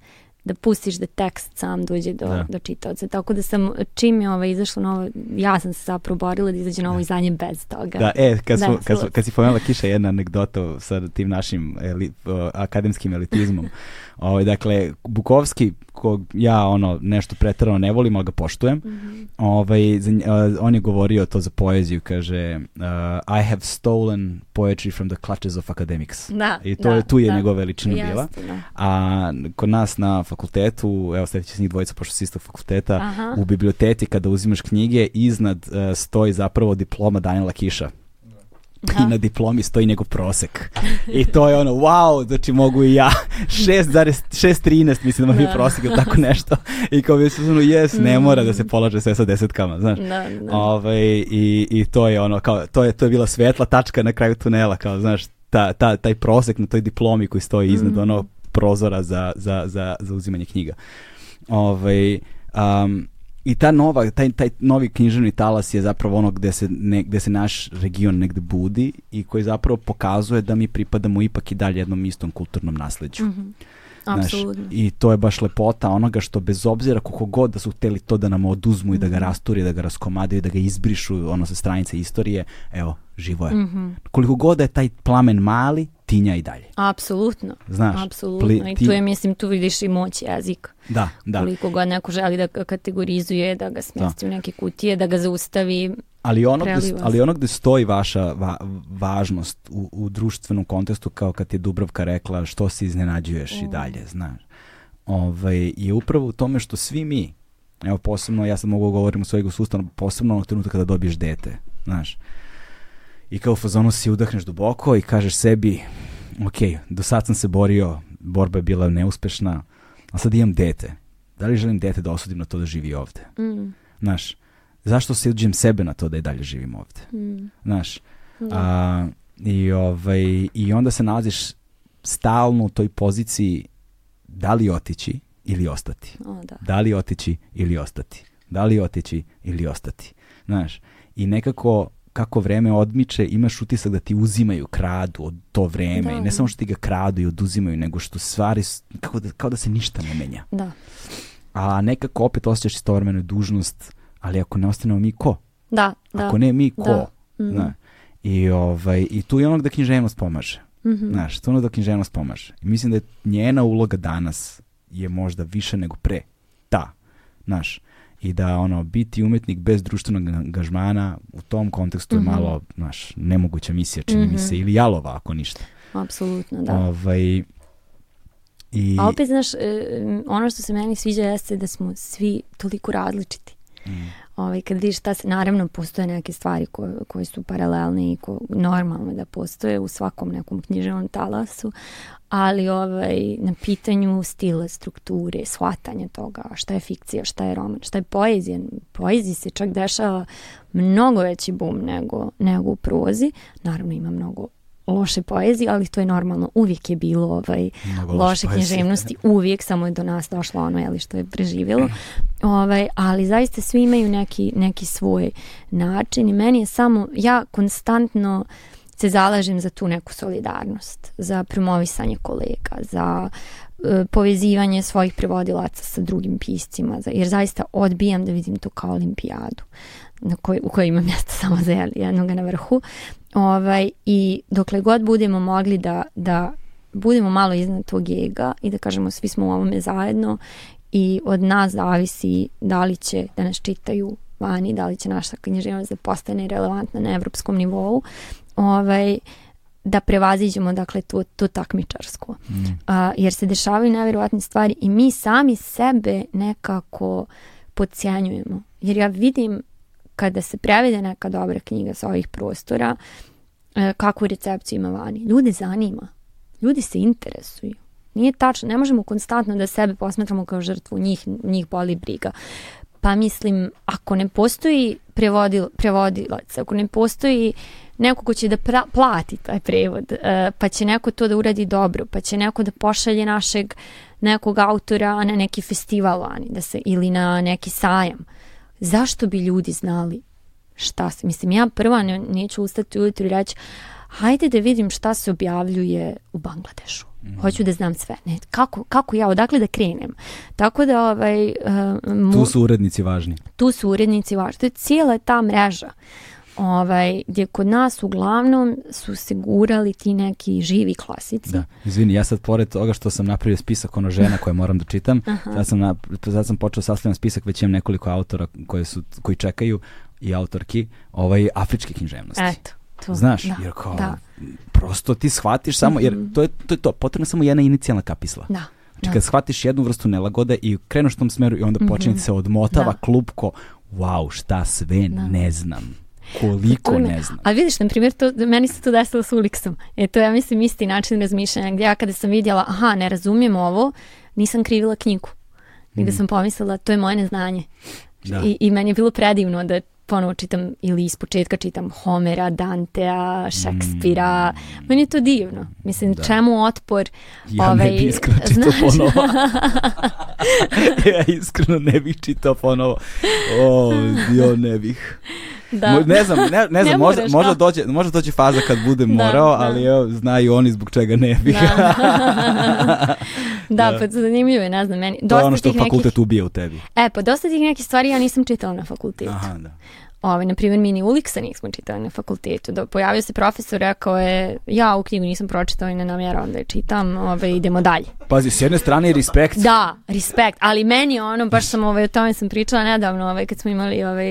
da pustiš da tekst sam dođe do, da. do čitavca. Tako da sam, čim je ovo ovaj izašlo novo, ja sam se zapravo borila da izađe novo da. izdanje bez toga. Da, e, kad, da, smo, kad, smo, kad si pomenula Kiša jedna anegdota sa tim našim elit, akademskim elitizmom. Ovaj dakle Bukovski kog ja ono nešto preterano ne volim, ali ga poštujem. Mm -hmm. Ovaj za, uh, on je govorio to za poeziju, kaže uh, I have stolen poetry from the clutches of academics. Da, I to da, je tu je da. njegova veličina Jasne, bila. Da. A kod nas na fakultetu, evo sledeći se njih dvojica pošto su istog fakulteta, Aha. u biblioteci kada uzimaš knjige iznad uh, stoji zapravo diploma Daniela Kiša i na diplomi stoji nego prosek. I to je ono, wow, znači mogu i ja. 6,613 mislim da mi je da. prosek ili tako nešto. I kao bi se ono, yes, ne mm. mora da se polaže sve sa desetkama, znaš. Da, da. Ove, ovaj, i, I to je ono, kao, to je, to je bila svetla tačka na kraju tunela, kao, znaš, ta, ta, taj prosek na toj diplomi koji stoji iznad mm. ono prozora za, za, za, za uzimanje knjiga. Ove, ovaj, um, i ta nova, taj, taj novi književni talas je zapravo ono gde se, ne, gde se naš region negde budi i koji zapravo pokazuje da mi pripadamo ipak i dalje jednom istom kulturnom nasledđu. Mm -hmm. Znaš, I to je baš lepota onoga što bez obzira koliko god da su hteli to da nam oduzmu mm -hmm. i da ga mhm. rasturi, da ga raskomadaju, da ga izbrišu ono sa stranice istorije, evo, živo je. Mm -hmm. Koliko god da je taj plamen mali, tinja i dalje. Apsolutno. Znaš, apsolutno. Pli, ti... I tu je, mislim, tu vidiš i moć jezika. Da, da. Koliko god neko želi da kategorizuje, da ga smesti da. u neke kutije, da ga zaustavi, ali ono, gde, ali ono gde stoji vaša va, važnost u, u društvenom kontestu, kao kad je Dubravka rekla što se iznenađuješ mm. i dalje, znaš, ovaj, je upravo u tome što svi mi, evo posebno, ja sam mogu da govorim u svojeg usustavno, posebno onog trenutka kada dobiješ dete, znaš, i kao u fazonu si udahneš duboko i kažeš sebi, ok, do sad sam se borio, borba je bila neuspešna, a sad imam dete. Da li želim dete da osudim na to da živi ovde? Mm. Znaš, zašto se uđem sebe na to da i dalje živim ovde? Mm. Znaš, mm. a, i, ovaj, i onda se nalaziš stalno u toj poziciji da li otići ili ostati. O, da. da li otići ili ostati. Da li otići ili ostati. Znaš, i nekako kako vreme odmiče, imaš utisak da ti uzimaju, kradu od to vreme. Da. Ne samo što ti ga kradu i oduzimaju, nego što stvari, kako da, kao da se ništa ne menja. Da. A nekako opet osjećaš istovremeno dužnost, ali ako ne ostanemo mi, ko? Da, da. Ako ne mi, ko? Da. Mm. I, ovaj, I tu je ono da književnost pomaže. Mm -hmm. Znaš, to ono da književnost pomaže. I mislim da je njena uloga danas je možda više nego pre. Ta. Znaš, i da ono biti umetnik bez društvenog angažmana u tom kontekstu mm -hmm. je mhm. malo znaš, nemoguća misija čini mm -hmm. mi mhm. se ili jalova ako ništa. Apsolutno, da. Ovaj, i... A opet, znaš, ono što se meni sviđa jeste da smo svi toliko različiti. Mm ovaj, kad vidiš šta se, naravno postoje neke stvari ko, koje su paralelne i ko, normalno da postoje u svakom nekom književnom talasu, ali ovaj, na pitanju stila, strukture, shvatanja toga, šta je fikcija, šta je roman, šta je poezija. Poeziji se čak dešava mnogo veći bum nego, nego u prozi. Naravno ima mnogo loše poezije, ali to je normalno. Uvijek je bilo ovaj, Mnogo loše knježevnosti, uvijek samo je do nas došlo ono jeli, što je preživjelo. Mm. Ovaj, ali zaista svi imaju neki, neki svoj način i meni je samo, ja konstantno se zalažem za tu neku solidarnost, za promovisanje kolega, za e, povezivanje svojih prevodilaca sa drugim piscima, za, jer zaista odbijam da vidim to kao olimpijadu na koj, u kojoj imam mjesto samo za jednog na vrhu, Ovaj, I dokle god budemo mogli da, da budemo malo iznad tog ega i da kažemo svi smo u ovome zajedno i od nas zavisi da li će da nas čitaju vani, da li će naša književnost da postane relevantna na evropskom nivou, ovaj, da prevaziđemo dakle tu, tu takmičarsku. Mm. A, jer se dešavaju nevjerovatne stvari i mi sami sebe nekako podcijenjujemo. Jer ja vidim kada se prevede neka dobra knjiga sa ovih prostora, e, kakvu recepciju ima vani. Ljude zanima. Ljudi se interesuju. Nije tačno, ne možemo konstantno da sebe posmatramo kao žrtvu, njih, njih boli briga. Pa mislim, ako ne postoji prevodil, prevodilac, ako ne postoji neko ko će da pra, plati taj prevod, e, pa će neko to da uradi dobro, pa će neko da pošalje našeg nekog autora na neki festival vani da se, ili na neki sajam. Uh, zašto bi ljudi znali šta se, mislim ja prva ne, neću ustati ujutru i reći hajde da vidim šta se objavljuje u Bangladešu. Mm. Hoću da znam sve. Ne, kako, kako ja, odakle da krenem? Tako da ovaj... Uh, tu su urednici važni. Tu su urednici važni. To je cijela ta mreža ovaj, gdje kod nas uglavnom su se gurali ti neki živi klasici. Da, izvini, ja sad pored toga što sam napravio spisak ono žena koje moram da čitam, sad sam, na, sad sam počeo sastavljam spisak, već imam nekoliko autora koje su, koji čekaju i autorki ovaj, afričke književnosti. Eto. To, Znaš, da, jer kao, da. prosto ti shvatiš samo, jer mhm. to je to, je to potrebna samo jedna inicijalna kapisla. Da. Znači da. kad shvatiš jednu vrstu nelagode i krenuš tom smeru i onda počinje mm -hmm. se odmotava da. klupko, wow, šta sve da. ne znam. Koliko ne, znam. A vidiš, na primjer, to, meni se to desilo s Ulixom. E to ja mislim isti način razmišljanja gdje ja kada sam vidjela, aha, ne razumijem ovo, nisam krivila knjigu. I da mhm. sam pomislila, to je moje neznanje. Da. I, I meni je bilo predivno da ponovo čitam ili iz početka čitam Homera, Dantea, Šekspira. Mm. Meni je to divno. Mislim, da. čemu otpor? Ja ovaj, ne bih znaš... ponovo. ja iskreno ne bih čitao ponovo. O, oh, ja ne bih. Da. Ne znam, ne, ne znam, ne možda, možda, da. dođe, možda dođe faza kad budem da, morao, da. ali evo, znaju oni zbog čega ne bi. Da, da, da, pa zanimljivo je, ne znam, meni. Dosta to je ono što fakultet nekih... ubije u tebi. E, pa dosta tih nekih stvari ja nisam čitala na fakultetu. Aha, da ovaj, na primjer, mi ni Uliksa nismo čitali na fakultetu. Da, pojavio se profesor, rekao je, ja u knjigu nisam pročitao i ne namjeram da je čitam, ovaj, idemo dalje. Pazi, s jedne strane je respekt. Da, respekt, ali meni ono, baš sam ovaj, o tome sam pričala nedavno, ovaj, kad smo imali ovaj,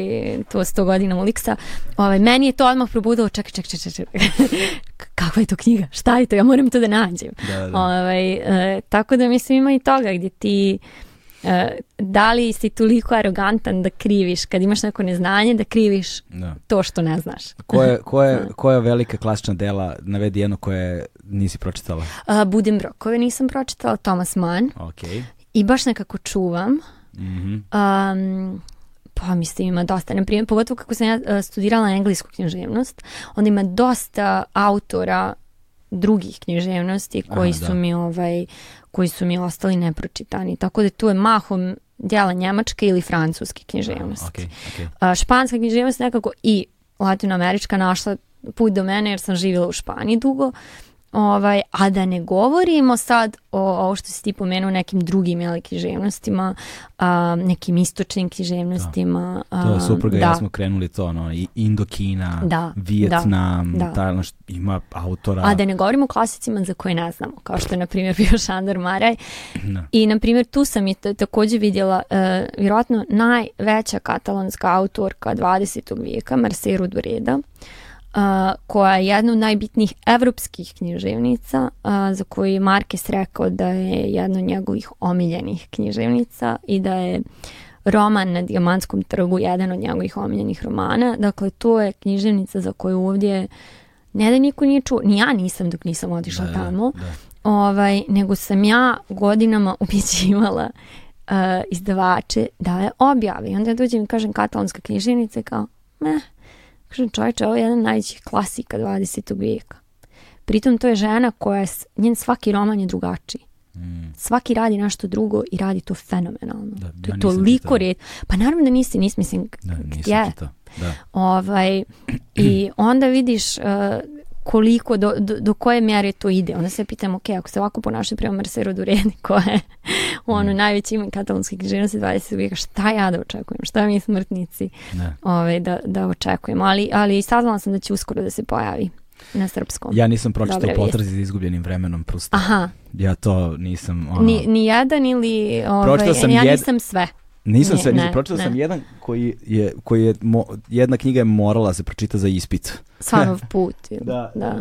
to 100 godina Uliksa, ovaj, meni je to odmah probudilo, čekaj, čekaj, čekaj, čekaj. kakva je to knjiga, šta je to, ja moram to da nađem. Da, da. Ovaj, e, tako da mislim ima i toga gdje ti E, da li si toliko arogantan da kriviš, kad imaš neko neznanje, da kriviš da. to što ne znaš. Koje, koje, da. koje velika klasična dela, navedi jedno koje nisi pročitala? Uh, Budim brokove nisam pročitala, Thomas Mann. Okay. I baš nekako čuvam. Mm -hmm. um, pa mislim ima dosta, na primjer, pogotovo kako sam ja e, studirala englesku književnost, onda ima dosta autora drugih književnosti koji Aha, su da. mi ovaj koji su mi ostali nepročitani. Tako da tu je mahom djela njemačke ili francuske književnosti. Okay, okay. Španska književnost nekako i latinoamerička našla put do mene jer sam živjela u Španiji dugo Ovaj, a da ne govorimo sad o ovo što si ti pomenuo nekim drugim jel, književnostima, a, nekim istočnim književnostima. Da. To je supruga da. smo krenuli to, ono, Indokina, da, Vijetnam, da, da. Tajland, ima autora. A da ne govorimo o klasicima za koje ne znamo, kao što je, na primjer, bio Šandor Maraj. Da. I, na primjer, tu sam i takođe vidjela, e, vjerojatno, najveća katalonska autorka 20. vijeka, Merceru Breda. Uh, a, koja je jedna od najbitnijih evropskih književnica a, za koju je Markes rekao da je jedna od njegovih omiljenih književnica i da je roman na Dijamantskom trgu jedan od njegovih omiljenih romana. Dakle, to je književnica za koju ovdje ne da niko nije čuo, ni ja nisam dok nisam otišla da, da tamo, da. Ovaj, nego sam ja godinama ubjeđivala uh, izdavače da je objavi. Onda ja dođem i kažem katalonska književnica kao, meh, Kažem, čovječe, ovo je jedan najvećih klasika 20. vijeka. Pritom to je žena koja je, njen svaki roman je drugačiji. Mm. Svaki radi nešto drugo i radi to fenomenalno. Da, to je toliko red. Pa naravno da nisi, nisi mislim, da, nisam gdje. Da. Ovaj, I onda vidiš uh, koliko, do, do, do koje mjere to ide. Onda se pitam, ok, ako se ovako ponašaju prema Marcelo Dureni, ko je ono, mm. najveći ime katalonske književnosti 20. vijeka, šta ja da očekujem, šta mi smrtnici ne. ove, ovaj, da, da očekujemo. Ali, ali saznala sam da će uskoro da se pojavi na srpskom. Ja nisam pročitao potrazi za izgubljenim vremenom prosto. Aha. Ja to nisam... Ono... Ni, ni jedan ili... Ovaj, ja jed... nisam sve. Nisam ne, sve, nisam, pročitao sam jedan koji je, koji je mo, jedna knjiga je morala se pročita za ispit. Sanov put. da, da.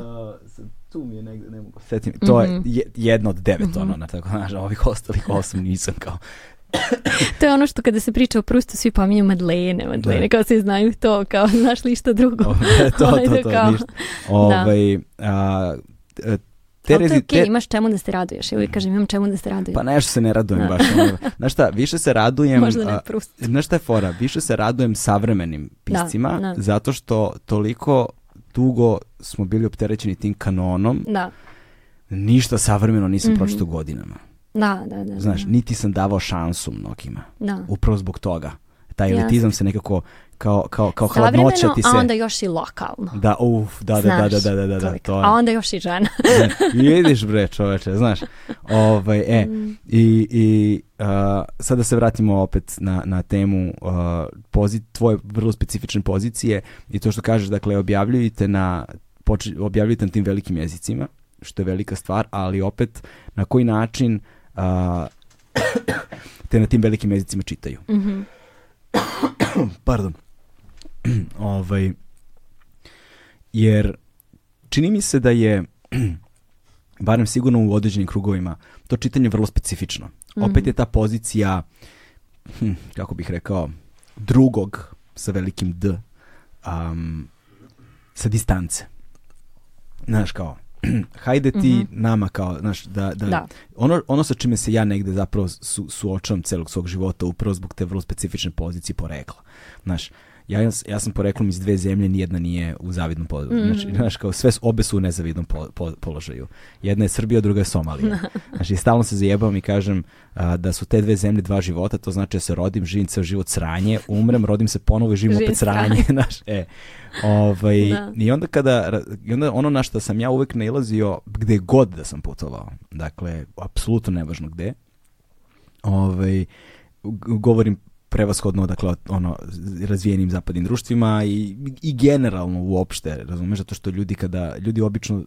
Uh, tu mi je negde, ne mogu setim. Mm -hmm. To je mhm. jedno od devet, mm -hmm. ono, na tako, znaš, ovih ostalih osam nisam kao, to je ono što kada se priča o Prustu svi pominju Madlene, Madlene, da. kao se znaju to, kao znaš li što drugo. Ove, to, to, to, to, kao, ništa. Ove, ovaj, da. a, e, te Ali to je okay, te... imaš čemu da se raduješ. Ja uvijek kažem, imam čemu da se radujem. Pa nešto se ne radujem da. baš. Znaš šta, više se radujem... Možda ne prust. Znaš šta je fora? Više se radujem savremenim da, piscima, da, da. zato što toliko dugo smo bili opterećeni tim kanonom. Da. Ništa savremeno nisam mm -hmm. pročito godinama. Da, da, da. da. Znaš, da. niti sam davao šansu mnogima. Da. Upravo zbog toga. Taj elitizam Jasne. se nekako kao, kao, kao hladnoća ti se... a onda još i lokalno. Da, uf, da, da, da, da znaš, da, da, da, da, da, da, to je. A onda još i žena. Mm, vidiš bre čoveče, znaš. Ovaj, e, mm. i, i uh, sad da se vratimo opet na, na temu uh, pozit, tvoje vrlo specifične pozicije i to što kažeš, dakle, objavljujete na, poč, objavljujete na tim velikim jezicima, što je velika stvar, ali opet na koji način uh, te na tim velikim jezicima čitaju. Mhm. Mm Pardon. ovaj, jer čini mi se da je, barem sigurno u određenim krugovima, to čitanje vrlo specifično. Mm -hmm. Opet je ta pozicija, hm, kako bih rekao, drugog sa velikim D, um, sa distance. Znaš, kao, hajde ti mm -hmm. nama kao, znaš, da, da, da, Ono, ono sa čime se ja negde zapravo su, suočavam celog svog života upravo zbog te vrlo specifične pozicije porekla. Znaš, ja, ja sam poreklom iz dve zemlje, nijedna nije u zavidnom položaju. Mm. Znači, znaš, kao sve, obe su u nezavidnom po, po, položaju. Jedna je Srbija, druga je Somalija. znači, stalno se zajebam i kažem a, da su te dve zemlje dva života, to znači da se rodim, živim ceo život sranje, umrem, rodim se ponovo i živim opet sranje. znaš, e. Ovaj, da. I onda kada, i onda ono na što sam ja uvek nailazio gde god da sam putovao, dakle, apsolutno nevažno gde, ovaj, govorim prevashodno dakle ono razvijenim zapadnim društvima i, i generalno uopšte razumeš zato što ljudi kada ljudi obično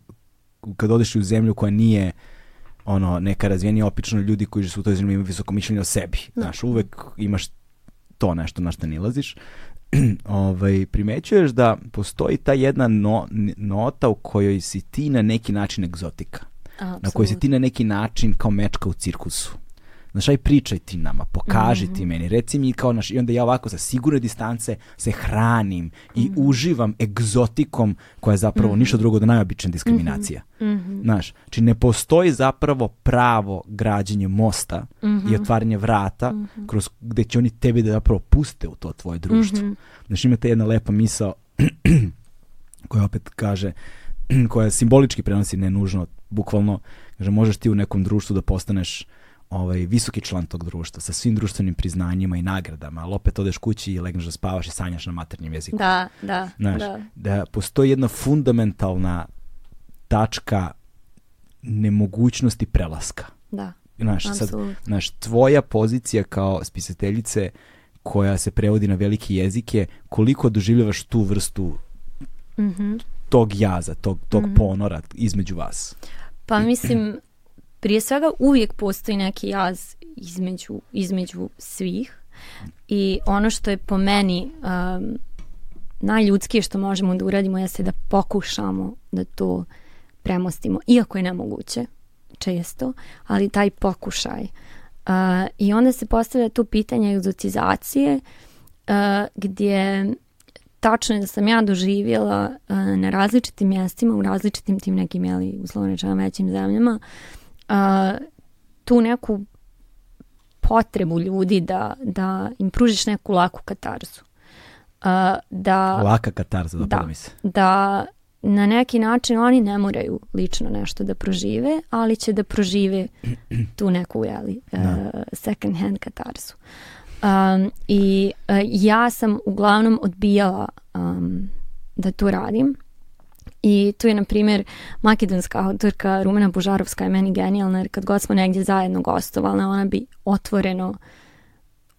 kad odeš u zemlju koja nije ono neka razvijenija obično ljudi koji su u toj zemlji imaju visoko mišljenje o sebi da. znaš uvek imaš to nešto na što nilaziš ovaj, primećuješ da postoji ta jedna no, nota u kojoj si ti na neki način egzotika. Absolutely. Na kojoj si ti na neki način kao mečka u cirkusu. Znaš, aj pričaj ti nama, pokaži mm -hmm. ti mhm. meni, reci mi kao, naš, i onda ja ovako sa sigurne distance se hranim i mm -hmm. uživam egzotikom koja je zapravo mm -hmm. ništa drugo do najobičnija mhm. diskriminacija. Mhm. Znaš, či znači, ne postoji zapravo pravo građenje mosta i otvaranje vrata kroz gde će oni tebi da zapravo puste u to tvoje društvo. Znaš, imate jedna lepa misao koja opet kaže, koja simbolički prenosi ne nužno, bukvalno, kaže možeš ti u nekom društvu da postaneš ovaj, visoki član tog društva sa svim društvenim priznanjima i nagradama, ali opet odeš kući i legneš da spavaš i sanjaš na maternjem jeziku. Da, da, Znaš, da. da. Postoji jedna fundamentalna tačka nemogućnosti prelaska. Da, znaš, sad, znaš, tvoja pozicija kao spisateljice koja se prevodi na velike jezike, koliko doživljavaš tu vrstu mm -hmm. tog jaza, tog, tog mm -hmm. ponora između vas? Pa mislim, prije svega uvijek postoji neki jaz između, između svih i ono što je po meni um, najljudskije što možemo da uradimo jeste da pokušamo da to premostimo, iako je nemoguće često, ali taj pokušaj. Uh, I onda se postavlja to pitanje egzotizacije uh, gdje tačno je da sam ja doživjela uh, na različitim mjestima, u različitim tim nekim, jeli, uslovno rečeno, većim zemljama, uh, a, tu neku potrebu ljudi da, da im pružiš neku laku katarzu. A, da, Laka katarza, dopada da, mi se. Da na neki način oni ne moraju lično nešto da prožive, ali će da prožive tu neku jeli, e, da. uh, second hand katarzu. Um, I uh, ja sam uglavnom odbijala um, da to radim I tu je, na primjer, makedonska autorka Rumena Božarovska je meni genijalna, jer kad god smo negdje zajedno gostovali, ona bi otvoreno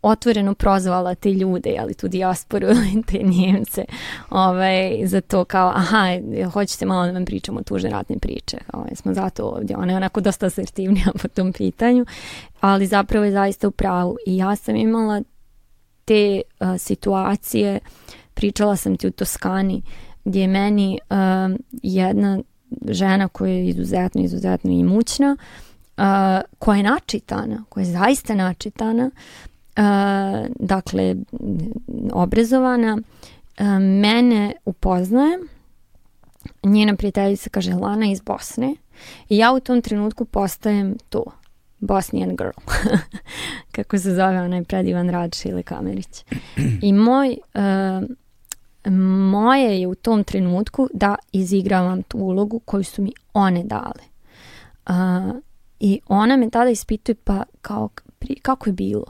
otvoreno prozvala te ljude, ali tu dijasporu ili te Njemce, ovaj, za to kao, aha, hoćete malo da vam pričamo tužne ratne priče, ovaj, smo zato ovdje, ona je onako dosta asertivnija po tom pitanju, ali zapravo je zaista u pravu i ja sam imala te a, situacije, pričala sam ti u Toskani, gdje je meni uh, jedna žena koja je izuzetno, izuzetno imućna, uh, koja je načitana, koja je zaista načitana, uh, dakle, obrazovana, uh, mene upoznaje, njena prijateljica kaže Lana iz Bosne i ja u tom trenutku postajem to, Bosnian Girl, kako se zove onaj predivan Radši ili Kamerić. I moj uh, Moje je u tom trenutku da izigravam tu ulogu koju su mi one dale. Uh, I ona me tada ispituje pa kao, kako je bilo?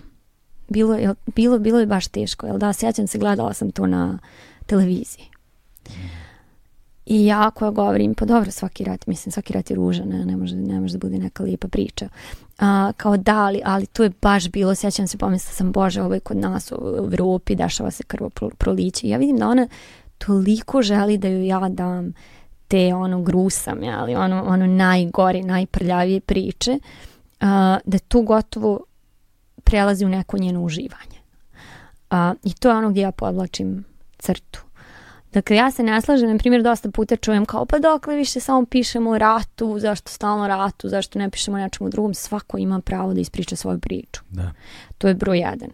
Bilo je, bilo, bilo je baš teško, jel da? Sjećam se, gledala sam to na televiziji. I ja koja govorim, pa dobro, svaki rat, mislim, svaki rat je ružan, ne, ne, može, ne može da bude neka lijepa priča. A, kao da, ali, ali to je baš bilo, sjećam se, pomisla sam, bože, ovo je kod nas u Evropi, dešava se krvo proliće. I ja vidim da ona toliko želi da ju ja dam te ono grusam, ali ono, ono najgore, najprljavije priče, a, da tu gotovo prelazi u neko njeno uživanje. A, I to je ono gdje ja podlačim crtu Dakle, ja se ne slažem, na primjer, dosta puta čujem kao, pa dokle više samo pišemo o ratu, zašto stalno ratu, zašto ne pišemo o nečemu drugom, svako ima pravo da ispriča svoju priču. Da. To je broj jedan.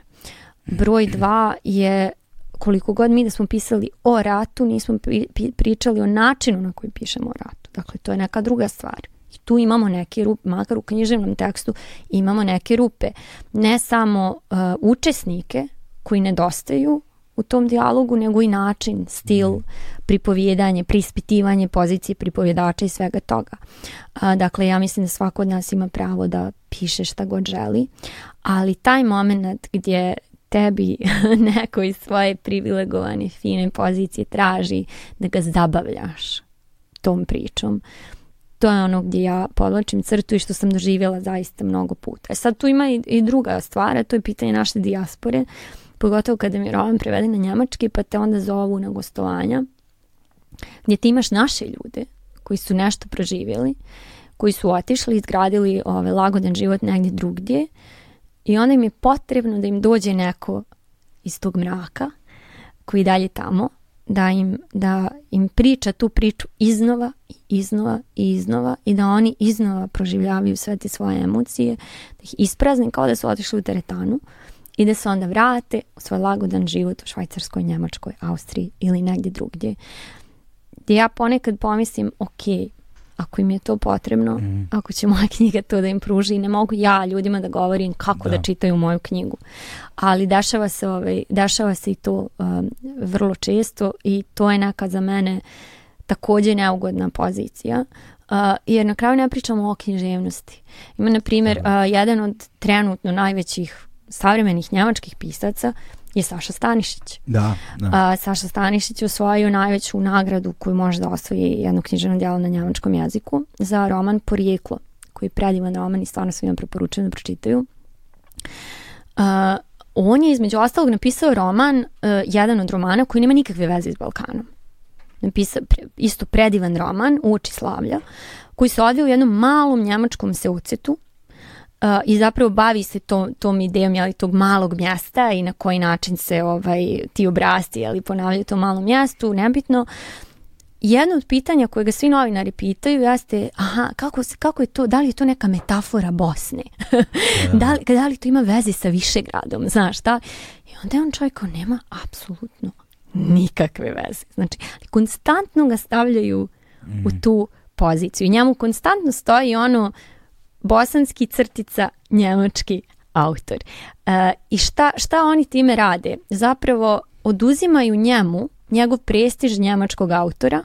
Broj dva je koliko god mi da smo pisali o ratu, nismo pri, pri, pričali o načinu na koji pišemo o ratu. Dakle, to je neka druga stvar. I tu imamo neke rupe, makar u književnom tekstu imamo neke rupe. Ne samo uh, učesnike koji nedostaju, u tom dijalogu, nego i način, stil, mhm. pripovjedanje, prispitivanje pozicije pripovjedača i svega toga. A, dakle, ja mislim da svako od nas ima pravo da piše šta god želi, ali taj moment gdje tebi neko iz svoje privilegovane fine pozicije traži da ga zabavljaš tom pričom. To je ono gdje ja podlačim crtu i što sam doživjela zaista mnogo puta. E sad tu ima i, i druga stvar, a to je pitanje naše dijaspore. Uh, pogotovo kada mi roman prevede na njemački, pa te onda zovu na gostovanja, gdje ti imaš naše ljude koji su nešto proživjeli, koji su otišli, izgradili ovaj, lagodan život negdje drugdje i onda im je potrebno da im dođe neko iz tog mraka koji dalje tamo, da im, da im priča tu priču iznova iznova i iznova i da oni iznova proživljavaju sve te svoje emocije, da ih isprazne kao da su otišli u teretanu i da se onda vrate u svoj lagodan život u Švajcarskoj, Njemačkoj, Austriji ili negdje drugdje. Gdje ja ponekad pomislim, ok, ako im je to potrebno, mm. ako će moja knjiga to da im pruži, ne mogu ja ljudima da govorim kako da, da čitaju moju knjigu. Ali dešava se, ovaj, dešava se i to um, vrlo često i to je neka za mene takođe neugodna pozicija. Uh, jer na kraju ne pričamo o književnosti. Ima, na primjer, da. uh, jedan od trenutno najvećih savremenih njemačkih pisaca je Saša Stanišić. Da, da. A, Saša Stanišić je osvojio najveću nagradu koju može da osvoji jedno književno djelo na njemačkom jeziku za roman Porijeklo, koji je predivan roman i stvarno svima preporučujem da pročitaju. A, on je između ostalog napisao roman, a, e, jedan od romana koji nema nikakve veze s Balkanom. Napisao pre, isto predivan roman, Uoči slavlja, koji se odvija u jednom malom njemačkom seucitu i zapravo bavi se to, tom idejom jeli, tog malog mjesta i na koji način se ovaj, ti obrasti jeli, ponavljaju to malo mjesto, nebitno. Jedno od pitanja koje ga svi novinari pitaju jeste, aha, kako, se, kako je to, da li je to neka metafora Bosne? da, da li, da li to ima veze sa Višegradom, znaš, šta? Da? I onda je on čovjek kao, nema apsolutno nikakve veze. Znači, ali konstantno ga stavljaju mm. u mhm. tu poziciju. Njemu konstantno stoji ono, bosanski crtica njemački autor. E, I šta, šta oni time rade? Zapravo oduzimaju njemu njegov prestiž njemačkog autora,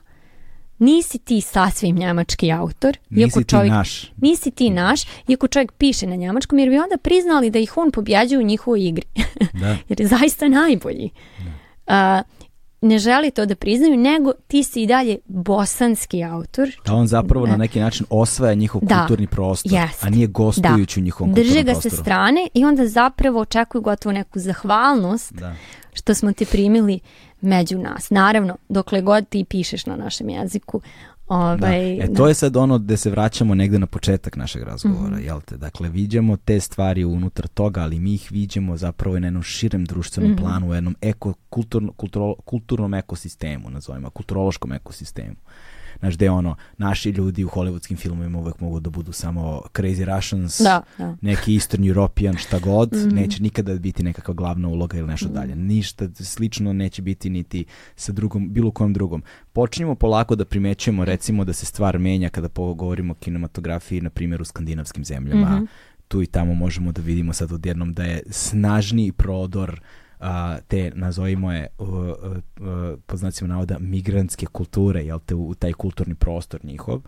nisi ti sasvim njemački autor. Nisi čovjek, ti naš. Nisi ti naš, iako čovjek piše na njemačkom, jer bi onda priznali da ih on pobjeđuje u njihovoj igri. Da. jer je zaista najbolji. Da. Uh, ne želi to da priznaju, nego ti si i dalje bosanski autor. Da on zapravo na da. neki način osvaja njihov da, kulturni prostor, jest, a nije da. gostujući da. u njihovom Drže kulturnom prostoru. Drže ga sa strane i onda zapravo očekuju gotovo neku zahvalnost da. što smo te primili među nas. Naravno, dokle god ti pišeš na našem jeziku, Da. Ovaj, e, da. E, to je sad ono gde se vraćamo negde na početak našeg razgovora, mm -hmm. jel te? Dakle, viđamo te stvari unutar toga, ali mi ih viđamo zapravo i na jednom širem društvenom mm -hmm. planu, u jednom eko, kulturno, kulturo, kulturnom ekosistemu, nazovimo, kulturološkom ekosistemu. Uh, znaš, gde ono, naši ljudi u hollywoodskim filmovima uvek mogu da budu samo Crazy Russians, da, da. neki Eastern European, šta god, mm -hmm. neće nikada biti nekakva glavna uloga ili nešto mm -hmm. dalje. Ništa slično neće biti niti sa drugom, bilo kojom drugom. Počinjemo polako da primećujemo, recimo, da se stvar menja kada govorimo o kinematografiji, na primjer, u skandinavskim zemljama, mm -hmm tu i tamo možemo da vidimo sad odjednom da je snažniji prodor a, te nazovimo je po znacima navoda migrantske kulture, jel te u taj kulturni prostor njihov,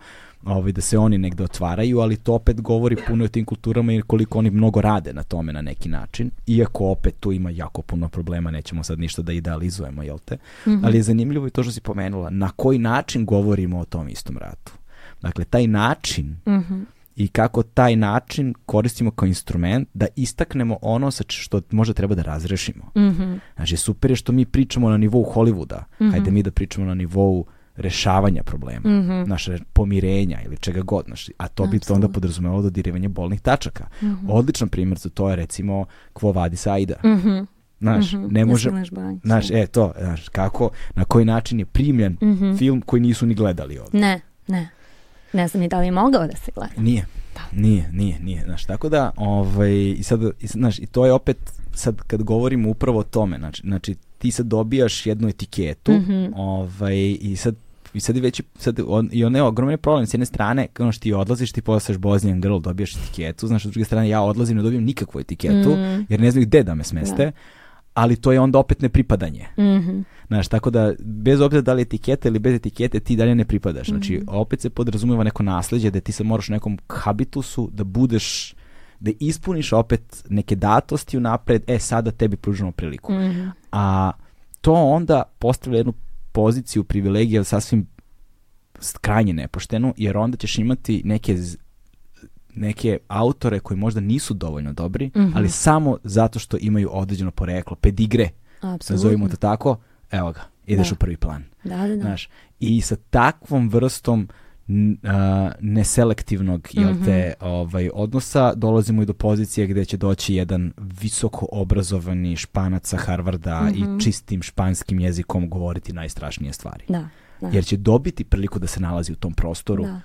ovaj, da se oni negde otvaraju, ali to opet govori puno o tim kulturama i koliko oni mnogo rade na tome na neki način, iako opet tu ima jako puno problema, nećemo sad ništa da idealizujemo, jel te? Mm -hmm. Ali je zanimljivo i to što si pomenula, na koji način govorimo o tom istom ratu. Dakle, taj način mm -hmm i kako taj način koristimo kao instrument da istaknemo ono sa što možda treba da razrešimo. Mm -hmm. Znači, super je što mi pričamo na nivou Hollywooda, mm -hmm. hajde mi da pričamo na nivou rešavanja problema, mm -hmm. naše pomirenja ili čega god, znaš, a to bi to onda podrazumelo dodirivanje bolnih tačaka. Mm -hmm. Odličan primjer za to je recimo Quo Vadis Aida. Mm -hmm. Znaš, mm -hmm. ne može, znaš, e to, znaš, kako, na koji način je primljen mm -hmm. film koji nisu ni gledali ovdje. Ne, ne. Ne znam ni da li je mogao da se gleda. Nije. Da. Nije, nije, nije, znaš, tako da, ovaj, i sad, i, znaš, i to je opet, sad kad govorimo upravo o tome, znači, znači ti sad dobijaš jednu etiketu, mm -hmm. ovaj, i sad i sad je već, sad on, i on je ogromni problem, s jedne strane, ono što ti odlaziš, ti postaješ Bosnian girl, dobijaš etiketu, znaš, s druge strane, ja odlazim, ne dobijem nikakvu etiketu, mm -hmm. jer ne znam gde da me smeste, da. ali to je onda opet nepripadanje. Mhm. Mm Znaš, tako da, bez obzira da li etikete ili bez etikete, ti dalje ne pripadaš. Mhm. Znači, mm -hmm. opet se podrazumeva neko nasljeđe da ti se moraš u nekom habitusu da budeš da ispuniš opet neke datosti u napred, e sada da tebi pružamo priliku. Mm -hmm. A to onda postavlja jednu poziciju privilegija sasvim krajnje nepoštenu, jer onda ćeš imati neke neke autore koji možda nisu dovoljno dobri, mm -hmm. ali samo zato što imaju određeno poreklo, pedigre, Absolutno. Da nazovimo to tako, evo ga, ideš da. u prvi plan. Da, da, da. Znaš, I sa takvom vrstom uh, neselektivnog jel te, mm -hmm. ovaj, odnosa dolazimo i do pozicije gde će doći jedan visoko obrazovani španac sa Harvarda mm -hmm. i mhm. čistim španskim jezikom govoriti najstrašnije stvari. Da, da. Jer će dobiti priliku da se nalazi u tom prostoru da.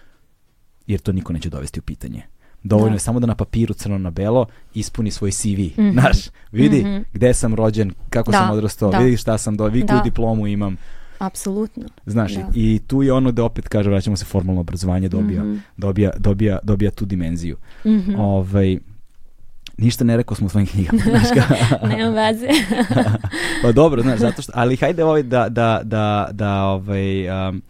jer to niko neće dovesti u pitanje dovoljno da. je samo da na papiru crno na belo ispuni svoj CV, mm -hmm. znaš, vidi mm -hmm. gde sam rođen, kako da. sam odrastao, da. vidi šta sam do, vidi da. koju diplomu imam. Apsolutno. Znaš, da. i tu je ono da opet kaže vraćamo se formalno obrazovanje dobija, mm -hmm. dobija, dobija, dobija tu dimenziju. Mm -hmm. Ovaj ništa ne rekao smo u svojim knjigama. Znaš ka... Nema veze. pa dobro, znaš, zato što, ali hajde ovaj da, da, da, da ovaj, um,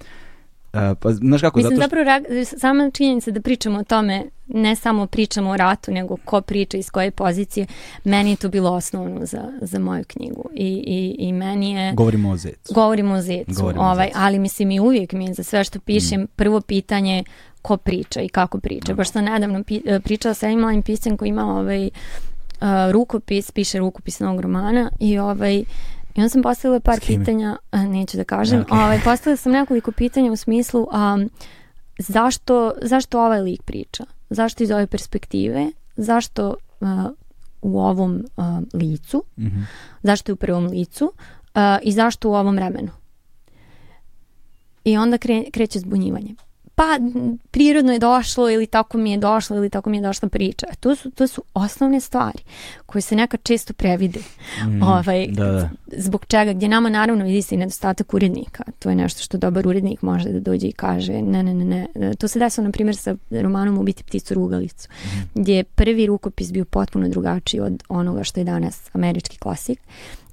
Uh, pa, znaš kako, Mislim, zato što... zapravo, sama činjenica da pričamo o tome ne samo pričamo o ratu, nego ko priča iz koje pozicije, meni je to bilo osnovno za, za moju knjigu. I, i, i meni je... Govorimo o zecu. Govorimo o zecu, govorimo ovaj, zecu. ali mislim i uvijek mi za sve što pišem, mm. prvo pitanje ko priča i kako priča. Mm. Pošto sam nedavno pi, e, pričala sa jednim malim pisem koji ima ovaj, uh, rukopis, piše rukopisnog romana i ovaj, I onda sam postavila par pitanja, neću da kažem, okay. ovaj, postavila sam nekoliko pitanja u smislu um, zašto, zašto ovaj lik priča? Zašto iz ove perspektive? Zašto uh, u ovom uh, licu? Mm -hmm. Zašto je u prvom licu? Uh, I zašto u ovom vremenu? I onda kre, kreće zbunjivanje pa prirodno je došlo ili tako mi je došlo ili tako mi je došla priča. E, to su, to su osnovne stvari koje se nekad često previde. Mm, ovaj, da, da. Zbog čega, gdje nama naravno vidi se i nedostatak urednika. To je nešto što dobar urednik može da dođe i kaže ne, ne, ne, ne. E, to se desilo, na primjer, sa romanom Ubiti pticu rugalicu, mm. gdje je prvi rukopis bio potpuno drugačiji od onoga što je danas američki klasik.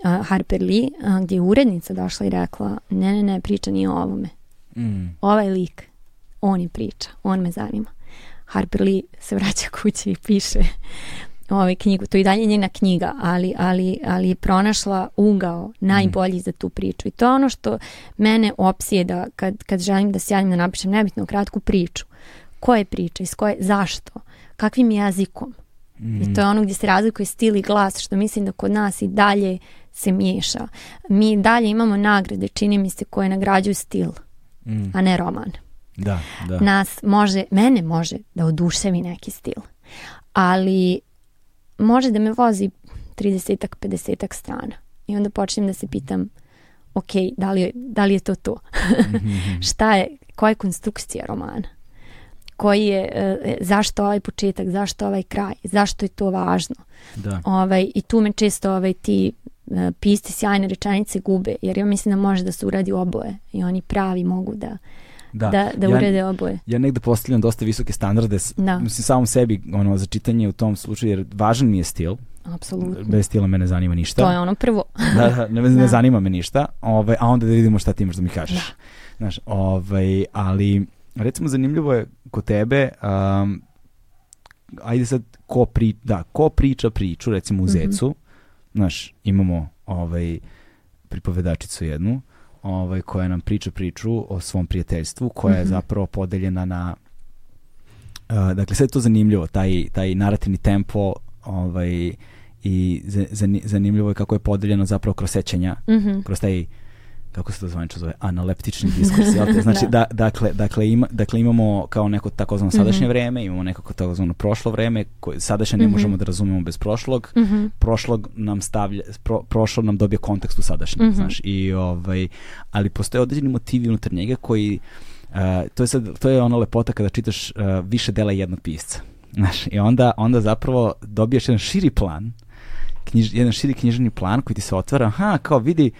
Uh, Harper Lee, uh, gdje je urednica došla i rekla ne, ne, ne, priča nije o ovome. Mm. Ovaj lik on je priča, on me zanima. Harper Lee se vraća kući i piše ovaj knjigu. To je i dalje njena knjiga, ali, ali, ali je pronašla ugao najbolji mm. za tu priču. I to je ono što mene opsjeda kad, kad želim da sjedim da napišem nebitno kratku priču. Koje priče, iz koje, zašto, kakvim jezikom. Mm. I to je mhm. ono gdje se razlikuje stil i glas, što mislim da kod nas i dalje se miješa. Mi dalje imamo nagrade, čini mi se, koje nagrađuju stil, mm. a ne roman. Da, da. Nas može, mene može da oduševi neki stil, ali može da me vozi 30-ak, 50-ak strana. I onda počnem da se pitam, ok, da li, da li je to to? Mhm, mhm. Šta je, koja je konstrukcija romana? koji je, e, e, zašto ovaj početak, zašto ovaj kraj, zašto je to važno. Da. Ovaj, I tu me često ovaj, ti e, pisci sjajne rečenice gube, jer ja mislim da može da se uradi oboje i oni pravi mogu da da, da, da ja, urede oboje. Ja negde postavljam dosta visoke standarde, da. mislim samom sebi ono, za čitanje u tom slučaju, jer važan mi je stil, Apsolutno. Bez stila me ne zanima ništa. To je ono prvo. Da, da, ne, ne da. zanima me ništa, ovaj, a onda da vidimo šta ti imaš da mi kažeš. Da. Znaš, ovaj, ali recimo zanimljivo je kod tebe, um, ajde sad, ko, pri, da, ko priča priču, recimo u mm -hmm. Zecu, znaš, imamo ovaj, pripovedačicu jednu, ovaj, koja nam priča priču o svom prijateljstvu, koja je mhm. zapravo podeljena na Uh, dakle, sve je to zanimljivo, taj, taj narativni tempo ovaj, i zanimljivo je kako je podeljeno zapravo kroz sećanja, mm -hmm. kroz taj kako se to zvanično zove, analeptični diskurs, jel te? Znači, da. da. dakle, dakle, ima, dakle imamo kao neko takozvano mhm. sadašnje mm -hmm. vreme, imamo neko takozvano prošlo vreme, koje sadašnje mm -hmm. ne mhm. možemo da razumemo bez prošlog, mm -hmm. prošlog nam stavlja, pro, prošlo nam dobije kontekst u sadašnjem, mm -hmm. znaš, i ovaj, ali postoje određeni motivi unutar njega koji, uh, to, je sad, to je ona lepota kada čitaš uh, više dela jednog pisca, znaš, i onda, onda zapravo dobiješ jedan širi plan, knjiž, jedan širi knjižni plan koji ti se otvara, aha, kao vidi,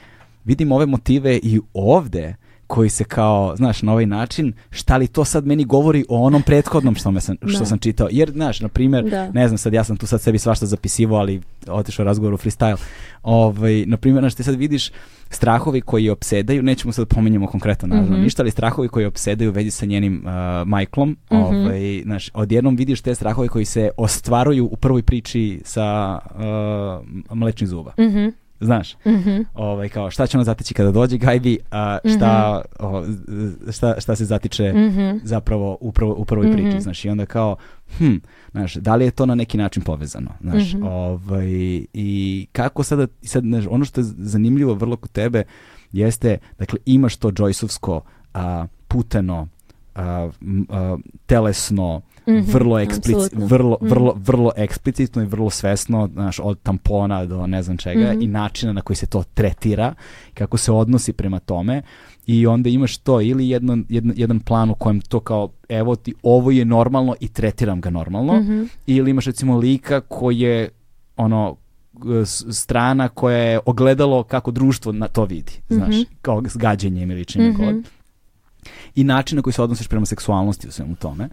vidim ove motive i ovde koji se kao, znaš, na ovaj način, šta li to sad meni govori o onom prethodnom što, me sam, da. što da. sam čitao. Jer, znaš, na primjer, da. ne znam, sad ja sam tu sad sebi svašta zapisivo, ali otišao razgovor u freestyle. Ovaj, na primjer, znaš, ti sad vidiš strahovi koji opsedaju, nećemo sad pominjamo konkretno naravno mm -hmm. ništa, ali strahovi koji opsedaju u vezi sa njenim uh, majklom, mm -hmm. ovaj, znaš, odjednom vidiš te strahovi koji se ostvaruju u prvoj priči sa uh, mlečnih zuba. Mm Znaš, mm ovaj, kao šta će ono zateći kada dođe Gajbi, a šta, mm -hmm. o, šta, šta, se zatiče mm -hmm. zapravo upravo u prvoj priči, mhm. znaš, i onda kao, hm, znaš, da li je to na neki način povezano, znaš, mhm. ovaj, i kako sada, sad, znaš, ono što je zanimljivo vrlo kod tebe jeste, dakle, imaš to Joyceovsko a, puteno, a, a, telesno, Mhm, vrlo, eksplicitno vrlo, mhm. vrlo, vrlo eksplicitno i vrlo svesno, znaš, od tampona do ne znam čega mm -hmm. i načina na koji se to tretira, kako se odnosi prema tome i onda imaš to ili jedno, jedno, jedan plan u kojem to kao evo ti ovo je normalno i tretiram ga normalno mm -hmm. ili imaš recimo lika koji je ono strana koja je ogledalo kako društvo na to vidi, znaš, mm -hmm. kao s gađenjem ili čime mm -hmm. god. I način na koji se odnosiš prema seksualnosti u svemu tome. Uh,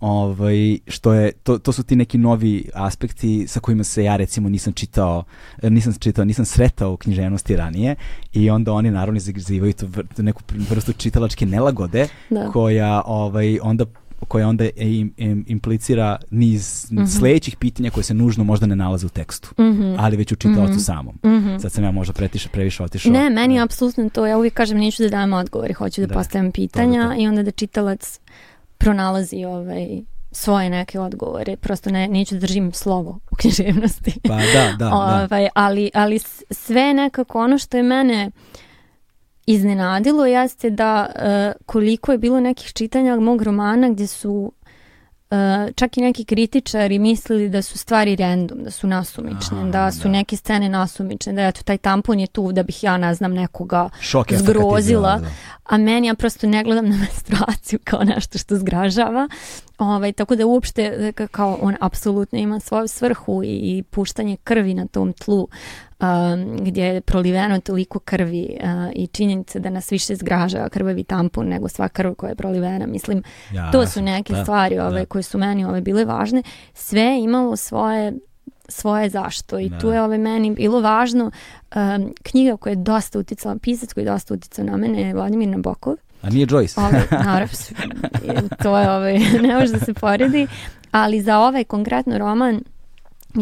Ovaj, što je, to, to su ti neki novi aspekti sa kojima se ja recimo nisam čitao, nisam čitao, nisam sretao u književnosti ranije i onda oni naravno izazivaju tu neku vrstu čitalačke nelagode da. koja ovaj, onda koja onda im, im, implicira niz mm -hmm. sledećih pitanja koje se nužno možda ne nalaze u tekstu, mm -hmm. ali već u čitaocu mm -hmm. samom. Mm -hmm. Sad sam ja možda pretiša, previše otišao. Ne, meni je da. apsolutno to. Ja uvijek kažem neću da dajem odgovore, hoću da, da postavim pitanja to to. i onda da čitalac pronalazi ovaj, svoje neke odgovore. Prosto ne, neću da držim slovo u književnosti. Pa da, da. da. ovaj, da. Ali, ali sve nekako ono što je mene iznenadilo jeste da e, koliko je bilo nekih čitanja mog romana gdje su Eh, čak i neki kritičari mislili da su stvari random, da su nasumične, Aha, da su da. neke scene nasumične, da eto taj tampon je tu da bih ja ne znam nekoga Šok zgrozila, bila, da. a meni ja prosto ne gledam na menstruaciju kao nešto što zgražava, ovaj, tako da uopšte e, kao on apsolutno ima svoju svrhu i, i puštanje krvi na tom tlu gdje je proliveno toliko krvi i činjenica da nas više zgraža krvavi tampon nego sva krv koja je prolivena. Mislim, ja, to su neke da, stvari ove, da. koje su meni ove bile važne. Sve imalo svoje svoje zašto i da. tu je ove meni bilo važno um, knjiga koja je dosta uticala, pisac koji je dosta uticao na mene je Vladimir Nabokov. A nije Joyce? Ove, naravno, to je ove, ne može da se poredi, ali za ovaj konkretno roman,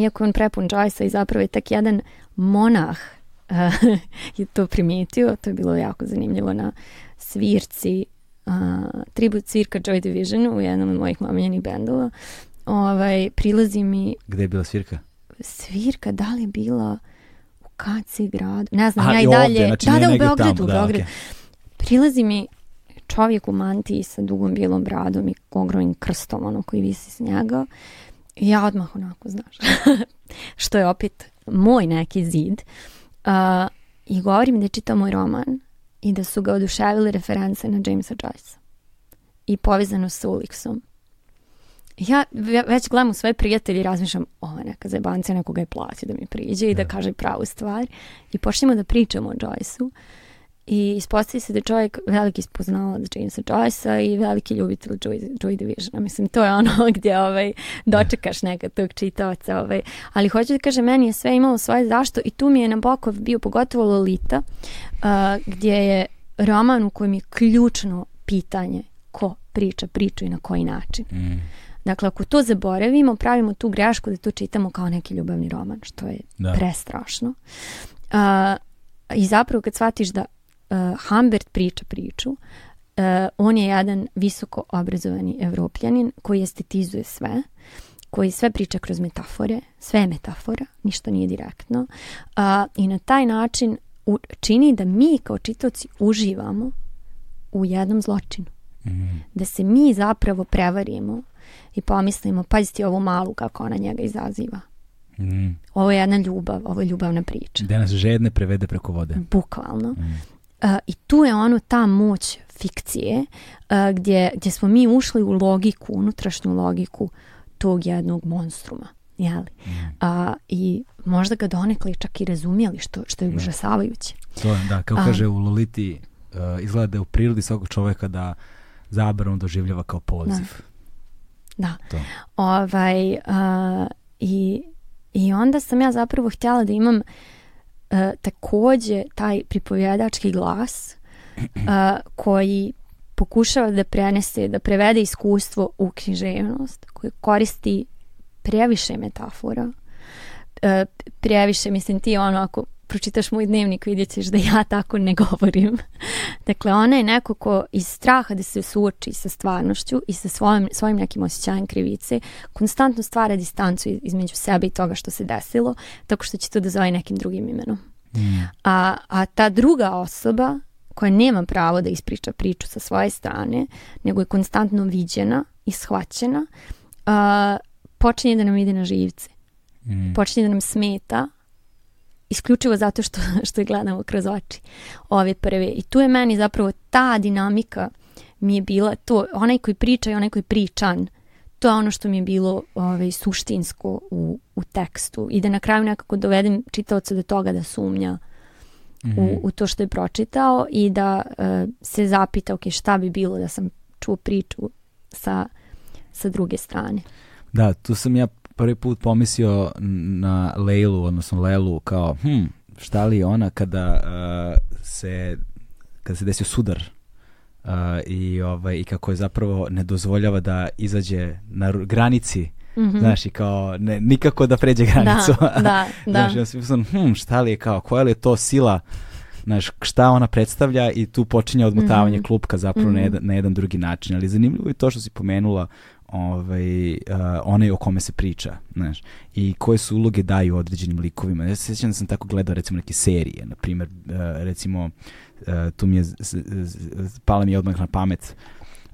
iako je on prepun Joyce-a i zapravo je tak jedan monah eh, je to primijetio, to je bilo jako zanimljivo na svirci, uh, eh, tribut svirka Joy Division u jednom od mojih mamljenih bendova. Ovaj, prilazi mi... Gde je bila svirka? Svirka, da li je bila u Kaci gradu? Ne znam, Aha, ja i ovdje, dalje. Znači, da, da, u Beogradu, tamo, u da, Beogradu. Da, okay. Prilazi mi čovjek u mantiji sa dugom bijelom bradom i ogromnim krstom, ono koji visi s njega. I ja odmah onako, znaš, što je opet moj neki zid uh, i govorim da je čitao moj roman i da su ga oduševile reference na Jamesa Joyce i povezano sa Uliksom. Ja već gledam u svoje prijatelje i razmišljam, ova neka zebanca nekoga je platio da mi priđe i da, da kaže pravu stvar. I počnemo da pričamo o Joyce-u. I ispostavi se da je čovjek veliki ispoznavalac Jamesa Joyce-a i veliki ljubitelj Joy, Joy Divisiona. Mislim, to je ono gdje ovaj, dočekaš nekad tog čitavaca. Ovaj. Ali hoću da kažem, meni je sve imalo svoje zašto i tu mi je na bokov bio pogotovo Lolita, uh, gdje je roman u kojem je ključno pitanje ko priča priču i na koji način. Mm. Dakle, ako to zaboravimo, pravimo tu grešku da to čitamo kao neki ljubavni roman, što je da. prestrašno. Uh, I zapravo kad shvatiš da uh, Humbert priča priču, uh, on je jedan visoko obrazovani evropljanin koji estetizuje sve, koji sve priča kroz metafore, sve je metafora, ništa nije direktno, uh, i na taj način u, čini da mi kao čitoci uživamo u jednom zločinu. Mm. Da se mi zapravo prevarimo i pomislimo, paziti ovu malu kako ona njega izaziva. Mm. Ovo je jedna ljubav, ovo je ljubavna priča. Danas žedne prevede preko vode. Bukvalno. Mm. Uh, I tu je ono ta moć fikcije uh, gdje, gdje smo mi ušli u logiku, unutrašnju logiku tog jednog monstruma. Jeli? Mm. A, I možda ga donekle čak i razumjeli što, što je da. užasavajuće. To, da, kao kaže u Loliti, uh, izgleda da je u prirodi svakog čovjeka da zabrano doživljava kao poziv. Da. da. To. Ovaj, uh, i, I onda sam ja zapravo htjela da imam e, takođe taj pripovjedački glas uh, koji pokušava da prenese, da prevede iskustvo u književnost, koji koristi previše metafora, e, previše, mislim ti ono ako pročitaš moj dnevnik, vidjet ćeš da ja tako ne govorim. dakle, ona je neko ko iz straha da se suoči sa stvarnošću i sa svojim, svojim nekim osjećajem krivice, konstantno stvara distancu između sebe i toga što se desilo, tako što će to da zove nekim drugim imenom. Mm. A, a ta druga osoba koja nema pravo da ispriča priču sa svoje strane, nego je konstantno viđena i shvaćena, a, počinje da nam ide na živce. Mm. Počinje da nam smeta isključivo zato što, što je gledamo kroz oči ove prve. I tu je meni zapravo ta dinamika mi je bila to, onaj koji priča i onaj koji pričan. To je ono što mi je bilo ovaj, suštinsko u, u tekstu. I da na kraju nekako dovedem čitaoca do toga da sumnja u, mhm. u to što je pročitao i da uh, se zapita ok, šta bi bilo da sam čuo priču sa, sa druge strane. Da, tu sam ja prvi put pomislio na Lejlu, odnosno Lelu kao, hm, šta li je ona kada uh, se kada se desio sudar uh, i ovaj i kako je zapravo ne dozvoljava da izađe na granici Mm -hmm. Znaš, i kao, ne, nikako da pređe da, granicu. Da, da, znaš, da. ja sam hm, šta li je kao, koja li je to sila, znaš, šta ona predstavlja i tu počinje odmutavanje mm -hmm. klupka zapravo mm -hmm. na, mhm. jedan, na jedan drugi način. Ali zanimljivo je to što si pomenula ovaj, uh, onaj o kome se priča, znaš, i koje su uloge daju određenim likovima. Ja se sjećam da sam tako gledao recimo neke serije, na primer, uh, recimo, uh, tu mi je, z, pala mi je odmah na pamet,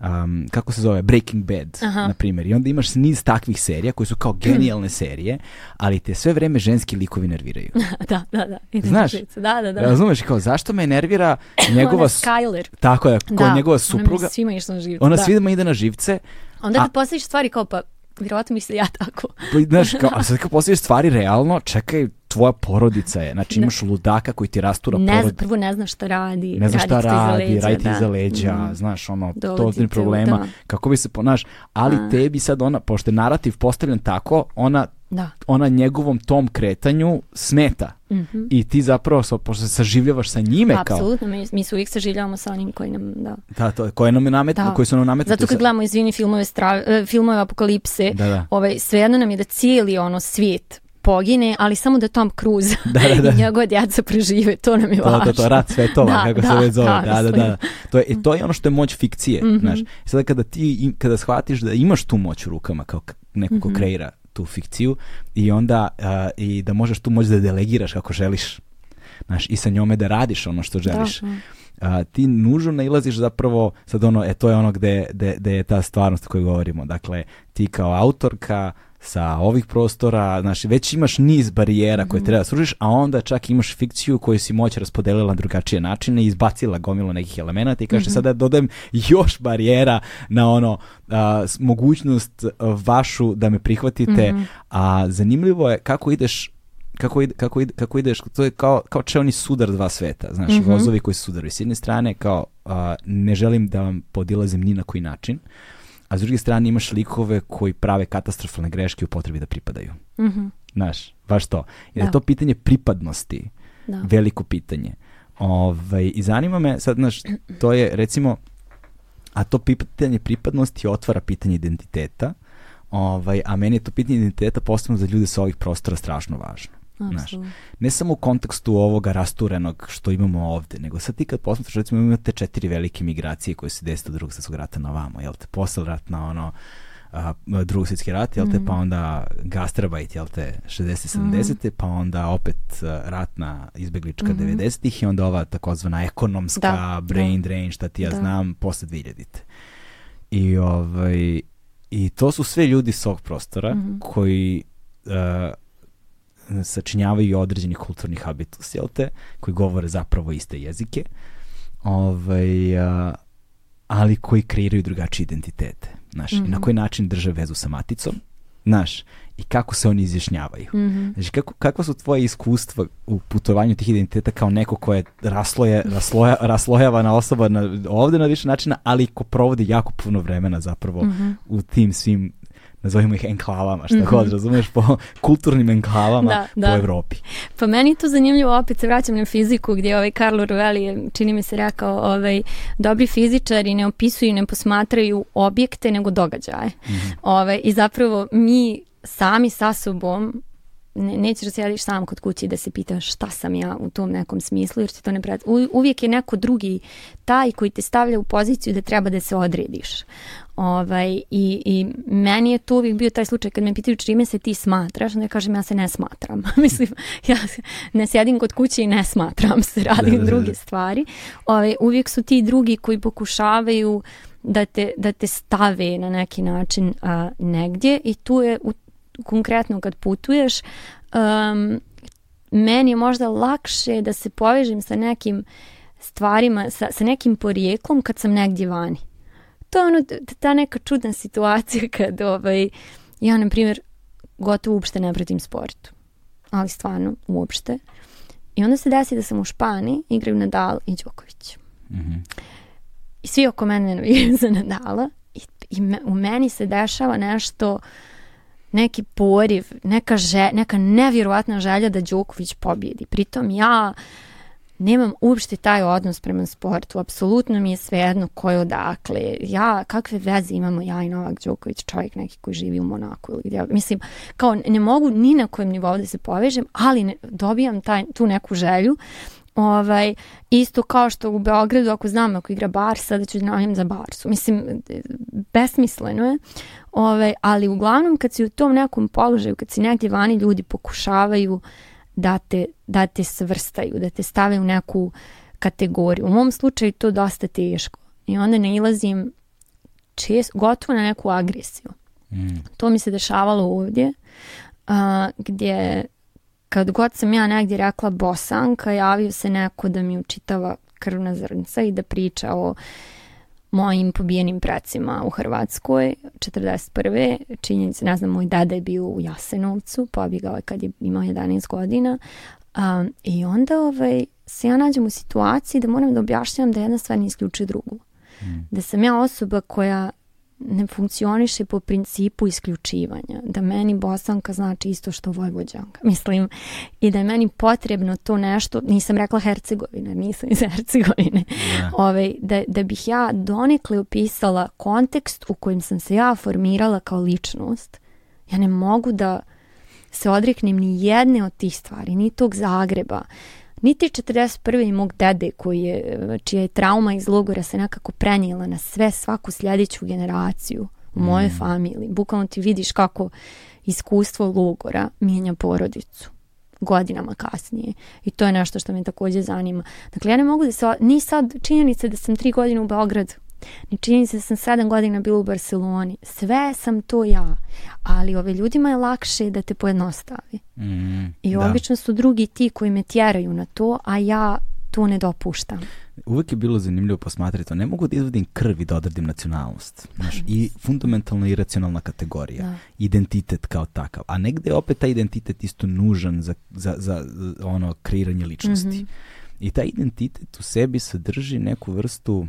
um, kako se zove, Breaking Bad, na primer, I onda imaš niz takvih serija koje su kao genijalne serije, ali te sve vreme ženski likovi nerviraju. da, da, da. Idem da Znaš, da, da, da. razumeš, kao zašto me nervira njegova... ona Skyler. Tako je, kao da, njegova supruga. Ona svima išla na živce. Ona da. svima ide na živce, Onda kad postaviš stvari kao pa, vjerovatno mislim ja tako. Pa, znaš, kao, a sad kad postaviš stvari realno, čekaj, tvoja porodica je, znači da. imaš ludaka koji ti rastura ne, porodicu. Prvo ne zna šta radi. Ne zna šta radi, radi ti da. iza leđa, mm. znaš, ono, to problema, da. kako bi se ponaš, ali a. tebi sad ona, pošto je narativ postavljen tako, ona, da. ona njegovom tom kretanju smeta. -hmm. i ti zapravo, so, pošto se saživljavaš sa njime Absolutno, kao... Apsolutno, mi, mi se uvijek saživljavamo sa onim koji nam, da. Da, to je, koje nam je namet, da. koji su nam nametnuti. Zato kad gledamo, izvini, filmove, stra, e, filmove apokalipse, da, da. Ovaj, svejedno nam je da cijeli ono svijet pogine, ali samo da Tom Cruise da, da, da. i njegova djeca prežive, to nam je to, važno. To, to, to, rat svetova, da, kako da, se već zove. Da, da, da, da. To je, to je ono što je moć fikcije, mm -hmm. znaš. Sada kada ti, kada shvatiš da imaš tu moć u rukama, kao neko ko mm -hmm. kreira tu fikciju i onda a, i da možeš tu moći da delegiraš kako želiš znaš, i sa njome da radiš ono što želiš. Da, da. a, ti nužno nailaziš zapravo, sad ono, e, to je ono gde, gde, gde je ta stvarnost o kojoj govorimo. Dakle, ti kao autorka sa ovih prostora, znači već imaš niz barijera koje mhm. treba da sružiš, a onda čak imaš fikciju koju si moć raspodelila na drugačije načine i izbacila gomilu nekih elemenata i kaže mm -hmm. sada dodajem još barijera na ono a, mogućnost e, vašu da me prihvatite, mm -hmm. a zanimljivo je kako ideš kako, ide, kako, ide, kako ideš, to je kao, kao čelni sudar dva sveta, znaš, mm -hmm. vozovi koji su sudaraju. S jedne strane, kao, a, ne želim da vam podilazim ni na koji način, a s druge strane imaš likove koji prave katastrofalne greške u potrebi da pripadaju. Mm -hmm. Znaš, baš to. Jer da. je to pitanje pripadnosti da. veliko pitanje. Ovaj, I zanima me, sad, znaš, to je recimo, a to pitanje pripadnosti otvara pitanje identiteta, ovaj, a meni je to pitanje identiteta posebno za ljude sa ovih prostora strašno važno. Znaš, ne samo u kontekstu ovoga rasturenog što imamo ovde, nego sad ti kad posmetraš, recimo imate četiri velike migracije koje se desite od drugog svjetskog rata na vamo, jel te, posle ratna ono, a, drugi svjetski rat, jel te, mm. pa onda gastrabajt, jel te, 60-70, mm. pa onda opet e, ratna izbeglička mm 90-ih i onda ova takozvana ekonomska da, da. brain drain, šta ti ja da. znam, posle 2000-te. I, ovaj, I to su sve ljudi s ovog prostora mm koji Uh, sačinjavaju određeni kulturni habitus, jel te, koji govore zapravo iste jezike, ovaj, ali koji kreiraju drugačije identitete. Znaš, mm -hmm. i na mhm. koji način drže vezu sa maticom, znaš, i kako se oni izjašnjavaju. Mm -hmm. Znači, kako, kakva su tvoje iskustva u putovanju tih identiteta kao neko koja je rasloje, rasloja, raslojavana osoba na, ovde na više načina, ali ko provodi jako puno vremena zapravo mm -hmm. u tim svim nazovimo ih enklavama, šta mm -hmm. god, mhm. razumeš, po kulturnim enklavama da, po da. Evropi. Pa meni je to zanimljivo, opet se vraćam na fiziku gdje ovaj Carlo Rovelli, čini mi se rekao, ovaj, dobri fizičari ne opisuju ne posmatraju objekte nego događaje. Mm -hmm. ovaj, I zapravo mi sami sa sobom ne, nećeš da sjediš sam kod kući da se pitaš šta sam ja u tom nekom smislu jer ti to ne pred... U, uvijek je neko drugi taj koji te stavlja u poziciju da treba da se odrediš Ovaj, i, I meni je tu uvijek bio taj slučaj kad me pitaju čime se ti smatraš, onda ja kažem ja se ne smatram. Mislim, ja ne sjedim kod kuće i ne smatram se, da, radim da, da, da. stvari. Ovaj, uvijek su ti drugi koji pokušavaju da te, da te stave na neki način a, negdje i tu je u, konkretno kad putuješ um, meni je možda lakše da se povežem sa nekim stvarima, sa, sa nekim porijeklom kad sam negdje vani to je ono, ta neka čudna situacija kad ovaj, ja, na primjer, gotovo uopšte ne pratim sportu. Ali stvarno, uopšte. I onda se desi da sam u Španiji, igraju Nadal i Đoković. Mm -hmm. I svi oko mene navijaju za Nadala i, i me, u meni se dešava nešto neki poriv, neka, žel, neka nevjerovatna želja da Đoković pobjedi. Pritom ja nemam uopšte taj odnos prema sportu, apsolutno mi je svejedno ko je odakle, ja, kakve veze imamo ja i Novak Đoković, čovjek neki koji živi u Monaku ili gdje, mislim, kao ne mogu ni na kojem nivou da se povežem, ali ne, dobijam taj, tu neku želju Ovaj, isto kao što u Beogradu, ako znam ako igra Barsa, da ću da navijam za Barsu. Mislim, besmisleno je, ovaj, ali uglavnom kad si u tom nekom položaju, kad si negdje vani, ljudi pokušavaju uh, da te, da te svrstaju, da te stave u neku kategoriju. U mom slučaju to dosta teško i onda ne ilazim čest, gotovo na neku agresiju. Mm. To mi se dešavalo ovdje a, gdje kad god sam ja negdje rekla bosanka, javio se neko da mi učitava krvna zrnca i da priča o mojim pobijenim pracima u Hrvatskoj 41. Činjenica, ne znam, moj dada je bio u Jasenovcu, pobjegao je kad je imao 11 godina um, i onda ovaj, se ja nađem u situaciji da moram da objašnjam da jedna stvar ne isključuje drugu. Mm. Da sam ja osoba koja ne funkcioniše po principu isključivanja. Da meni bosanka znači isto što vojvođanka, mislim. I da je meni potrebno to nešto, nisam rekla Hercegovina, nisam iz Hercegovine. Yeah. Da. Ove, ovaj, da, da bih ja donekle opisala kontekst u kojem sam se ja formirala kao ličnost. Ja ne mogu da se odreknem ni jedne od tih stvari, ni tog Zagreba, niti 41. mog dede koji je, čija je trauma iz logora se nekako prenijela na sve, svaku sljedeću generaciju u mojoj mm. familiji. Bukvalno ti vidiš kako iskustvo logora mijenja porodicu godinama kasnije. I to je nešto što me takođe zanima. Dakle, ja ne mogu da se... Ni sad činjenica da sam tri godine u Beogradu Ne čini se da sam sedam godina bila u Barceloni. Sve sam to ja. Ali ove ljudima je lakše da te pojednostavi. Mm, I da. obično su drugi ti koji me tjeraju na to, a ja to ne dopuštam. Uvek je bilo zanimljivo posmatrati to. Ne mogu da izvodim krv i da odredim nacionalnost. Znaš, I fundamentalna i racionalna kategorija. Da. Identitet kao takav. A negde je opet taj identitet isto nužan za, za, za ono kreiranje ličnosti. Mm -hmm. I taj identitet u sebi sadrži neku vrstu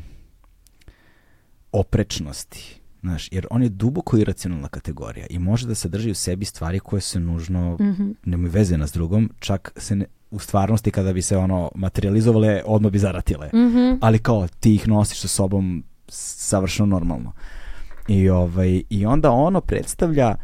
oprečnosti. Znaš, jer on je duboko iracionalna kategorija i može da sadrži u sebi stvari koje se nužno mm -hmm. nemoj veze na s drugom, čak se ne, u stvarnosti kada bi se ono materializovale, odmah bi zaratile. Mm -hmm. Ali kao ti ih nosiš sa sobom savršeno normalno. I, ovaj, I onda ono predstavlja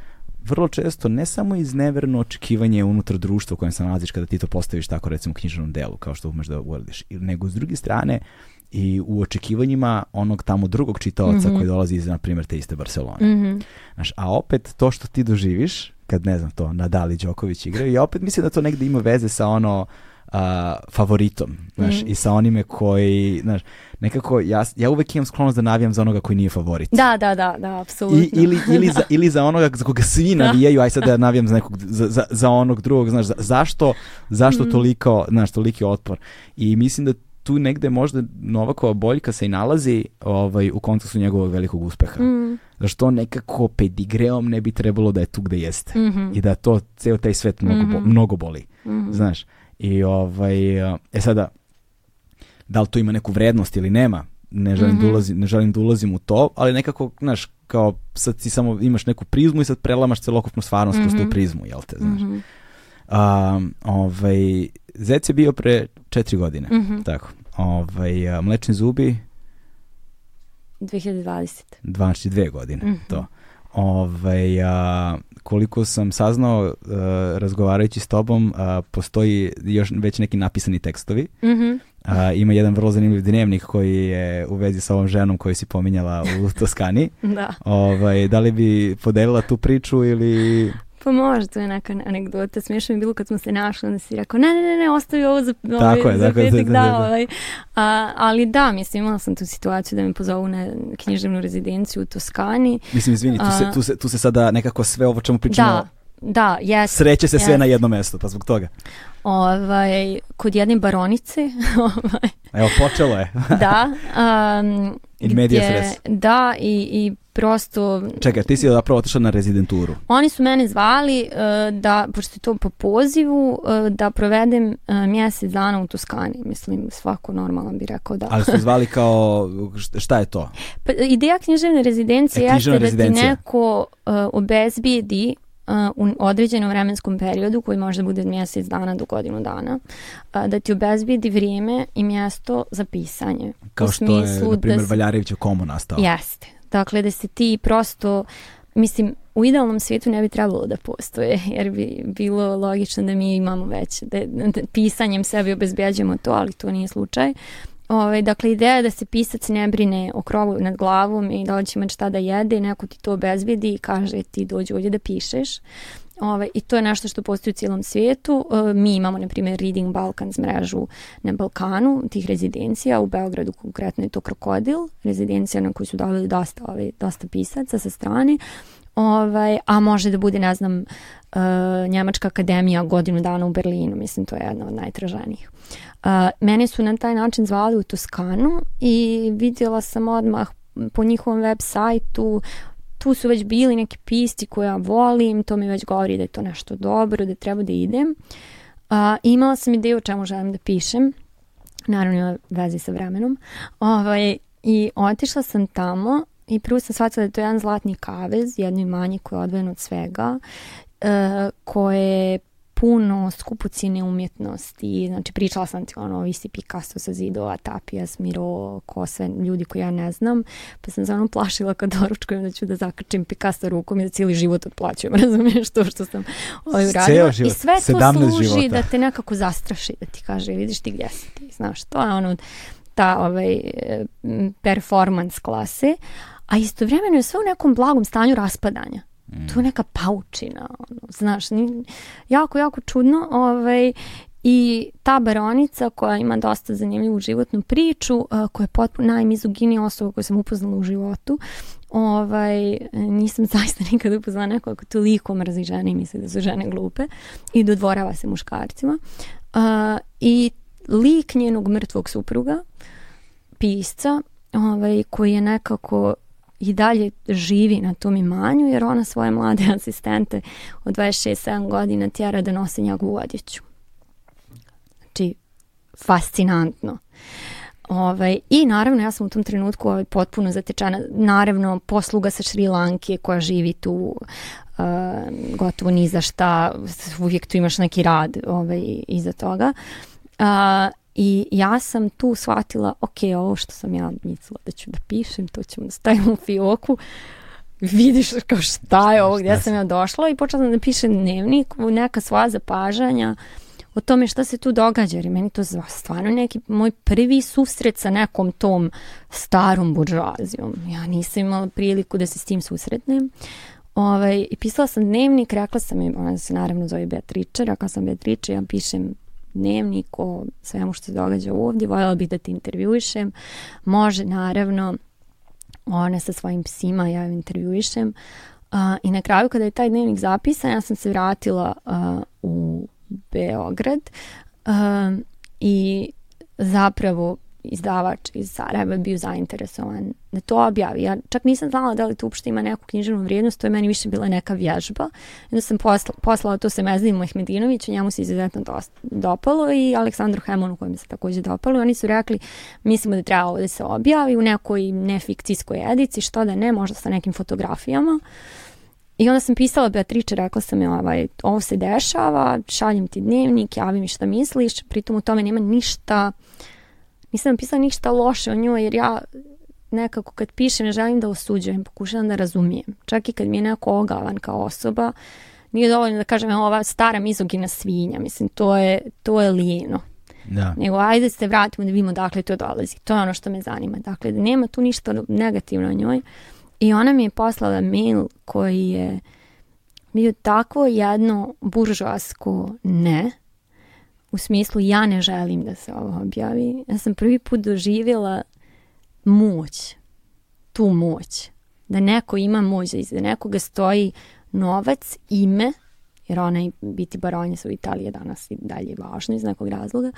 vrlo često ne samo izneverno očekivanje unutar društva u kojem se nalaziš kada ti to postaviš tako recimo u knjižnom delu kao što umeš da uradiš, nego s druge strane uh, i u očekivanjima onog tamo drugog čitaoca mm -hmm. koji dolazi iz, na primjer, te iste Barcelone. Mm -hmm. Znaš, a opet to što ti doživiš, kad ne znam to, Nadal i Đoković igraju, i opet mislim da to negde ima veze sa ono uh, favoritom, znaš, mm. i sa onime koji, znaš, nekako ja, ja uvek imam sklonost da navijam za onoga koji nije favorit. Da, da, da, da, apsolutno. I, ili, ili, da. Za, ili za onoga za koga svi da. navijaju, da. aj sad da ja navijam za, nekog, za, za, za onog drugog, znaš, za, zašto, zašto mm. toliko, znaš, toliki otpor. I mislim da tu negde možda Novakova boljka se i nalazi ovaj, u kontekstu njegovog velikog uspeha. Mm. Zašto nekako pedigreom ne bi trebalo da je tu gde jeste. Mm -hmm. I da to, ceo taj svet mnogo, mm -hmm. bo, mhm. mnogo boli. Mm -hmm. Znaš, i ovaj, e sada, da li to ima neku vrednost ili nema, ne želim, mm -hmm. da mhm. ulazim, ne želim da ulazim u to, ali nekako, znaš, kao sad ti samo imaš neku prizmu i sad prelamaš celokupnu stvarnost mm -hmm. kroz tu mhm. prizmu, jel te, znaš. Mm -hmm. um, ovaj, Zec je bio pre četiri godine, mm -hmm. tako ovaj, Mlečni zubi? 2020. Znači dve godine, mm -hmm. to. Ovaj, a, koliko sam saznao a, e, razgovarajući s tobom, a, postoji još već neki napisani tekstovi. Mm -hmm. a, ima jedan vrlo zanimljiv dnevnik koji je u vezi sa ovom ženom koju si pominjala u Toskani. da. Ovaj, da li bi podelila tu priču ili pa može, to je neka anegdota, smiješno mi bilo kad smo se našli, onda si rekao, ne, ne, ne, ne ostavi ovo za, ovaj, tako je, za dakle, petak, da, da, ovaj. A, ali da, mislim, imala sam tu situaciju da me pozovu na književnu rezidenciju u Toskani. Mislim, izvini, tu se, tu se, tu se sada nekako sve ovo čemu pričamo da. Da, jest. Sreće se yes. sve na jedno mesto, pa zbog toga. Ovaj, kod jedne baronice. Ovaj. Evo, počelo je. da. Um, In media gdje, Da, i, i prosto... Čekaj, ti si zapravo otišla na rezidenturu. Oni su mene zvali eh, da, pošto je to po pozivu, eh, da provedem eh, mjesec dana u Toskani. Mislim, svako normalan bi rekao da. Ali su zvali kao, šta je to? Pa, ideja književne rezidencije e, jeste da ti neko obezbijedi u određenom vremenskom periodu koji može da bude od mjesec dana do godinu dana da ti obezbidi vrijeme i mjesto za pisanje kao što je, na da primjer, da si... komu nastao jeste Dakle, da se ti prosto, mislim, u idealnom svijetu ne bi trebalo da postoje, jer bi bilo logično da mi imamo već, da, da pisanjem sebi obezbeđujemo to, ali to nije slučaj. Ove, ovaj, dakle, ideja je da se pisac ne brine o krovu nad glavom i da li će imati šta da jede, neko ti to obezbedi i kaže ti dođi ovdje da pišeš. Ovaj, I to je nešto što postoji u cijelom svijetu. E, mi imamo, na primjer, Reading Balkans mrežu na Balkanu, tih rezidencija. U Beogradu konkretno je to Krokodil, rezidencija na koju su davali dosta, ovaj, dosta pisaca sa strane. Ovaj, a može da bude, ne znam, uh, Njemačka akademija godinu dana u Berlinu, mislim to je jedna od najtraženijih. Uh, mene su na taj način zvali u Toskanu i vidjela sam odmah po njihovom web sajtu tu su već bili neki pisti koje ja volim, to mi već govori da je to nešto dobro, da treba da idem. A, imala sam ideju o čemu želim da pišem, naravno ima veze sa vremenom. Ovaj, I otišla sam tamo i prvo sam shvatila da je to jedan zlatni kavez, jedno imanje koje je odvojeno od svega, e, koje je puno skupocine umjetnosti, znači pričala sam ti ono, vi si Picasso sa zidova, Tapija, Smiro, ko sve, ljudi koji ja ne znam, pa sam stvarno plašila kad doručkujem da ću da zakačim Picasso rukom i da cijeli život otplaćujem, razumiješ to što sam ovaj uradila. I sve to služi života. da te nekako zastraši, da ti kaže, vidiš ti gdje si ti, znaš, to je ono ta ovaj, performance klase, a istovremeno je sve u nekom blagom stanju raspadanja. Mm. To je neka paučina, ono, znaš, ni, jako, jako čudno. Ovaj, I ta baronica koja ima dosta zanimljivu životnu priču, a, eh, koja je potpuno najmizoginija osoba koju sam upoznala u životu, ovaj, nisam zaista nikada upoznala neko ako toliko mrzi žene i misli da su žene glupe i dodvorava se muškarcima. A, eh, I lik njenog mrtvog supruga, pisca, ovaj, koji je nekako i dalje živi na tom imanju jer ona svoje mlade asistente od 26-7 godina tjera da nose njegovu odjeću. Znači, fascinantno. Ovaj, I naravno ja sam u tom trenutku ovaj, potpuno zatečena. Naravno posluga sa Šrilanke koja živi tu uh, gotovo ni za šta, uvijek tu imaš neki rad ovaj, iza toga. Uh, I ja sam tu shvatila, ok, ovo što sam ja mislila da ću da pišem, to ćemo da stavimo u fioku, vidiš kao šta je ovo, gdje sam ja došla i počela sam da pišem dnevnik, neka svoja zapažanja o tome šta se tu događa, jer meni to stvarno neki moj prvi susret sa nekom tom starom buržoazijom. Ja nisam imala priliku da se s tim susretnem. Ovaj, I pisala sam dnevnik, rekla sam im, ona se naravno zove Beatriče, rekla sam Beatriče, ja pišem dnevnik o svemu što se događa ovdje, voljela bih da te intervjuišem. Može, naravno, ona sa svojim psima, ja ju intervjuišem. Uh, I na kraju kada je taj dnevnik zapisan, ja sam se vratila uh, u Beograd uh, i zapravo izdavač iz Sarajeva bio zainteresovan da to objavi. Ja čak nisam znala da li to uopšte ima neku književnu vrijednost, to je meni više bila neka vježba. Onda sam posla, poslala to se Mezdim Lehmedinoviću, njemu se izuzetno dosta, dopalo i Aleksandru Hemonu kojem se takođe dopalo i oni su rekli mislimo da treba ovo da se objavi u nekoj nefikcijskoj edici, što da ne, možda sa nekim fotografijama. I onda sam pisala Beatriče, rekla sam joj, ovaj, ovo se dešava, šaljem ti dnevnik, javi mi šta misliš, pritom u tome nema ništa uh, nisam napisala ništa loše o njoj jer ja nekako kad pišem ne želim da osuđujem, pokušavam da razumijem. Čak i kad mi je neko ogavan kao osoba, nije dovoljno da kažem ova stara mizogina svinja, mislim to je, to je lijeno. Da. Nego ajde se vratimo da vidimo dakle to dolazi. To je ono što me zanima. Dakle, da nema tu ništa negativno o njoj. I ona mi je poslala mail koji je bio takvo jedno buržoasko ne, u smislu ja ne želim da se ovo objavi. Ja sam prvi put doživjela moć, tu moć, da neko ima moć, da nekoga stoji novac, ime, jer ona i biti baronjesa u Italiji danas i dalje važno iz nekog razloga,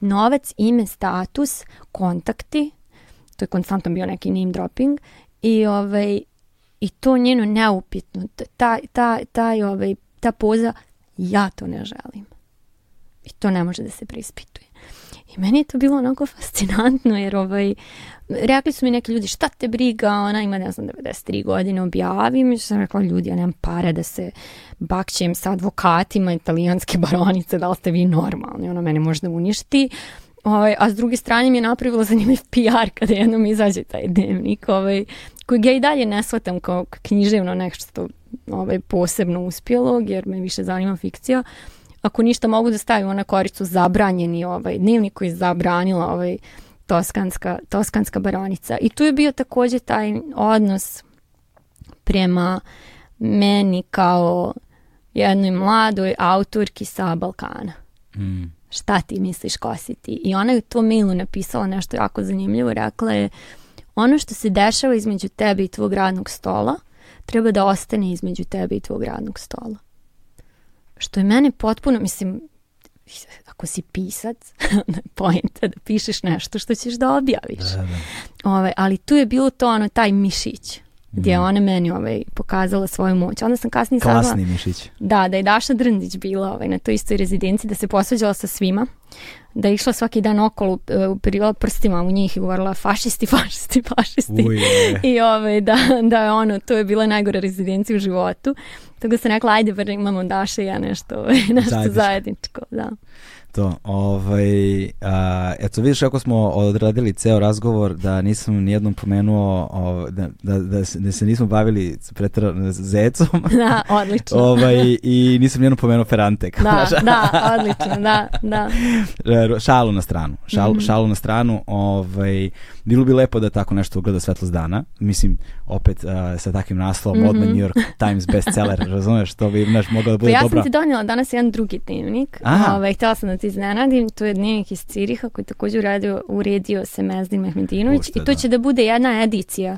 novac, ime, status, kontakti, to je konstantno bio neki name dropping, i, ovaj, i to njeno neupitno, ta, ta, ta, ovaj, ta poza, ja to ne želim i to ne može da se preispituje. I meni je to bilo onako fascinantno jer ovaj, rekli su mi neki ljudi šta te briga, ona ima ne znam 93 godine, objavi mi, što sam rekla ljudi ja nemam pare da se bakćem sa advokatima italijanske baronice, da li ste vi normalni, ona mene možda uništi. Ovaj, a s druge strane mi je napravila zanimljiv PR kada jednom izađe taj dnevnik ovaj, kojeg ja i dalje ne shvatam kao književno nešto ovaj, posebno uspjelog jer me više zanima fikcija ako ništa mogu da stavim na koricu zabranjeni ovaj dnevnik koji je zabranila ovaj toskanska, toskanska baronica. I tu je bio takođe taj odnos prema meni kao jednoj mladoj autorki sa Balkana. Mm. Šta ti misliš ko si ti? I ona je to mailu napisala nešto jako zanimljivo. Rekla je ono što se dešava između tebe i tvog radnog stola treba da ostane između tebe i tvog radnog stola što je mene potpuno, mislim, ako si pisac, onda pojenta da pišeš nešto što ćeš da objaviš. Da, da. Ove, ovaj, ali tu je bilo to ono, taj mišić gdje je mhm. ona meni ovaj, pokazala svoju moć. Onda sam kasnije Klasni saznala... mišić. Da, da je Daša Drndić bila ovaj, na toj istoj rezidenciji, da se posvađala sa svima, da je išla svaki dan okolo, e, upirivala prstima u njih i govorila fašisti, fašisti, fašisti. Uje. I ovaj, da, da je ono, to je bila najgora rezidencija u životu. Tako da sam rekla, ajde, bar imamo Daša i ja nešto, ovaj, nešto zajedničko. zajedničko da to. Ovaj, a, eto, vidiš kako smo odradili ceo razgovor, da nisam nijednom pomenuo, o, da, da, da, se, da se nismo bavili pretrano zecom. Da, odlično. ovaj, I nisam nijednom pomenuo Ferante. Da, da, da, odlično, da, da. Šalu na stranu, šalu, mm -hmm. šalu na stranu. Ovaj, bilo bi lepo da tako nešto ugleda svetlost dana. Mislim, opet a, sa takvim naslovom, mm -hmm. odmah mhm. New York Times bestseller, razumeš, to bi, znaš, mogao da pa bude pa ja dobra. sam ti donijela danas jedan drugi dnevnik. Aha. Ovaj, htjela sam da ti iznenadim, to je Dnevnik iz Ciriha koji takođe uradio, uredio se Mezdin Mehmedinović Ušte, i to da. će da bude jedna edicija.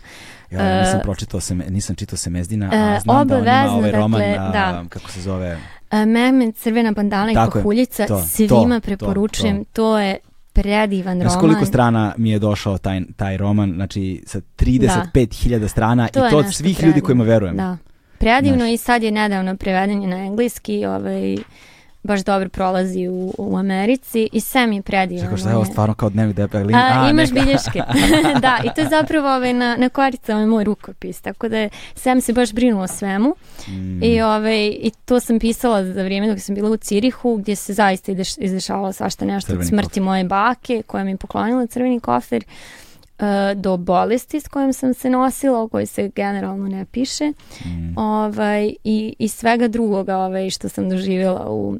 Ja uh, nisam e, pročitao se, nisam čitao Semezdina, e, a znam obavezno, da on ima ovaj dakle, roman, dakle, da. kako se zove... E, Mehmed, Crvena bandala i Tako svima to, preporučujem, to, to. to je predivan roman. Na koliko strana mi je došao taj, taj roman, znači sa 35.000 da. strana to i to od svih predivno. ljudi kojima verujem. Da. Predivno znači. i sad je nedavno preveden na engleski, ovaj, baš dobro prolazi u, u Americi i Sam je predivan. Čekaj, šta je ovo stvarno kao dnevnik debeli? A, a, imaš neka. bilješke. da, i to je zapravo ovaj, na, na koricama ovaj moj rukopis, tako da Sam se baš brinuo o svemu mm. I, ovaj, i to sam pisala za vrijeme dok sam bila u Cirihu gdje se zaista izdešavalo svašta nešto crveni od smrti kofer. moje bake koja mi je poklonila crveni kofer. Uh, E, do bolesti s kojom sam se nosila, o kojoj se generalno ne piše, mm. ovaj, i, i svega drugoga ovaj, što sam doživjela u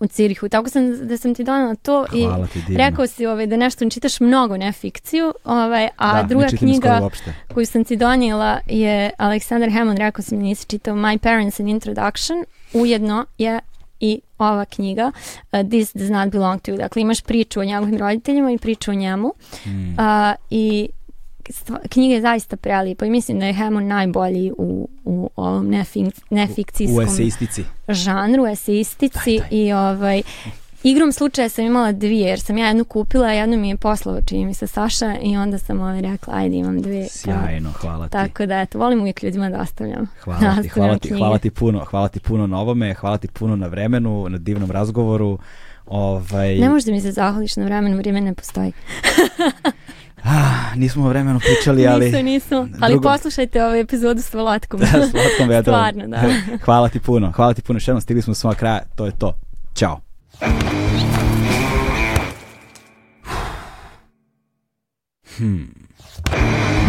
u Cirihu. Tako sam da sam ti donela to Hvala i ti, rekao si ovaj, da nešto čitaš mnogo, ne fikciju, ovaj, a da, druga knjiga koju sam ti donijela je Alexander Hammond, rekao sam nisi čitao My Parents and Introduction, ujedno je ova knjiga uh, This does not belong to you. Dakle, imaš priču o njegovim roditeljima i priču o njemu. Mm. Uh, I knjiga je zaista prelipa i mislim da je Hemon najbolji u, u ovom nefik, nefikcijskom u, u eseistici. žanru, eseistici taj, taj. i ovaj Igrom slučaja sam imala dvije, jer sam ja jednu kupila, a jednu mi je poslao čini mi se Saša i onda sam ovaj rekla, ajde imam dvije. Sjajno, hvala ti. Tako da, eto, volim uvijek ljudima da ostavljam. Hvala ti, hvala ti, hvala ti puno, hvala ti puno na ovome, hvala ti puno na vremenu, na divnom razgovoru. Ovaj... Ne možda mi se zahvališ na vremenu, vrijeme ne postoji. Ah, nismo o vremenu pričali, ali... Nisu, nisu, ali drugo... poslušajte ovu epizodu s Volatkom. da, s Volatkom Stvarno, da. Hvala ti puno, hvala ti puno, što jednom stigli smo s kraja, to je to. Ćao. Hmm.